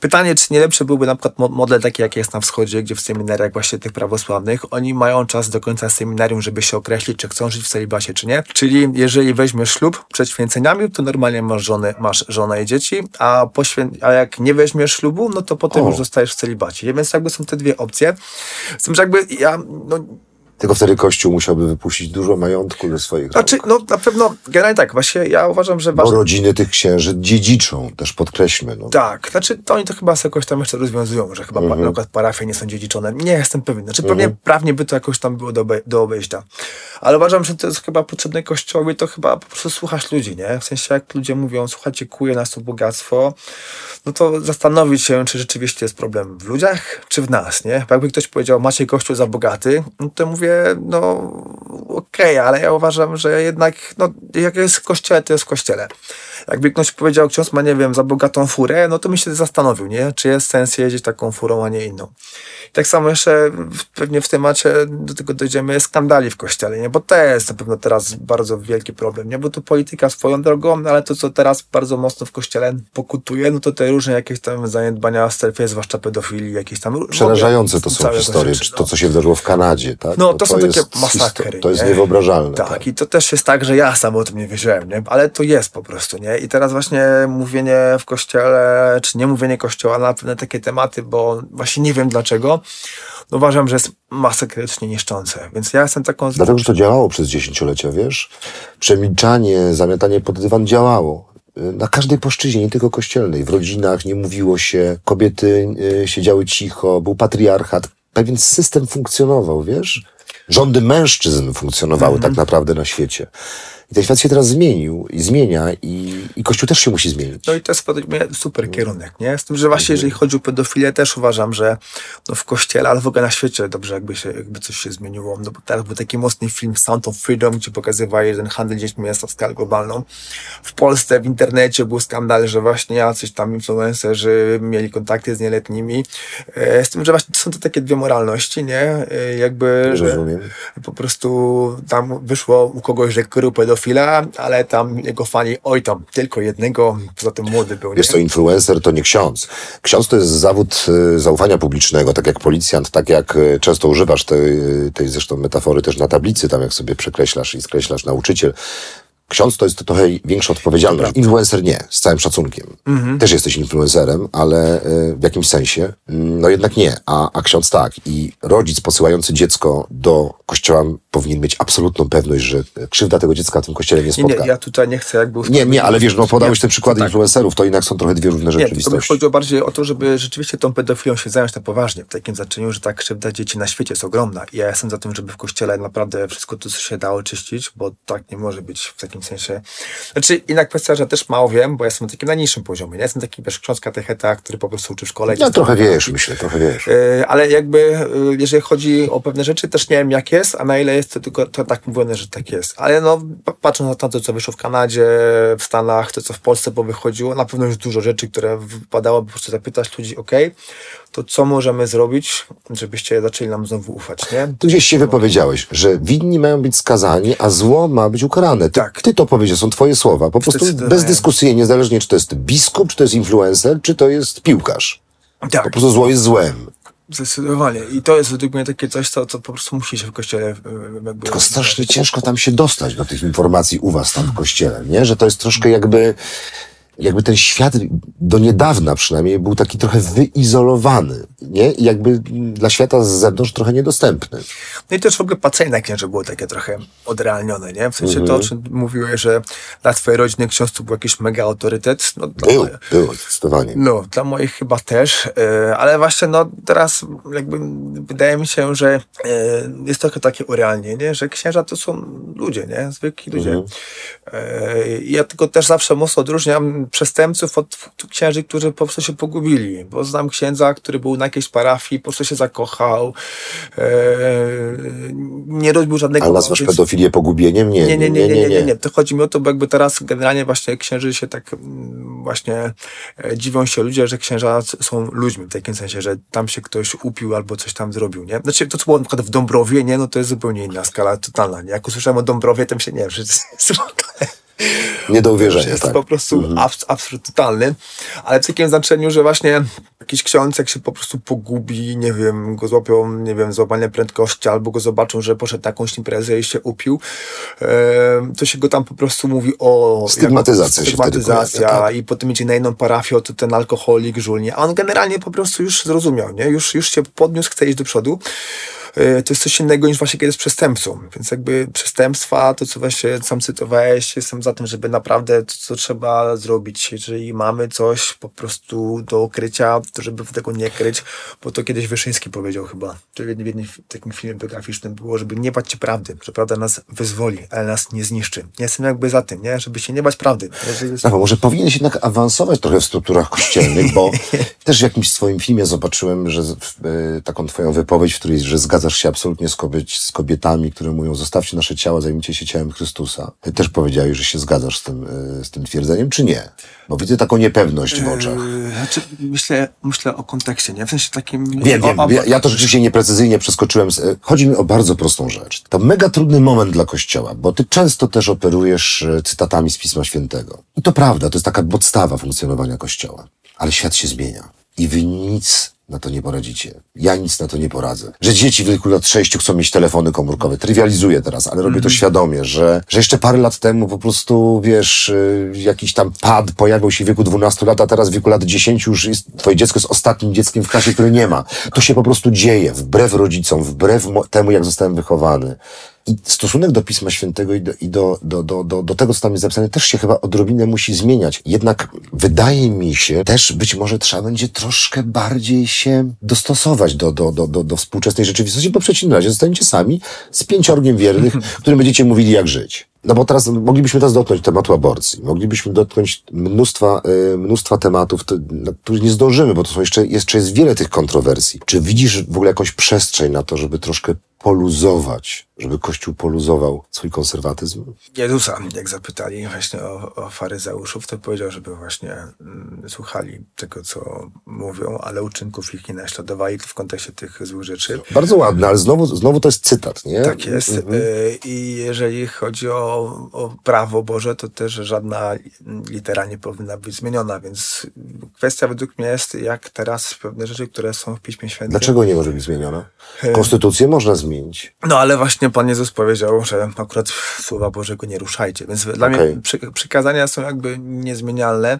Pytanie, czy nie lepszy byłby na przykład mo- model taki, jaki jest na wschodzie, gdzie w seminariach właśnie tych prawosławnych, oni mają czas do końca seminarium, żeby się określić, czy chcą żyć w celibacie, czy nie. Czyli jeżeli weźmiesz ślub przed święceniami, to normalnie masz żonę, masz żonę i dzieci, a, po świę- a jak nie weźmiesz ślubu, no to potem O. już zostajesz w celibacie. Więc jakby są te dwie opcje. Z tym, jakby ja, no, Tylko wtedy Kościół musiałby wypuścić dużo majątku ze swoich znaczy, rąk. no na pewno, generalnie tak, właśnie ja uważam, że Bo ważne... rodziny tych księży dziedziczą, też podkreślmy. No. Tak, znaczy to oni to chyba jakoś tam jeszcze rozwiązują, że chyba na przykład parafie nie są dziedziczone. Nie jestem pewien. Znaczy pewnie prawnie by to jakoś tam było do, do obejścia. Ale uważam, że to jest chyba potrzebne kościołowi, to chyba po prostu słuchasz ludzi, nie? W sensie jak ludzie mówią, słuchajcie, kuje nas to bogactwo, no to zastanowić się, czy rzeczywiście jest problem w ludziach, czy w nas, nie? Bo jakby ktoś powiedział, macie kościół za bogaty, no to mówię, no okej, okej, ale ja uważam, że jednak, no, jak jest w kościele, to jest w kościele. Jakby ktoś powiedział, ksiądz ma, nie wiem, za bogatą furę, no to mi się zastanowił, nie? Czy jest sens jeździć taką furą, a nie inną. I tak samo jeszcze pewnie w temacie do tego dojdziemy skandali w kościele, nie? Bo to jest na pewno teraz bardzo wielki problem, nie? Bo tu polityka swoją drogą, ale to, co teraz bardzo mocno w kościele pokutuje, no to te różne jakieś tam zaniedbania w strefie, zwłaszcza pedofilii, jakieś tam... Przerażające to są historie, no. to, co się wydarzyło w Kanadzie, tak? No, to, są takie masakry. To jest nie? niewyobrażalne. Tak, i to też jest tak, że ja sam o tym nie wiedziałem, nie? ale to jest po prostu, nie? I teraz właśnie mówienie w kościele, czy nie mówienie kościoła na pewne takie tematy, bo właśnie nie wiem dlaczego, no uważam, że jest masakrycznie niszczące. Więc ja jestem taką... Dlatego, że to działało przez dziesięciolecia, wiesz? Przemilczanie, zamiatanie pod dywan działało. Na każdej płaszczyźnie, nie tylko kościelnej. W rodzinach nie mówiło się, kobiety y, siedziały cicho, był patriarchat. Pewien system funkcjonował, wiesz? Rządy mężczyzn funkcjonowały Mhm. tak naprawdę na świecie. I ten świat się teraz zmienił i zmienia i, i Kościół też się musi zmienić. No i to jest według mnie super kierunek, nie? Z tym, że właśnie jeżeli chodzi o pedofilię, też uważam, że no w kościele, ale w ogóle na świecie dobrze jakby się, jakby coś się zmieniło. No bo teraz był taki mocny film Sound of Freedom, gdzie pokazywali, że ten handel dziećmi jest na skalę globalną. W Polsce, w internecie był skandal, że właśnie jacyś tam influencerzy mieli kontakty z nieletnimi. E, Z tym, że właśnie są to takie dwie moralności, nie? E, Jakby, że Rozumiem. po prostu tam wyszło u kogoś, że krył pedofila, ale tam jego fani, oj tam, tylko jednego, poza tym młody był, nie? Wiesz co, influencer to nie ksiądz. Ksiądz to jest zawód y, zaufania publicznego, tak jak policjant, tak jak y, często używasz tej, tej zresztą metafory też na tablicy, tam jak sobie przekreślasz i skreślasz nauczyciel. Ksiądz to jest trochę większa odpowiedzialność. Influencer nie, z całym szacunkiem. Też jesteś influencerem, ale y, w jakimś sensie, mm, no jednak nie. A, a ksiądz tak. I rodzic posyłający dziecko do kościoła powinien mieć absolutną pewność, że krzywda tego dziecka w tym kościele nie Nie, spotka. nie, ja tutaj nie chcę jakby... Nie, nie, ale wiesz, no podałeś Nie, te przykłady tak. influencerów, to jednak są trochę dwie różne Nie, tylko mi rzeczywistości. chodziło bardziej o to, żeby rzeczywiście tą pedofilią się zająć na poważnie, w takim znaczeniu, że ta krzywda dzieci na świecie jest ogromna. I ja jestem za tym, żeby w kościele naprawdę wszystko to, co się da, oczyścić, bo tak nie może być w takim sensie. Znaczy, inna kwestia, że też mało wiem, bo ja jestem na takim najniższym poziomie. Nie jestem taki, wiesz, ksiądz katecheta, który po prostu uczy w szkole. No trochę wiesz, myślę, trochę wiesz. E, Ale jakby, e, jeżeli chodzi o pewne rzeczy, też nie wiem jak jest, a na ile jest to tylko to tak mówione, że tak jest. Ale no, pa- patrząc na to, co wyszło w Kanadzie, w Stanach, to co w Polsce powychodziło, na pewno już dużo rzeczy, które wypadało po prostu zapytać ludzi, ok, to co możemy zrobić, żebyście zaczęli nam znowu ufać, nie? Tu gdzieś się wypowiedziałeś, że winni mają być skazani, a zło ma być ukarane. Ty, Tak. ty to powiedziałeś, są twoje słowa. Po prostu bezdyskusyjnie, niezależnie czy to jest biskup, czy to jest influencer, czy to jest piłkarz. Po Tak, prostu zło jest złem. zdecydowanie. I to jest według mnie takie coś, co, co po prostu musi się w kościele jakby... Tylko strasznie ciężko tam się dostać do tych informacji u was tam w kościele, nie? Że to jest troszkę jakby, jakby ten świat do niedawna przynajmniej był taki trochę wyizolowany, nie? I jakby mm, dla świata z zewnątrz trochę niedostępny. No i też w ogóle patrzenie na księży było takie trochę odrealnione, nie? W sensie to, o czym mówiłeś, że dla twojej rodziny ksiądz to był jakiś mega autorytet. No, Był, był, zdecydowanie. No, dla moich chyba też, e, ale właśnie no teraz jakby wydaje mi się, że e, jest trochę takie urealnienie, że księża to są ludzie, nie? Zwykli ludzie. E, i ja tylko też zawsze mocno odróżniam przestępców od księży, którzy po prostu się pogubili, bo znam księdza, który był na jakiejś parafii, po prostu się zakochał, e, nie robił żadnego... Ale nazwasz pedofilię pogubieniem? Nie, Nie, nie, nie, nie, nie, nie, nie. To chodzi mi o to, bo jakby teraz generalnie właśnie księży się tak mm, właśnie e, dziwią się ludzie, że księża są ludźmi, w takim sensie, że tam się ktoś upił albo coś tam zrobił, nie? Znaczy to, co było na przykład w Dąbrowie, nie? No to jest zupełnie inna skala totalna, nie? Jak usłyszałem o Dąbrowie, to mi się, nie wiem, że to jest <laughs> Nie do uwierzenia, jest tak. po prostu abs- absurd totalny, ale w takim znaczeniu, że właśnie jakiś ksiądz, jak się po prostu pogubi, nie wiem, go złapią, nie wiem, złapanie prędkości, albo go zobaczą, że poszedł na jakąś imprezę i się upił, to się go tam po prostu mówi o... Stygmatyzacja Stygmatyzacja tak. i potem idzie na inną parafię, o to ten alkoholik, żulnie, a on generalnie po prostu już zrozumiał, nie? Już, już się podniósł, chce iść do przodu. E, To jest coś innego niż właśnie kiedy jest przestępcą. Więc jakby przestępstwa, to co właśnie sam cytowałeś, jestem za tym, żeby naprawdę to, co trzeba zrobić. Jeżeli mamy coś po prostu do ukrycia, to żeby tego nie kryć, bo to kiedyś Wyszyński powiedział chyba, czy w jednym, w jednym fi- takim filmie biograficznym było, żeby nie bać się prawdy, że prawda nas wyzwoli, ale nas nie zniszczy. Ja jestem jakby za tym, nie? Żeby się nie bać prawdy. Jest... Rafał, może powinieneś jednak awansować trochę w strukturach kościelnych, bo <laughs> też w jakimś swoim filmie zobaczyłem, że w, e, taką twoją wypowiedź, w której, że zgadzasz zgadzasz się absolutnie z, kobiet, z kobietami, które mówią, zostawcie nasze ciała, zajmijcie się ciałem Chrystusa. Ty też powiedziałeś, że się zgadzasz z tym, e, z tym twierdzeniem, czy nie? Bo widzę taką niepewność w oczach. Yy, Znaczy, myślę, myślę o kontekście, nie? W sensie takim... Wiem, wiem. o, Ja, to rzeczywiście nieprecyzyjnie przeskoczyłem. z- e, Chodzi mi o bardzo prostą rzecz. To mega trudny moment dla Kościoła, bo ty często też operujesz e, cytatami z Pisma Świętego. I to prawda, to jest taka podstawa funkcjonowania Kościoła. Ale świat się zmienia. I wy nic na to nie poradzicie. Ja nic na to nie poradzę. Że dzieci w wieku lat sześciu chcą mieć telefony komórkowe. Trywializuję teraz, ale robię to świadomie, że, że jeszcze parę lat temu po prostu, wiesz, y, jakiś tam pad pojawił się w wieku 12 lat, a teraz w wieku lat 10 już jest, twoje dziecko jest ostatnim dzieckiem w klasie, które nie ma. To się po prostu dzieje, wbrew rodzicom, wbrew temu, jak zostałem wychowany. I stosunek do Pisma Świętego i, do, i do, do, do, do, do tego, co tam jest zapisane, też się chyba odrobinę musi zmieniać. Jednak wydaje mi się, też być może trzeba będzie troszkę bardziej się dostosować do, do, do, do, do współczesnej rzeczywistości, bo w przeciwnym razie zostaniecie sami z pięciorgiem wiernych, <laughs> którym będziecie mówili, jak żyć. No bo teraz moglibyśmy teraz dotknąć tematu aborcji, moglibyśmy dotknąć mnóstwa, y, mnóstwa tematów, na których nie zdążymy, bo to są jeszcze, jeszcze jest wiele tych kontrowersji. Czy widzisz w ogóle jakąś przestrzeń na to, żeby troszkę poluzować, żeby Kościół poluzował swój konserwatyzm? Jezusa, jak zapytali właśnie o, o faryzeuszów, to powiedział, żeby właśnie mm, słuchali tego, co mówią, ale uczynków ich nie naśladowali w kontekście tych złych rzeczy. Bardzo ładne, ale znowu, znowu to jest cytat, nie? Tak jest. Y, I jeżeli chodzi o, o prawo Boże, to też żadna litera nie powinna być zmieniona, więc kwestia według mnie jest, jak teraz pewne rzeczy, które są w Piśmie Świętym. Dlaczego nie może być zmieniona? Konstytucję można zmienić. No ale właśnie Pan Jezus powiedział, że akurat słowa Bożego nie ruszajcie, więc dla Okej. mnie przy, przykazania są jakby niezmienialne.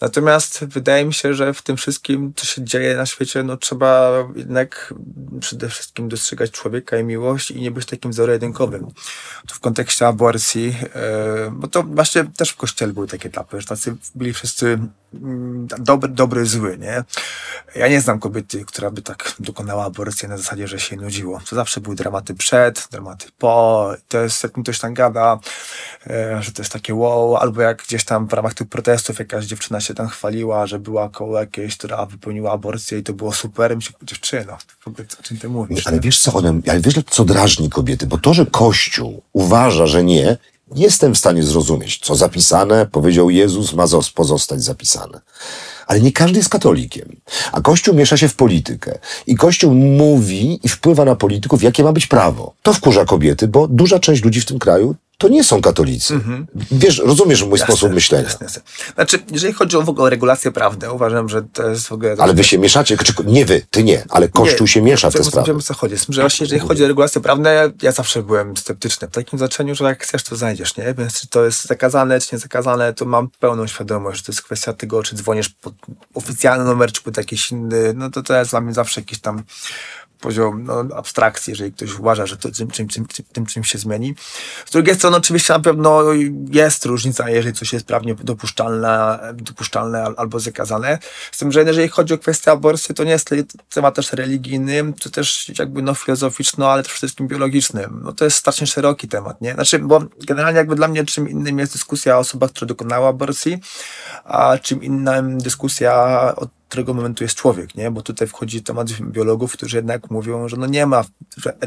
Natomiast wydaje mi się, że w tym wszystkim, co się dzieje na świecie, no trzeba jednak przede wszystkim dostrzegać człowieka i miłość i nie być takim zero-jedynkowym. Tu w kontekście aborcji, e, bo to właśnie też w kościele były takie etapy, że tacy byli wszyscy dobry, dobry, zły, nie? Ja nie znam kobiety, która by tak dokonała aborcji na zasadzie, że się nudziło. To zawsze były dramaty przed, dramaty po. To jest, jak mi ktoś tam gada, e, że to jest takie wow, albo jak gdzieś tam w ramach tych protestów jakaś dziewczyna się tam chwaliła, że była koło jakiejś, która wypełniła aborcję i to było super. I myślę, dziewczyno, o czym ty mówisz? Ale nie? wiesz co one, ale wiesz co drażni kobiety? Bo to, że Kościół uważa, że nie, jestem w stanie zrozumieć. Co zapisane, powiedział Jezus, ma zos- pozostać zapisane. Ale nie każdy jest katolikiem. A Kościół miesza się w politykę. I Kościół mówi i wpływa na polityków, jakie ma być prawo. To wkurza kobiety, bo duża część ludzi w tym kraju to nie są katolicy. Wiesz, rozumiesz mój Jasne, sposób myślenia. Jasne, jasne. Znaczy, jeżeli chodzi o w ogóle o regulacje prawne, uważam, że to jest w ogóle... Ale wy się mieszacie, czy nie wy, ty nie, ale Kościół Nie, się miesza w te sprawy. Wiem, co chodzi. Że właśnie jeżeli chodzi o regulacje prawne, ja zawsze byłem sceptyczny. W takim znaczeniu, że jak chcesz, to znajdziesz, nie? Więc czy to jest zakazane, czy nie zakazane, to mam pełną świadomość, że to jest kwestia tego, czy dzwonisz pod oficjalny numer, czy pod jakiś inny, no to to jest dla mnie zawsze jakiś tam poziom no, abstrakcji, jeżeli ktoś uważa, że to tym, czym, czym, czym, tym czymś się zmieni. Z drugiej strony oczywiście na pewno jest różnica, jeżeli coś jest prawnie dopuszczalne, dopuszczalne al- albo zakazane. Z tym, że jeżeli chodzi o kwestię aborcji, to nie jest temat też religijny, to też jakby no filozoficzny, ale przede wszystkim biologiczny. No to jest strasznie szeroki temat, nie? Znaczy, bo generalnie jakby dla mnie czym innym jest dyskusja o osobach, które dokonały aborcji, a czym innym dyskusja od którego momentu jest człowiek, nie? Bo tutaj wchodzi temat biologów, którzy jednak mówią, że no nie ma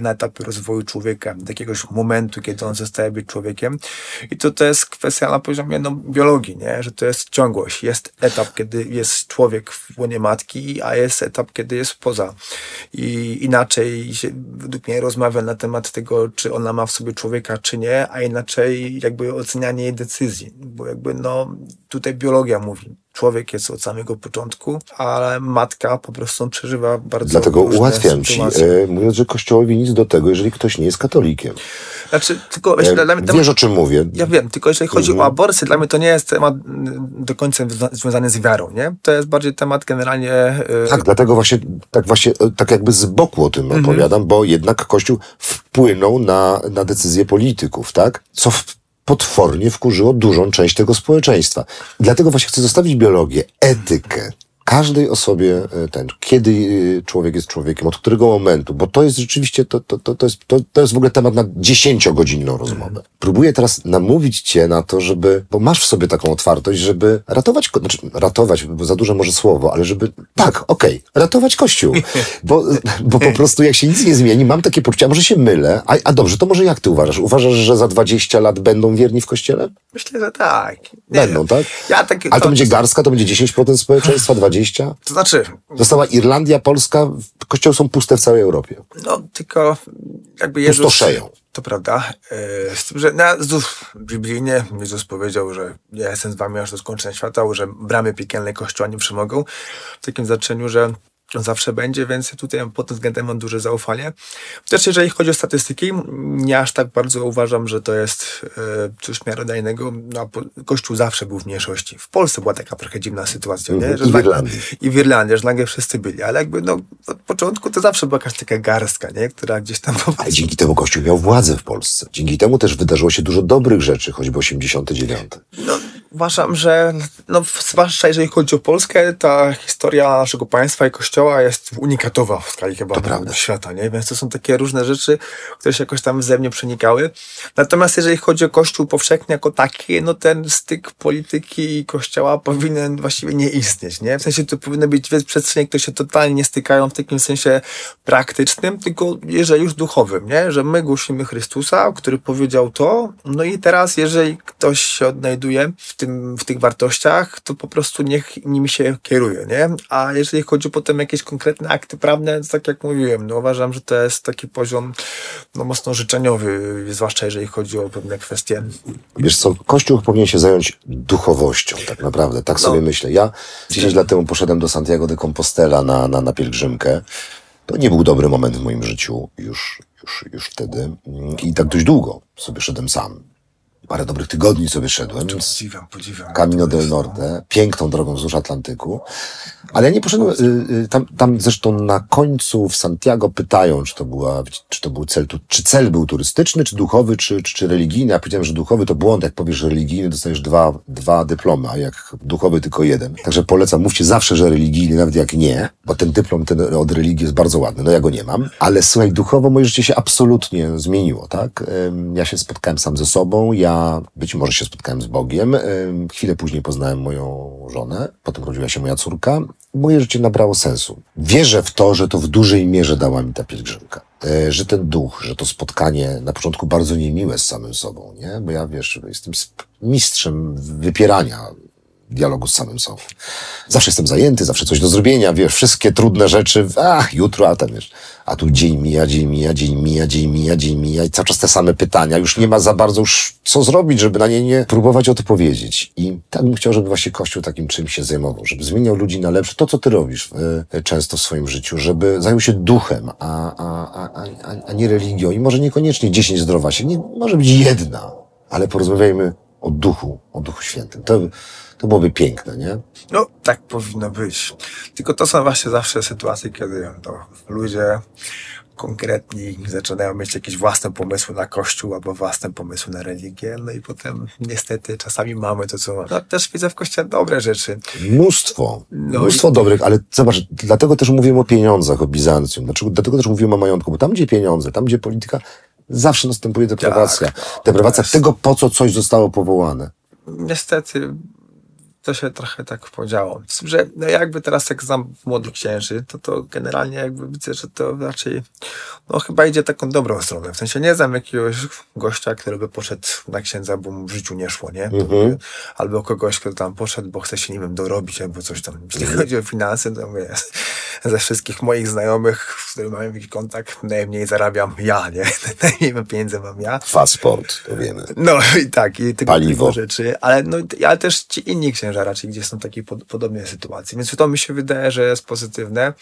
na etapie rozwoju człowieka jakiegoś momentu, kiedy on zostaje być człowiekiem. I to, to jest kwestia na poziomie no, biologii, nie? Że to jest ciągłość. Jest etap, kiedy jest człowiek w łonie matki, a jest etap, kiedy jest poza. I inaczej się według mnie rozmawia na temat tego, czy ona ma w sobie człowieka, czy nie, a inaczej jakby ocenianie jej decyzji. Bo jakby no tutaj biologia mówi, człowiek jest od samego początku, ale matka po prostu przeżywa bardzo Dlatego ułatwiam ci, e, mówiąc, że Kościołowi nic do tego, jeżeli ktoś nie jest katolikiem. Znaczy, tylko E, dla mnie temat, wiesz, o czym mówię. ja wiem, tylko jeżeli chodzi Mhm. o aborcję, dla mnie to nie jest temat mm, do końca związa- związany z wiarą, nie? To jest bardziej temat generalnie... y, Tak, dlatego właśnie, tak właśnie, e, tak jakby z boku o tym Mhm. opowiadam, bo jednak Kościół wpłynął na, na decyzje polityków, tak? Co w, potwornie wkurzyło dużą część tego społeczeństwa. Dlatego właśnie chcę zostawić biologię, etykę. Każdej osobie e, ten, kiedy e, człowiek jest człowiekiem, od którego momentu, bo to jest rzeczywiście, to, to, to, to, jest, to, to jest w ogóle temat na dziesięciogodzinną rozmowę. Próbuję teraz namówić cię na to, żeby, bo masz w sobie taką otwartość, żeby ratować, znaczy ratować, bo za duże może słowo, ale żeby, tak, okej, ratować Kościół. Bo, bo po prostu jak się nic nie zmieni, mam takie poczucie, a może się mylę, a, a dobrze, to może jak ty uważasz? Uważasz, że za 20 lat będą wierni w Kościele? Myślę, że tak. Nie Będą, tak? Ja takie, Ale to będzie garstka, to będzie 10% społeczeństwa, 20%? To znaczy, Została Irlandia, Polska, kościoły są puste w całej Europie. no tylko jakby Jezus... Pustoszeją. To prawda. E, Z tym, że na, znów biblijnie Jezus powiedział, że ja jestem z wami aż do skończenia świata, że bramy piekielnej kościoła nie przemogą. W takim znaczeniu, że zawsze będzie, więc tutaj pod tym względem mam duże zaufanie. Też jeżeli chodzi o statystyki, nie aż tak bardzo uważam, że to jest e, coś miarodajnego. No, Kościół zawsze był w mniejszości. W Polsce była taka trochę dziwna sytuacja. Mhm. Nie? I w nagle- Irlandii. I w Irlandii, że nagle wszyscy byli. Ale jakby no, od początku to zawsze była jakaś taka garstka, nie? która gdzieś tam Ale dzięki temu Kościół miał władzę w Polsce. Dzięki temu też wydarzyło się dużo dobrych rzeczy, choćby 89. No, uważam, że no, zwłaszcza jeżeli chodzi o Polskę, ta historia naszego państwa i kościoła jest unikatowa w skali chyba świata, nie? Więc to są takie różne rzeczy, które się jakoś tam ze mnie przenikały. Natomiast jeżeli chodzi o kościół powszechny jako taki, no ten styk polityki i kościoła powinien właściwie nie istnieć, nie? W sensie to powinny być dwie przestrzenie, które się totalnie nie stykają w takim sensie praktycznym, tylko jeżeli już duchowym, nie? Że my głosimy Chrystusa, który powiedział to, no i teraz jeżeli ktoś się odnajduje w tym, w tych wartościach, to po prostu niech nimi się kieruje, nie? A jeżeli chodzi potem o jakieś konkretne akty prawne, tak jak mówiłem, no uważam, że to jest taki poziom no mocno życzeniowy, zwłaszcza jeżeli chodzi o pewne kwestie. Wiesz co, Kościół powinien się zająć duchowością, tak naprawdę. Tak sobie myślę. Ja 10 lat temu poszedłem do Santiago de Compostela na, na, na pielgrzymkę. To nie był dobry moment w moim życiu już, już, już wtedy. I tak dość długo sobie szedłem sam. Parę dobrych tygodni sobie szedłem. Podziwiam, podziwiam. Camino del Norte, piękną drogą wzdłuż Atlantyku. Ale ja nie poszedłem, y, y, tam, tam zresztą na końcu w Santiago pytają, czy to, była, czy to był cel, czy cel był turystyczny, czy duchowy, czy, czy, czy religijny. Ja powiedziałem, że duchowy to błąd, jak powiesz, że religijny, dostajesz dwa, dwa dyplomy, a jak duchowy tylko jeden. Także polecam, mówcie zawsze, że religijny, nawet jak nie, bo ten dyplom ten od religii jest bardzo ładny, no ja go nie mam. Ale słuchaj, duchowo moje życie się absolutnie zmieniło, tak? Ja się spotkałem sam ze sobą, ja być może się spotkałem z Bogiem, ym, chwilę później poznałem moją żonę, potem urodziła się moja córka. Moje życie nabrało sensu. Wierzę w to, że to w dużej mierze dała mi ta pielgrzymka. E, Że ten duch, że to spotkanie na początku bardzo niemiłe z samym sobą, nie? Bo ja, wiesz, jestem mistrzem wypierania dialogu z samym sobą. Zawsze jestem zajęty, zawsze coś do zrobienia, wiesz, wszystkie trudne rzeczy, ach, jutro, a tam wiesz. A tu dzień mija, dzień mija, dzień mija, dzień mija, dzień mija i cały czas te same pytania. Już nie ma za bardzo już co zrobić, żeby na nie nie próbować odpowiedzieć. I tak bym chciał, żeby właśnie Kościół takim czymś się zajmował, żeby zmieniał ludzi na lepsze. To, co ty robisz e, często w swoim życiu, żeby zajął się duchem, a, a, a, a, a nie religią. I może niekoniecznie dziesięć zdrowaśek, nie, może być jedna, ale porozmawiajmy o duchu, o duchu świętym. To, to byłoby piękne, nie? No, tak powinno być. Tylko to są właśnie zawsze sytuacje, kiedy no, ludzie konkretni zaczynają mieć jakieś własne pomysły na kościół albo własne pomysły na religię, no i potem niestety czasami mamy to, co mamy. No, też widzę w kościele dobre rzeczy. Mnóstwo, No mnóstwo i- dobrych, ale zobacz, dlatego też mówiłem o pieniądzach, o Bizancjum, dlaczego, dlatego też mówiłem o majątku, bo tam, gdzie pieniądze, tam, gdzie polityka, zawsze następuje deprawacja. Tak, deprawacja jest- tego, po co coś zostało powołane. Niestety to się trochę tak podziało. Z tym, że no jakby teraz jak znam młodych księży, to to generalnie jakby widzę, że to raczej no chyba idzie taką dobrą stronę. W sensie nie znam jakiegoś gościa, który by poszedł na księdza, bo mu w życiu nie szło, nie? Mhm. Albo kogoś, kto tam poszedł, bo chce się, nie wiem, dorobić albo coś tam. Jeśli chodzi o finanse, to mówię, ze wszystkich moich znajomych, z którymi mam jakiś kontakt, najmniej zarabiam ja, nie? <laughs> Najmniej pieniędzy mam ja. Fasport, to wiemy. No i tak, i tego Paliwo. rzeczy, ale, no, ale też ci inni księża raczej gdzieś są w takiej pod, podobnej sytuacji, więc to mi się wydaje, że jest pozytywne.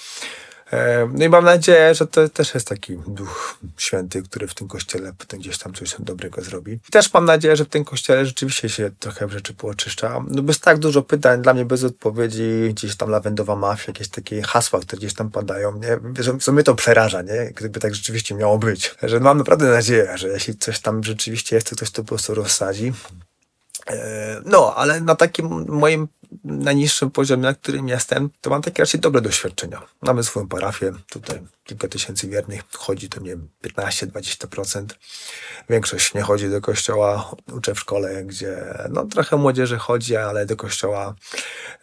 E, No i mam nadzieję, że to też jest taki duch święty, który w tym kościele potem gdzieś tam coś dobrego zrobi. I też mam nadzieję, że w tym kościele rzeczywiście się trochę rzeczy pooczyszcza. No jest tak dużo pytań, dla mnie bez odpowiedzi, gdzieś tam lawendowa mafia, jakieś takie hasła, które gdzieś tam padają, nie? Że mnie to przeraża, nie? Gdyby tak rzeczywiście miało być. Że mam naprawdę nadzieję, że jeśli coś tam rzeczywiście jest, to ktoś to po prostu rozsadzi. E, No, ale na takim moim najniższym poziomie, na którym jestem, to mam takie raczej dobre doświadczenia. Mamy swoją parafię, tutaj kilka tysięcy wiernych, chodzi to, nie wiem, 15-20%. Większość nie chodzi do kościoła, uczę w szkole, gdzie no trochę młodzieży chodzi, ale do kościoła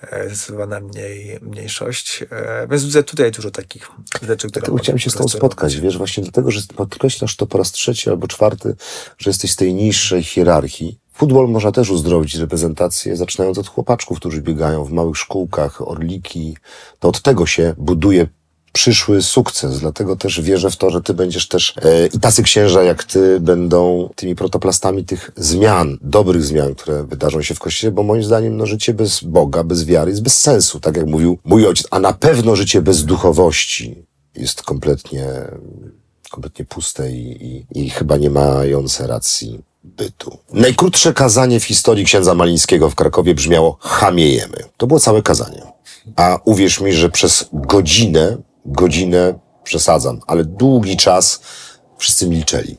e, zdecydowana mniej, mniejszość. E, Więc widzę tutaj dużo takich rzeczy, które... Dlatego chciałem się z tobą spotkać, wiesz, właśnie dlatego, że podkreślasz to po raz trzeci albo czwarty, że jesteś z tej niższej hierarchii. Futbol można też uzdrowić reprezentację, zaczynając od chłopaczków, którzy biegają w małych szkółkach, orliki. To od tego się buduje przyszły sukces. Dlatego też wierzę w to, że ty będziesz też e, i tacy księża jak ty będą tymi protoplastami tych zmian, dobrych zmian, które wydarzą się w Kościele, bo moim zdaniem no, życie bez Boga, bez wiary jest bez sensu, tak jak mówił mój ojciec, a na pewno życie bez duchowości jest kompletnie, kompletnie puste i, i, i chyba nie mające racji bytu. Najkrótsze kazanie w historii księdza Malińskiego w Krakowie brzmiało chamiejemy. To było całe kazanie. A uwierz mi, że przez godzinę, godzinę przesadzam, ale długi czas wszyscy milczeli.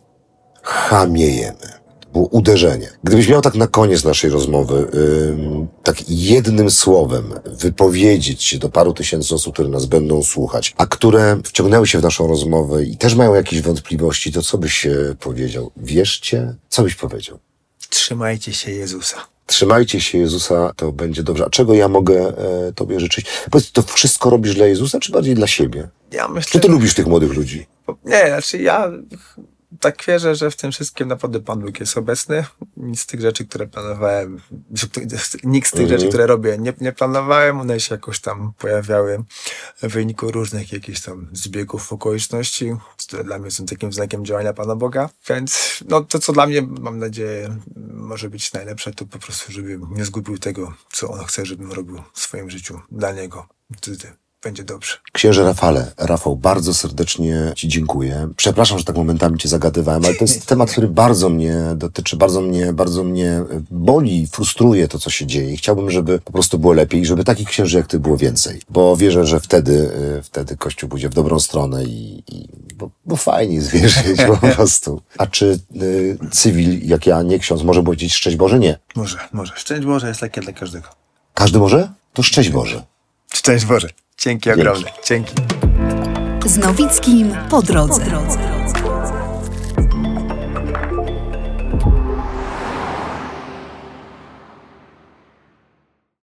Chamiejemy. Było uderzenie. Gdybyś miał tak na koniec naszej rozmowy, ym, tak jednym słowem wypowiedzieć się do paru tysięcy osób, które nas będą słuchać, a które wciągnęły się w naszą rozmowę i też mają jakieś wątpliwości, to co byś e, powiedział? Wierzcie? Co byś powiedział? Trzymajcie się Jezusa. Trzymajcie się Jezusa, to będzie dobrze. A czego ja mogę e, Tobie życzyć? Powiedz, to wszystko robisz dla Jezusa, czy bardziej dla siebie? Ja myślę, Czy Ty lubisz tych młodych ludzi? Nie, znaczy ja tak wierzę, że w tym wszystkim naprawdę Pan Bóg jest obecny. Nic z tych rzeczy, które planowałem, nikt z tych rzeczy, które robię, nie, nie planowałem. One się jakoś tam pojawiały w wyniku różnych jakichś tam zbiegów okoliczności, które dla mnie są takim znakiem działania Pana Boga. Więc no, to, co dla mnie, mam nadzieję, może być najlepsze, to po prostu, żebym nie zgubił tego, co On chce, żebym robił w swoim życiu dla Niego. Wtedy będzie dobrze. Księże Rafale, Rafał, bardzo serdecznie Ci dziękuję. Przepraszam, że tak momentami Cię zagadywałem, ale to jest temat, który bardzo mnie dotyczy, bardzo mnie, bardzo mnie boli, frustruje to, co się dzieje. I chciałbym, żeby po prostu było lepiej i żeby takich księży jak Ty było więcej. Bo wierzę, że wtedy, y, wtedy Kościół pójdzie w dobrą stronę i, i bo, bo fajnie jest wierzyć po <laughs> prostu. A czy y, cywil, jak ja, nie ksiądz, może powiedzieć szczęść Boże? Nie. Może, może. Szczęść Boże jest takie dla każdego. Każdy może? To szczęść Boże. Szczęść Boże. Dzięki ogromne. Dzięki. Z Nowickim po drodze.